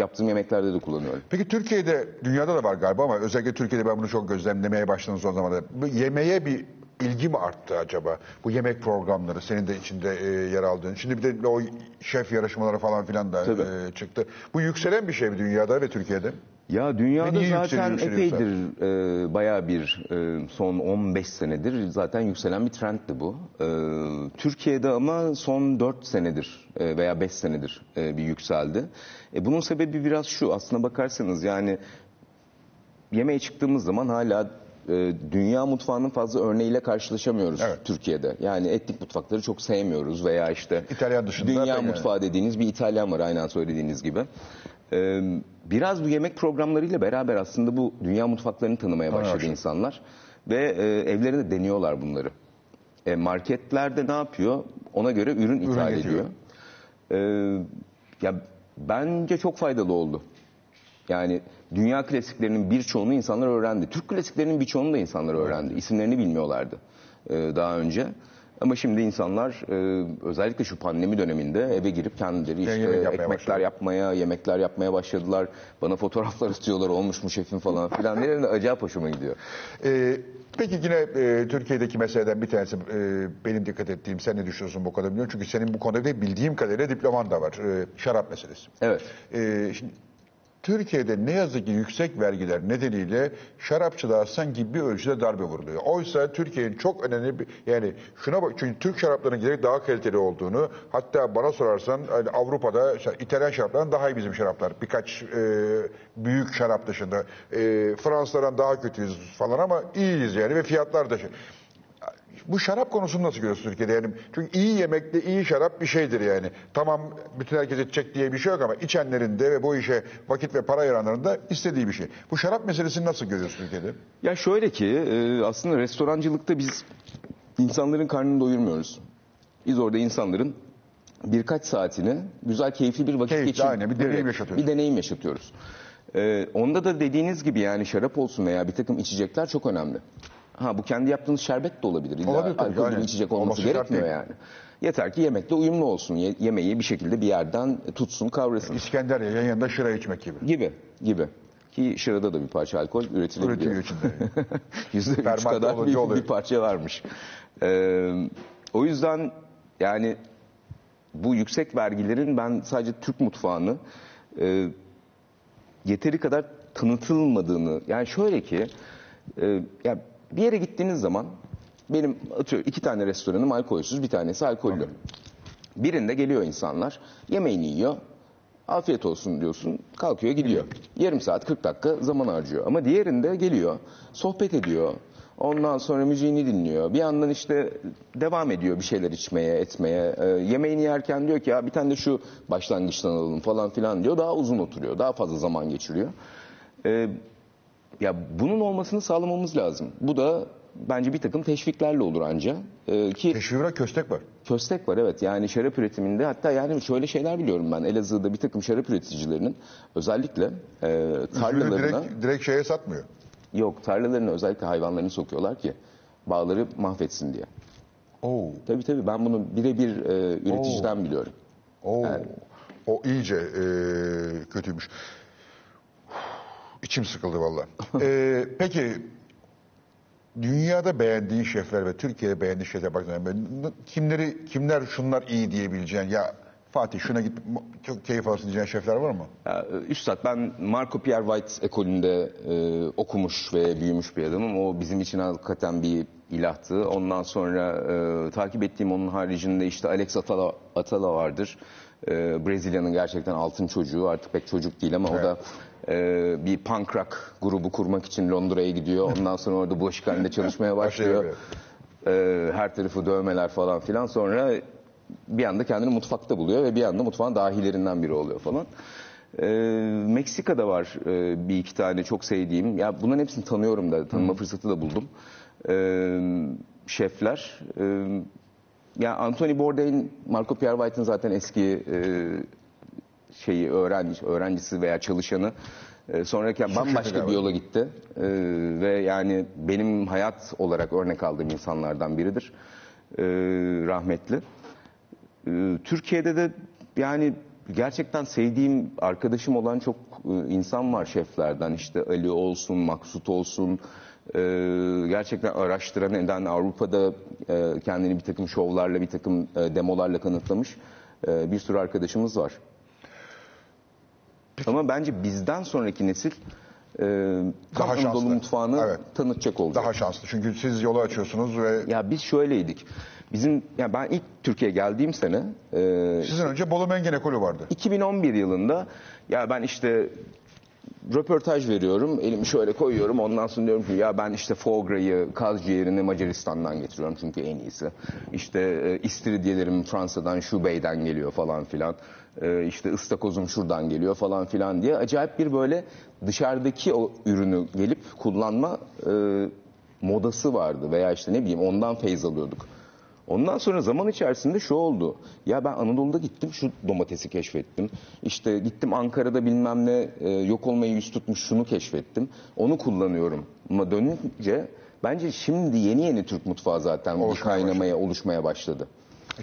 yaptığım yemeklerde de kullanıyorum. Peki Türkiye'de, dünyada da var galiba ama özellikle Türkiye'de ben bunu çok gözlemlemeye başladım son zamanlarda. Bu yemeğe bir ilgi mi arttı acaba? Bu yemek programları senin de içinde e, yer aldığın. Şimdi bir de o şef yarışmaları falan filan da Tabii. e, çıktı. Bu yükselen bir şey mi dünyada ve Türkiye'de? Ya dünyada Ve niye zaten yükseliyor, epeydir e, bayağı bir e, son 15 senedir zaten yükselen bir trendti bu. E, Türkiye'de ama son 4 senedir e, veya 5 senedir e, bir yükseldi. E, bunun sebebi biraz şu aslına bakarsanız yani yemeğe çıktığımız zaman hala e, dünya mutfağının fazla örneğiyle karşılaşamıyoruz Evet. Türkiye'de. Yani etnik mutfakları çok sevmiyoruz veya işte İtalyan dışında dünya yani. mutfağı dediğiniz bir İtalyan var aynen söylediğiniz gibi. Ee, biraz bu yemek programlarıyla beraber aslında bu dünya mutfaklarını tanımaya başladı başladı. insanlar ve e, evlerinde deniyorlar bunları. E, marketlerde ne yapıyor? Ona göre ürün ithal getiriyor. ediyor. Ee, ya bence çok faydalı oldu. Yani dünya klasiklerinin birçoğunu insanlar öğrendi. Türk klasiklerinin birçoğunu da insanlar öğrendi. İsimlerini bilmiyorlardı e, daha önce. Ama şimdi insanlar e, özellikle şu pandemi döneminde eve girip kendileri işte yemek yapmaya ekmekler başladı. yapmaya, yemekler yapmaya başladılar. Bana fotoğraflar atıyorlar olmuş mu şefim falan filan. De acayip hoşuma gidiyor. Ee, peki yine e, Türkiye'deki meseleden bir tanesi e, benim dikkat ettiğim, sen ne düşünüyorsun bu konuda bilmiyorum. Çünkü senin bu konuda da bildiğim kadarıyla diploman da var. E, şarap meselesi. Evet. Ee, şimdi Türkiye'de ne yazık ki yüksek vergiler nedeniyle şarapçılığa sanki bir ölçüde darbe vuruluyor. Oysa Türkiye'nin çok önemli bir yani şuna bak çünkü Türk şaraplarının giderek daha kaliteli olduğunu hatta bana sorarsan hani Avrupa'da İtalyan şaraplarından daha iyi bizim şaraplar. Birkaç e, büyük şarap dışında. E, Fransızlardan daha kötüyüz falan ama iyiyiz yani ve fiyatlar da şey. Bu şarap konusunu nasıl görüyorsun Türkiye'de? Yani çünkü iyi yemekle iyi şarap bir şeydir yani. Tamam bütün herkes içecek diye bir şey yok ama içenlerin de ve bu işe vakit ve para ayıranların da istediği bir şey. Bu şarap meselesini nasıl görüyorsun Türkiye'de? Ya şöyle ki e, aslında restorancılıkta biz insanların karnını doyurmuyoruz. Biz orada insanların birkaç saatini güzel keyifli bir vakit Keyifli, geçir. aynen, bir deneyim yaşatıyoruz. Bir deneyim yaşatıyoruz. E, onda da dediğiniz gibi yani şarap olsun veya bir takım içecekler çok önemli. Ha bu kendi yaptığınız şerbet de olabilir. İlla Olabilir alkollü bir içecek olması gerekmiyor değil. yani. Yeter ki yemekle uyumlu olsun. Ye- yemeği bir şekilde bir yerden tutsun, kavrasın. İskender yan yanında şıra içmek gibi. Gibi, gibi. Ki şırada da bir parça alkol üretilebiliyor. Üretiyor içinde. Yüzde üç kadar bir, oluyor. bir parça varmış. Ee, o yüzden yani bu yüksek vergilerin ben sadece Türk mutfağını e, yeteri kadar tanıtılmadığını yani şöyle ki e, ya bir yere gittiğiniz zaman benim atıyorum iki tane restoranım alkolsüz bir tanesi alkollü. Birinde geliyor insanlar yemeğini yiyor afiyet olsun diyorsun kalkıyor gidiyor. Yarım saat 40 dakika zaman harcıyor ama diğerinde geliyor sohbet ediyor. Ondan sonra müziğini dinliyor. Bir yandan işte devam ediyor bir şeyler içmeye, etmeye. Ee, yemeğini yerken diyor ki ya bir tane de şu başlangıçtan alalım falan filan diyor. Daha uzun oturuyor. Daha fazla zaman geçiriyor. Ee, ya bunun olmasını sağlamamız lazım. Bu da bence bir takım teşviklerle olur anca. Ee, ki Teşvik olarak köstek var. Köstek var evet yani şarap üretiminde hatta yani şöyle şeyler biliyorum ben Elazığ'da bir takım şarap üreticilerinin özellikle e, tarlalarına direkt, direkt şeye satmıyor. yok tarlalarına özellikle hayvanlarını sokuyorlar ki bağları mahvetsin diye. Oo. Tabii tabii ben bunu birebir e, üreticiden biliyorum. Oo. O iyice e, kötüymüş. İçim sıkıldı valla. E, peki dünyada beğendiğin şefler ve Türkiye'de beğendiğin şefler baktığında kimleri kimler şunlar iyi diyebileceğin ya Fatih şuna git çok keyif alırsın diyeceğin şefler var mı? Ya, e, Üstad ben Marco Pierre White ekolünde e, okumuş ve büyümüş bir adamım. O bizim için hakikaten bir ilahtı. Ondan sonra e, takip ettiğim onun haricinde işte Alex Atala, Atala vardır. E, Brezilya'nın gerçekten altın çocuğu artık pek çocuk değil ama o da e, bir punk rock grubu kurmak için Londra'ya gidiyor. Ondan sonra orada bulaşıkhanede çalışmaya başlıyor. E, her tarafı dövmeler falan filan. Sonra bir anda kendini mutfakta buluyor ve bir anda mutfağın dahilerinden biri oluyor falan. Ee, Meksika'da var e, bir iki tane çok sevdiğim. Ya bunların hepsini tanıyorum da tanıma fırsatı da buldum. Ee, şefler. Ee, ya Anthony Bourdain, Marco Pierre White'ın zaten eski e, şeyi öğrenci, öğrencisi veya çalışanı. E, sonraki bambaşka bir yola gitti. E, ve yani benim hayat olarak örnek aldığım insanlardan biridir. E, rahmetli. E, Türkiye'de de yani gerçekten sevdiğim arkadaşım olan çok insan var şeflerden. İşte Ali olsun, Maksut olsun. E, gerçekten araştıran eden Avrupa'da e, kendini bir takım şovlarla, bir takım e, demolarla kanıtlamış e, bir sürü arkadaşımız var. Ama bence bizden sonraki nesil e, Daha Anadolu şanslı. mutfağını Evet. tanıtacak olacak. Daha şanslı. Çünkü siz yolu açıyorsunuz ve Ya biz şöyleydik. Bizim ya ben ilk Türkiye'ye geldiğim sene e, sizin önce Bolu Mengen ekolü vardı. 2011 yılında ya ben işte röportaj veriyorum. Elimi şöyle koyuyorum. Ondan sonra diyorum ki ya ben işte foie gras'ı, kaz ciğerini Macaristan'dan getiriyorum çünkü en iyisi. İşte e, istiridyelerim Fransa'dan, Şubey'den geliyor falan filan. E, işte ıstakozum şuradan geliyor falan filan diye acayip bir böyle dışarıdaki o ürünü gelip kullanma e, modası vardı veya işte ne bileyim ondan feyz alıyorduk. Ondan sonra zaman içerisinde şu oldu. Ya ben Anadolu'da gittim şu domatesi keşfettim. İşte gittim Ankara'da bilmem ne e, yok olmayı yüz tutmuş şunu keşfettim. Onu kullanıyorum. Ama dönünce bence şimdi yeni yeni Türk mutfağı zaten Oluşmaya kaynamaya, oluşmaya başladı.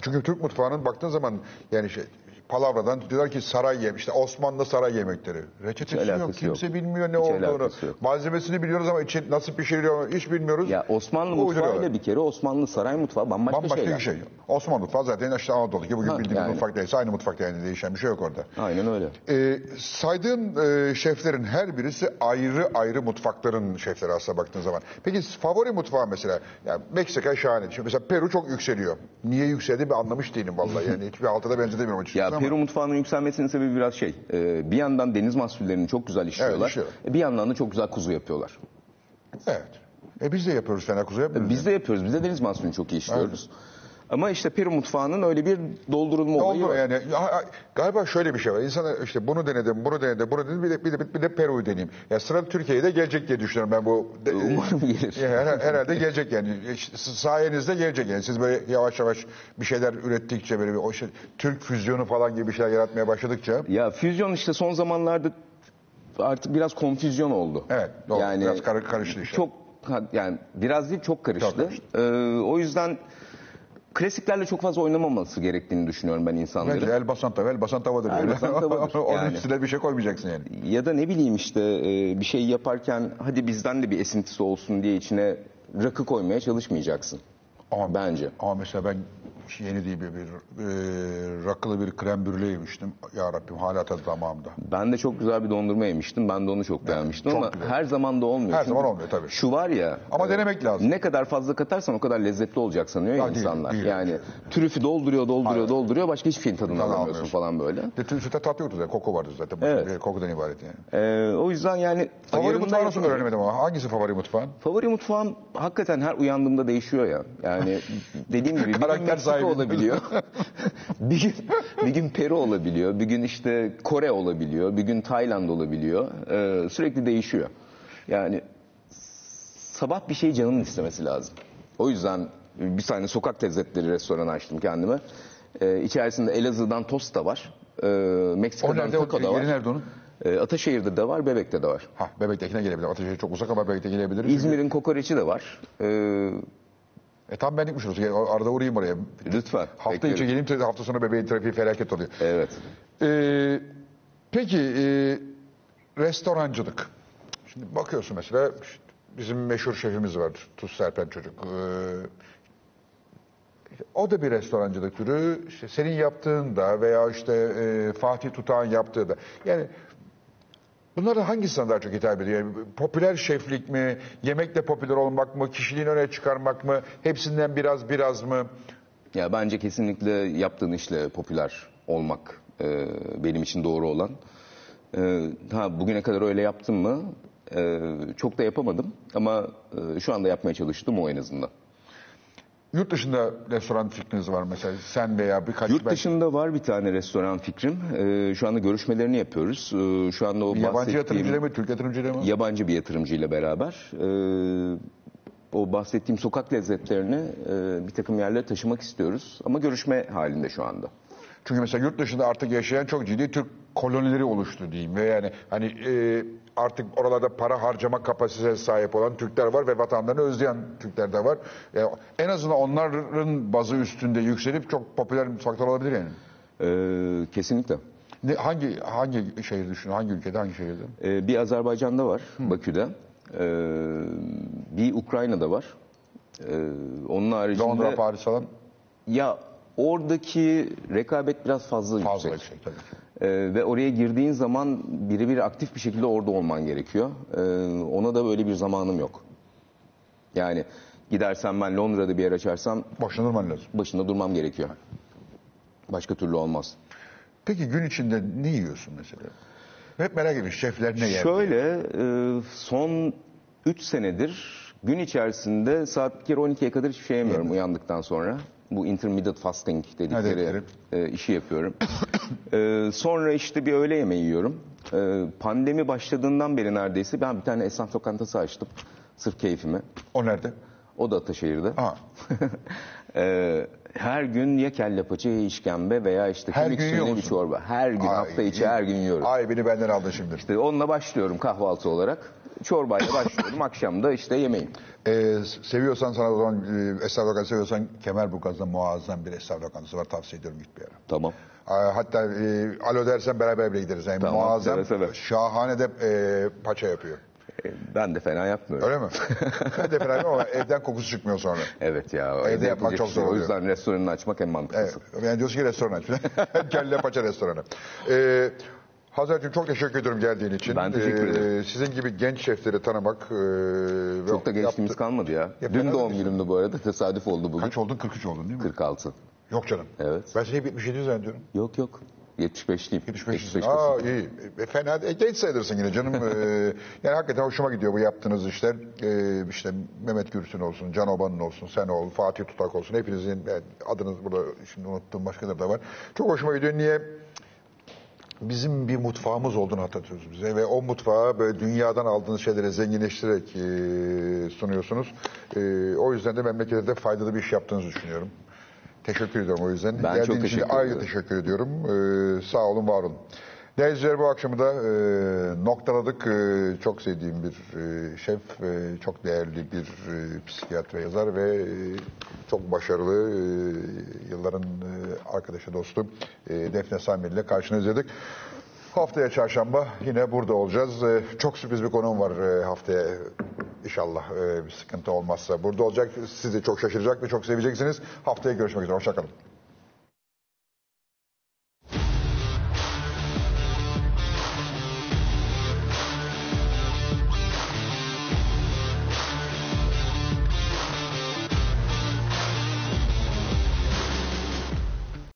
Çünkü Türk mutfağının baktığın zaman yani şey palavradan diyorlar ki saray yem işte Osmanlı saray yemekleri. Reçetesi yok. Kimse yok. bilmiyor ne Hiç olduğunu. Malzemesini biliyoruz ama içi nasıl pişiriliyor hiç bilmiyoruz. Ya Osmanlı mutfağıyla bir kere Osmanlı saray mutfağı bambaşka, Bambaşka şeyler. bir şey. Osmanlı mutfağı zaten işte Anadolu gibi bugün Ha, bildiğimiz yani. mutfak değilse aynı mutfakta yani değişen bir şey yok orada. Aynen öyle. Ee, saydığın e, şeflerin her birisi ayrı ayrı mutfakların şefleri aslında baktığın zaman. Peki favori mutfağı mesela? Yani Meksika şahane. Şimdi mesela Peru çok yükseliyor. Niye yükseldi bir anlamış değilim vallahi. Yani hiçbir haltada benzetemiyorum açıkçası Ya ama. Peru mutfağının yükselmesinin sebebi biraz şey. e, bir yandan deniz mahsullerini çok güzel işliyorlar. işliyorlar. E, bir yandan da çok güzel kuzu yapıyorlar. Evet. E biz de yapıyoruz fena kuzu yapmıyoruz. Biz de yapıyoruz. Biz de deniz mahsulünü çok iyi işliyoruz. Ama işte Peru mutfağının öyle bir doldurulma olayı Oldu var. yani. Ya, galiba şöyle bir şey var. İnsanlar işte bunu denedim, bunu denedim, bunu denedim. Bir de, bir de, bir de Peru'yu deneyeyim. Ya sıra Türkiye'ye de gelecek diye düşünüyorum ben bu. Umarım gelir. Ya, her- herhalde gelecek yani. İşte Sayenizde gelecek yani. Siz böyle yavaş yavaş bir şeyler ürettikçe böyle bir o şey, Türk füzyonu falan gibi bir şeyler yaratmaya başladıkça. Ya füzyon işte son zamanlarda artık biraz konfüzyon oldu. Evet, doğru. Biraz kar- karıştı işler. Çok yani biraz değil çok karıştı. Çok karıştı. Ee, o yüzden klasiklerle çok fazla oynamaması gerektiğini düşünüyorum ben insanların. Bence el basan tava, el basan tavadır. El yani. basan tavadır. Onun Yani. üstüne bir şey koymayacaksın yani. Ya da ne bileyim işte e, bir şey yaparken hadi bizden de bir esintisi olsun diye içine rakı koymaya çalışmayacaksın. Ama Bence. Ama mesela ben yeni değil bir, bir e, rakılı bir krem brüle yemiştim. Ya Rabbim hala tadı damağımda. Ben de çok güzel bir dondurma yemiştim. Ben de onu çok beğenmiştim çok ama güzel. her zaman da olmuyor. Her Çünkü zaman olmuyor tabii. Şu var ya. Ama e, denemek lazım. Ne kadar fazla katarsan o kadar lezzetli olacak sanıyor ya Ya değil, insanlar. değil. yani trüfü dolduruyor, dolduruyor, Aynen. dolduruyor. Başka hiçbir şeyin tadını Tadını alamıyorsun falan böyle. De, sütte tat yoktu zaten. Koku vardı zaten. Evet. Bir Kokudan ibaret yani. E, o yüzden yani Favori mutfağı nasıl öğrenemedim ama. Hangisi favori mutfağın? Favori mutfağım hakikaten her uyandığımda değişiyor ya. Yani dediğim gibi Karakter Meksika sahibi. olabiliyor. bir gün bir gün Peru olabiliyor. Bir gün işte Kore olabiliyor. Bir gün Tayland olabiliyor. Ee, sürekli değişiyor. Yani sabah bir şey canının istemesi lazım. O yüzden bir tane sokak lezzetleri restoranı açtım kendime. Ee, içerisinde Elazığ'dan tost da var. Ee, O Meksika'dan nerede? Taco da var. nerede onun? Ee, Ataşehir'de de var, Bebek'te de var. Ha Bebek'tekine gelebilir. Ateşehir çok uzak ama Bebek'te gelebilir. İzmir'in kokoreçi de var. Ee, E tam benlik mi şurası? Gel, Arada uğrayayım oraya. Lütfen. Hafta beklerim. içi geleyim te- hafta sonu bebeğin trafiği felaket oluyor. Evet. Ee, peki e, restorancılık. Şimdi bakıyorsun mesela işte bizim meşhur şefimiz var. Tuz Serpen çocuk. Ee, o da bir restorancılık türü. İşte senin yaptığın da veya işte e, Fatih Tutağ'ın yaptığı da. Yani bunların hangisi sana daha çok hitap ediyor? Yani popüler şeflik mi? Yemekle popüler olmak mı? Kişiliğini öne çıkarmak mı? Hepsinden biraz biraz mı? Ya bence kesinlikle yaptığın işle popüler olmak e, benim için doğru olan. E, ha bugüne kadar öyle yaptım mı? E, çok da yapamadım ama e, şu anda yapmaya çalıştım o en azından. Yurt dışında restoran fikriniz var mesela sen veya birkaç Yurt belki- dışında var bir tane restoran fikrim. E, şu anda görüşmelerini yapıyoruz. E, şu anda o yabancı bahsettiğim yatırımcıyla mı Türk yatırımcıyla mı? yabancı bir yatırımcıyla beraber. E, o o bahsettiğim sokak lezzetlerini e, bir takım yerlere taşımak istiyoruz. Ama görüşme halinde şu anda. Çünkü mesela yurt dışında artık yaşayan çok ciddi Türk kolonileri oluştu diyeyim ve yani hani e, artık oralarda para harcama kapasitesine sahip olan Türkler var ve vatanlarını özleyen Türkler de var. E, en azından onların bazı üstünde yükselip çok popüler mutfaklar olabilir yani. E, kesinlikle. Ne, hangi hangi şehir düşün? Hangi ülkede hangi şehirde? E, bir Azerbaycan'da var, Bakü'de. E, bir Ukrayna'da var. E, onun haricinde... Londra, Paris falan Ya oradaki rekabet biraz fazla, fazla yüksek. yüksek tabii. Ee, ve oraya girdiğin zaman birebir aktif bir şekilde orada olman gerekiyor. Ee, ona da böyle bir zamanım yok. Yani gidersem ben Londra'da bir yer açarsam Boşuna durman lazım. başında durmam gerekiyor. Başka türlü olmaz. Peki gün içinde ne yiyorsun mesela? Hep merak ediyorum şefler ne yer? Şöyle e, son 3 senedir gün içerisinde saat bir kere 12'ye kadar hiçbir şey yemiyorum uyandıktan sonra. Bu intermittent fasting dedikleri e, işi yapıyorum. E, sonra işte bir öğle yemeği yiyorum. E, pandemi başladığından beri neredeyse ben bir tane esnaf lokantası açtım. Sırf keyfime. O nerede? O da Ataşehir'de. Ha. E, her gün ya kelle paça ya işkembe veya işte Her kemik suyuna bir çorba. Her gün hafta içi her gün yiyorum. Ay beni benden aldın şimdi. İşte onunla başlıyorum kahvaltı olarak. Çorbayla başlıyorum. Akşam da işte yemeğim. Ee, seviyorsan sana o zaman e, esnaf lokantası seviyorsan Kemerburgaz'da muazzam bir esnaf lokantası var. Tavsiye ediyorum git bir yere. Tamam. Hatta e, alo dersen beraber bile gideriz. Yani Tamam, muazzam, seve seve. şahane de e, paça yapıyor. E, Ben de fena yapmıyorum. Öyle mi? ben de fena ama evden kokusu çıkmıyor sonra. Evet ya. Evde yapmak yapılacak çok bir zor şey. O oluyor. yüzden restoranını açmak en mantıklısı. Evet. Yani diyorsun ki restoran aç. Kelle paça restoranı. Ee, Hazretciğim çok teşekkür ediyorum geldiğin için. Ben teşekkür ederim. Sizin gibi genç şefleri tanımak. e, Çok da gençliğimiz yaptı- kalmadı ya. Ya Dün fena doğum değil. günümdü bu arada. Tesadüf oldu bugün. Kaç oldun? 43 oldun değil mi? 46. Yok canım. Evet. Ben seni 77 zannediyorum. Yok yok. 75'liyim. 75. 75 Aa iyi. E, fena e, genç sayılırsın yine canım. Ee, yani hakikaten hoşuma gidiyor bu yaptığınız işler. Ee, işte Mehmet Gürsün olsun, Can Oban'ın olsun, sen ol, Fatih Tutak olsun. Hepinizin e, adınız burada şimdi unuttuğum başkaları da var. Çok hoşuma gidiyor. Niye? Bizim bir mutfağımız olduğunu hatırlatıyoruz bize ve o mutfağı böyle dünyadan aldığınız şeyleri zenginleştirerek e, sunuyorsunuz. E, o yüzden de memlekete de faydalı bir iş yaptığınızı düşünüyorum. Teşekkür ediyorum o yüzden. Ben çok Geldiğin için teşekkür ayrıca ediyorum. teşekkür ediyorum. Ee, sağ olun, var olun. Değerli bu akşamı da e, noktaladık. E, çok sevdiğim bir e, şef, e, çok değerli bir e, psikiyatr yazar ve e, çok başarılı e, yılların e, arkadaşı, dostu e, Defne Samir ile karşınızdaydık. Haftaya çarşamba yine burada olacağız. E, çok sürpriz bir konuğum var e, haftaya. İnşallah e, bir sıkıntı olmazsa burada olacak. Sizi çok şaşıracak ve çok seveceksiniz. Haftaya görüşmek üzere. Hoşçakalın.